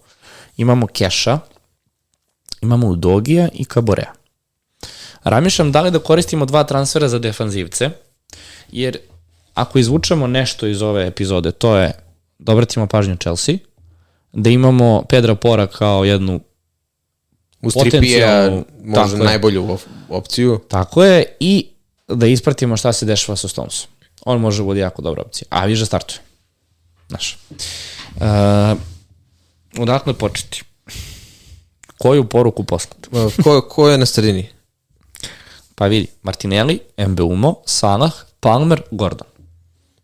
Imamo Keša, imamo Udogija i Kaborea. Ramišljam da li da koristimo dva transfera za defanzivce, jer ako izvučemo nešto iz ove epizode, to je da obratimo pažnju Chelsea, da imamo Pedra Pora kao jednu Uz Potencijalnu- možda najbolju op- opciju. Tako je, i da ispratimo šta se dešava sa Stonesom. On može da bude jako dobra opcija. A viže startuje. Znaš. Uh, odakle početi? Koju poruku poslati? Ko, ko je na sredini? Pa vidi, Martinelli, Mbeumo, Salah, Palmer, Gordon.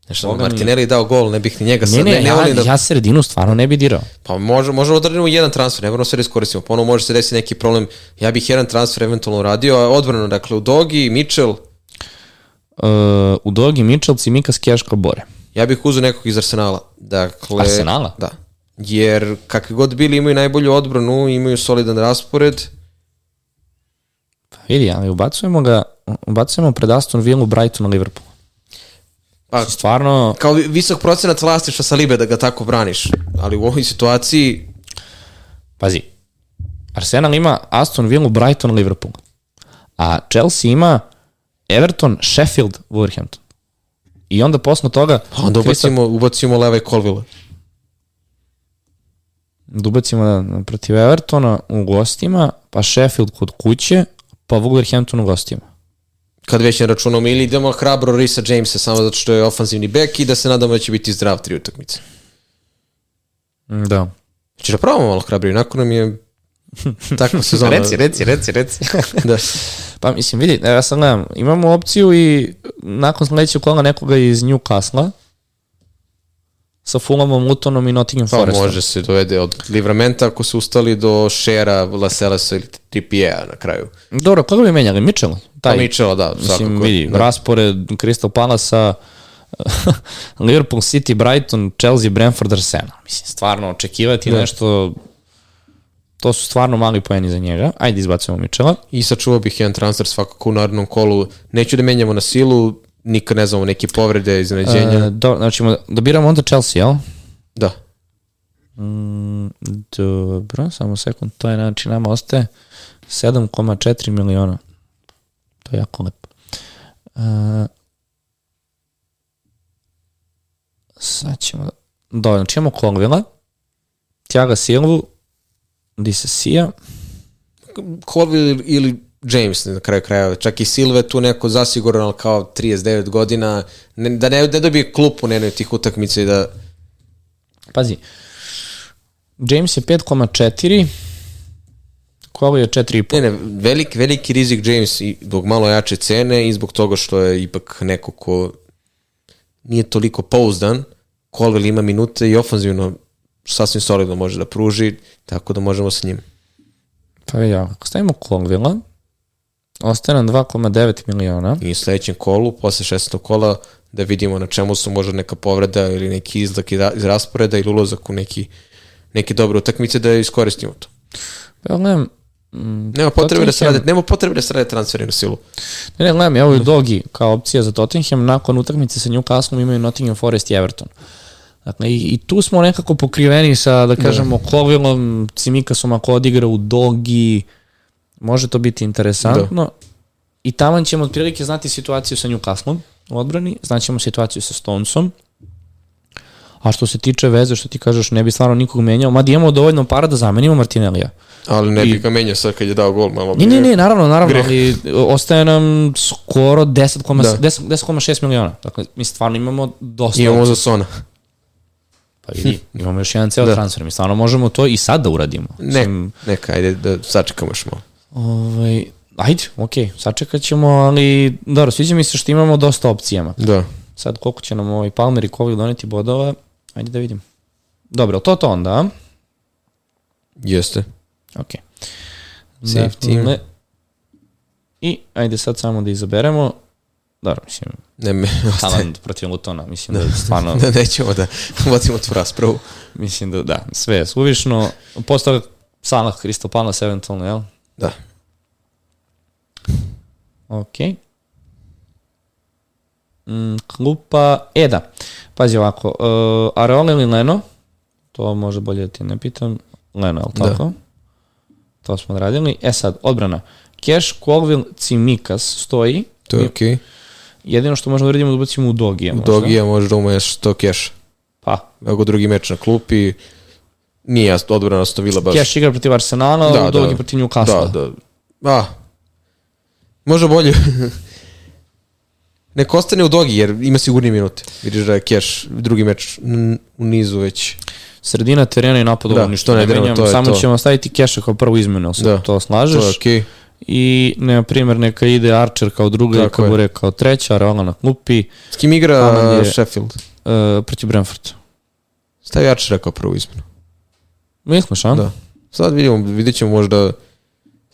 Nešto, Boga Martinelli dao gol, ne bih ni njega Ne, sad, ne, ne, ne ja, volim da... ja sredinu stvarno ne bi dirao. Pa može, možemo da radimo jedan transfer, ne moramo sve da iskoristimo. Ponovo može se desiti neki problem. Ja bih jedan transfer eventualno uradio, a odbrano, dakle, u Dogi, Mitchell, Uh, u Dogi, Mitchell, Cimikas, Kješka, Bore. ja bih uzeo nekog iz Arsenala. Dakle, Arsenala? Da. Jer kakvi god bili imaju najbolju odbranu, imaju solidan raspored. Pa vidi, ali ubacujemo ga, ubacujemo pred Aston Villa, Brighton, Liverpool. Pa, Stvarno, kao vi- visok procenat vlasništva sa Libe da ga tako braniš. Ali u ovoj situaciji, Pazi, Arsenal ima Aston Villa, Brighton, Liverpool. A Chelsea ima Everton, Sheffield, Wolverhampton. I onda posle toga onda Crystal- ubacimo, ubacimo leva i Colville. da ubacimo na- protiv Evertona u gostima, pa Sheffield kod kuće, pa Wolverhampton u gostima. Kad već ne računamo ili idemo hrabro Risa Jamesa samo zato što je ofanzivni bek i da se nadamo da će biti zdrav tri utakmice. Mm, Da. Ćeš da probamo malo hrabrije, nakon nam je [laughs] takva sezona. reci, reci, reci, reci. [laughs] Da. pa mislim, vidi, ja sam gledam, imamo opciju i nakon sledećeg kola nekoga iz Newcastle sa Fulhamom, Lutonom i Nottingham Pa Forestom. može se dovede od Livramenta ako su ustali do Shera, Laselasa ili Trippier na kraju. Dobro, koga bi menjali? Mitchell? Pa Mitchell, da, Mislim, svakako. vidi, da. raspored Crystal Palace [laughs] Liverpool City, Brighton, Chelsea, Brentford, Arsenal. Mislim, stvarno očekivati Da. nešto to su stvarno mali poeni za njega. Ajde izbacujemo Mitchella. I sačuvao bih jedan transfer svakako u narednom kolu. Neću da menjamo na silu, nikad ne znamo neke povrede, iznenađenja. E, do, znači, da biramo onda Chelsea, jel? da. Mm, dobro, samo sekund, to je znači nama ostaje 7,4 miliona. To je jako lepo. Uh, sad ćemo... Dobro, znači imamo Colvilla, Thiago Silvu, Disasija, Colville ili James na kraju krajeva. Čak i Silve tu neko zasigurno, ali kao 39 godina, ne, da ne, ne dobije klupu na jednoj tih utakmica i da... pazi, James je 5,4, Kovo je 4,5. Ne, ne, velik, veliki rizik James i zbog malo jače cene i zbog toga što je ipak neko ko nije toliko pouzdan. Colville ima minute i ofanzivno sasvim solidno može da pruži, tako da možemo sa njim. Pa vidi, ako stavimo Colvilla, ostaje nam 2,9 miliona. I u sledećem kolu, posle 16. kola, da vidimo na čemu su možda neka povreda ili neki izlak iz rasporeda ili ulazak u neki, neke dobre utakmice da iskoristimo to. Ja gledam, mm, Nema potrebe da se Tottenham- rade, nema potrebe da se rade transferi na silu. Ne, ne, gledam, evo je Dogi kao opcija za Tottenham, nakon utakmice sa Newcastle imaju Nottingham Forest i Everton. Dakle, i, i tu smo nekako pokriveni sa, da kažemo, da. Colvillom, Cimikasom ako odigra u Dogi, može to biti interesantno. Da. I taman ćemo otprilike znati situaciju sa Newcastlom u odbrani, znaćemo situaciju sa Stonesom, A što se tiče veze, što ti kažeš, ne bi stvarno nikog menjao, mada imamo dovoljno para da zamenimo Martinellija. Ali ne I- bih ga menjao sad kad je dao gol malo. Ne, ne, ne, naravno, naravno, Greh. ali ostaje nam skoro 10,6 Da. 10 10,6 miliona. Dakle, mi stvarno imamo dosta. Imamo za Sona. Pa vidi, [laughs] imamo još jedan ceo Da. transfer. Mi stvarno možemo to i sad da uradimo. Ne, neka, ajde da sačekamo još malo. Ovaj, ajde, okej, sačekat ćemo, ali dobro, sviđa mi se što imamo dosta opcijama. Da. Sad koliko će nam ovaj Palmer i Kovic doneti bodova, ajde da vidim. Dobro, to to onda? Jeste. Ok. Save team. Dakle, I ajde sad samo da izaberemo. Dobro, mislim, Ne, me, [laughs] Haaland protiv Lutona, mislim da, da stvarno, [laughs] da nećemo da vodimo tu raspravu. mislim da, da, sve je suvišno. Posle toga Salah, Crystal Palace eventualno, jel? Da. Ok. Mm, klupa, e da, pazi ovako, uh, Areola ili Leno, to može bolje da ti ne pitam, Leno, ali tako? Da. To smo odradili. E sad, odbrana. Cash, Colville, Cimikas stoji. To je okej. Okay. Jedino što možemo da uradimo da ubacimo u Dogija. U Dogija može da umeš to keš. Pa. Ako drugi meč na klupi, nije odbrana Stovila baš. Cash igra protiv Arsenala, da, Dogi da. protiv Newcastle. Da, da. A, može bolje. [laughs] Nek ostane u Dogi, jer ima sigurni minute. Vidiš da je Cash drugi meč u nizu već. Sredina terena i napad da, ništa ne, ne menjam, to samo to. ćemo staviti Cash kao prvu izmenu, da. to slažeš. To je. Okay i na primjer neka ide Archer kao druga i Kabure kao treća, Raola na klupi. S kim igra je, Sheffield? Uh, protiv Brentford. Stavi Archer kao prvu izmenu. Misliš, a? Da. Sad vidimo, vidjet ćemo možda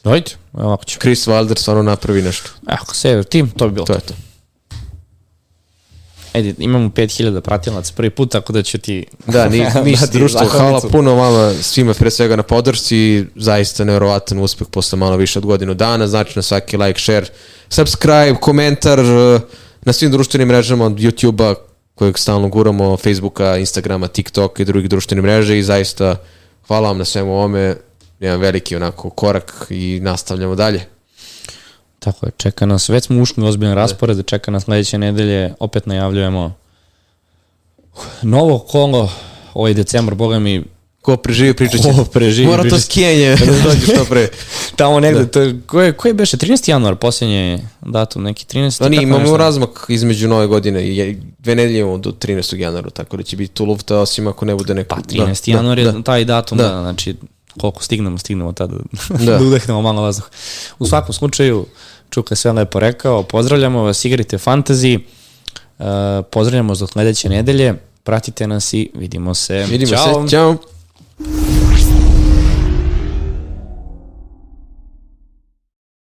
Dojte, ovako ću. Chris Wilder stvarno napravi nešto. Evo, Sever tim, to bi bilo. To je to. Ajde, imamo 5000 pratilaca prvi put, tako da ću ti... Da, ni, [laughs] ništa društvo. Hvala puno vama svima pre svega na podršci. Zaista nevjerovatan uspeh posle malo više od godinu dana. Znači na svaki like, share, subscribe, komentar eh, na svim društvenim mrežama od YouTube-a kojeg stalno guramo, Facebooka, Instagrama, TikToka i drugih društvenih mreža i zaista hvala vam na svemu ovome. Jedan veliki onako korak i nastavljamo dalje. Tako je, čeka nas, već smo ušli u ozbiljan raspored, čeka nas sledeće nedelje, opet najavljujemo novo kolo, ovaj decembar, boga mi, Ko preživi pričat će. Ko preživi Mora to skijenje da dođe što pre. [laughs] Tamo negde, da. to, ko, je, ko je beše? 13. januar, posljednje datum, neki 13. Da, nije, imamo razmak između nove godine i dve nedelje imamo do 13. januara, tako da će biti tu lufta, osim ako ne bude neko... Pa 13. Da, januar da, je da. taj datum, da. da, znači koliko stignemo, stignemo tada [laughs] da, da udehnemo malo vazduh. U svakom slučaju, Čuka sve lepo rekao, pozdravljamo vas, igrajte fantasy, uh, pozdravljamo za sledeće nedelje, pratite nas i vidimo se. Vidimo Ćao. se, čao.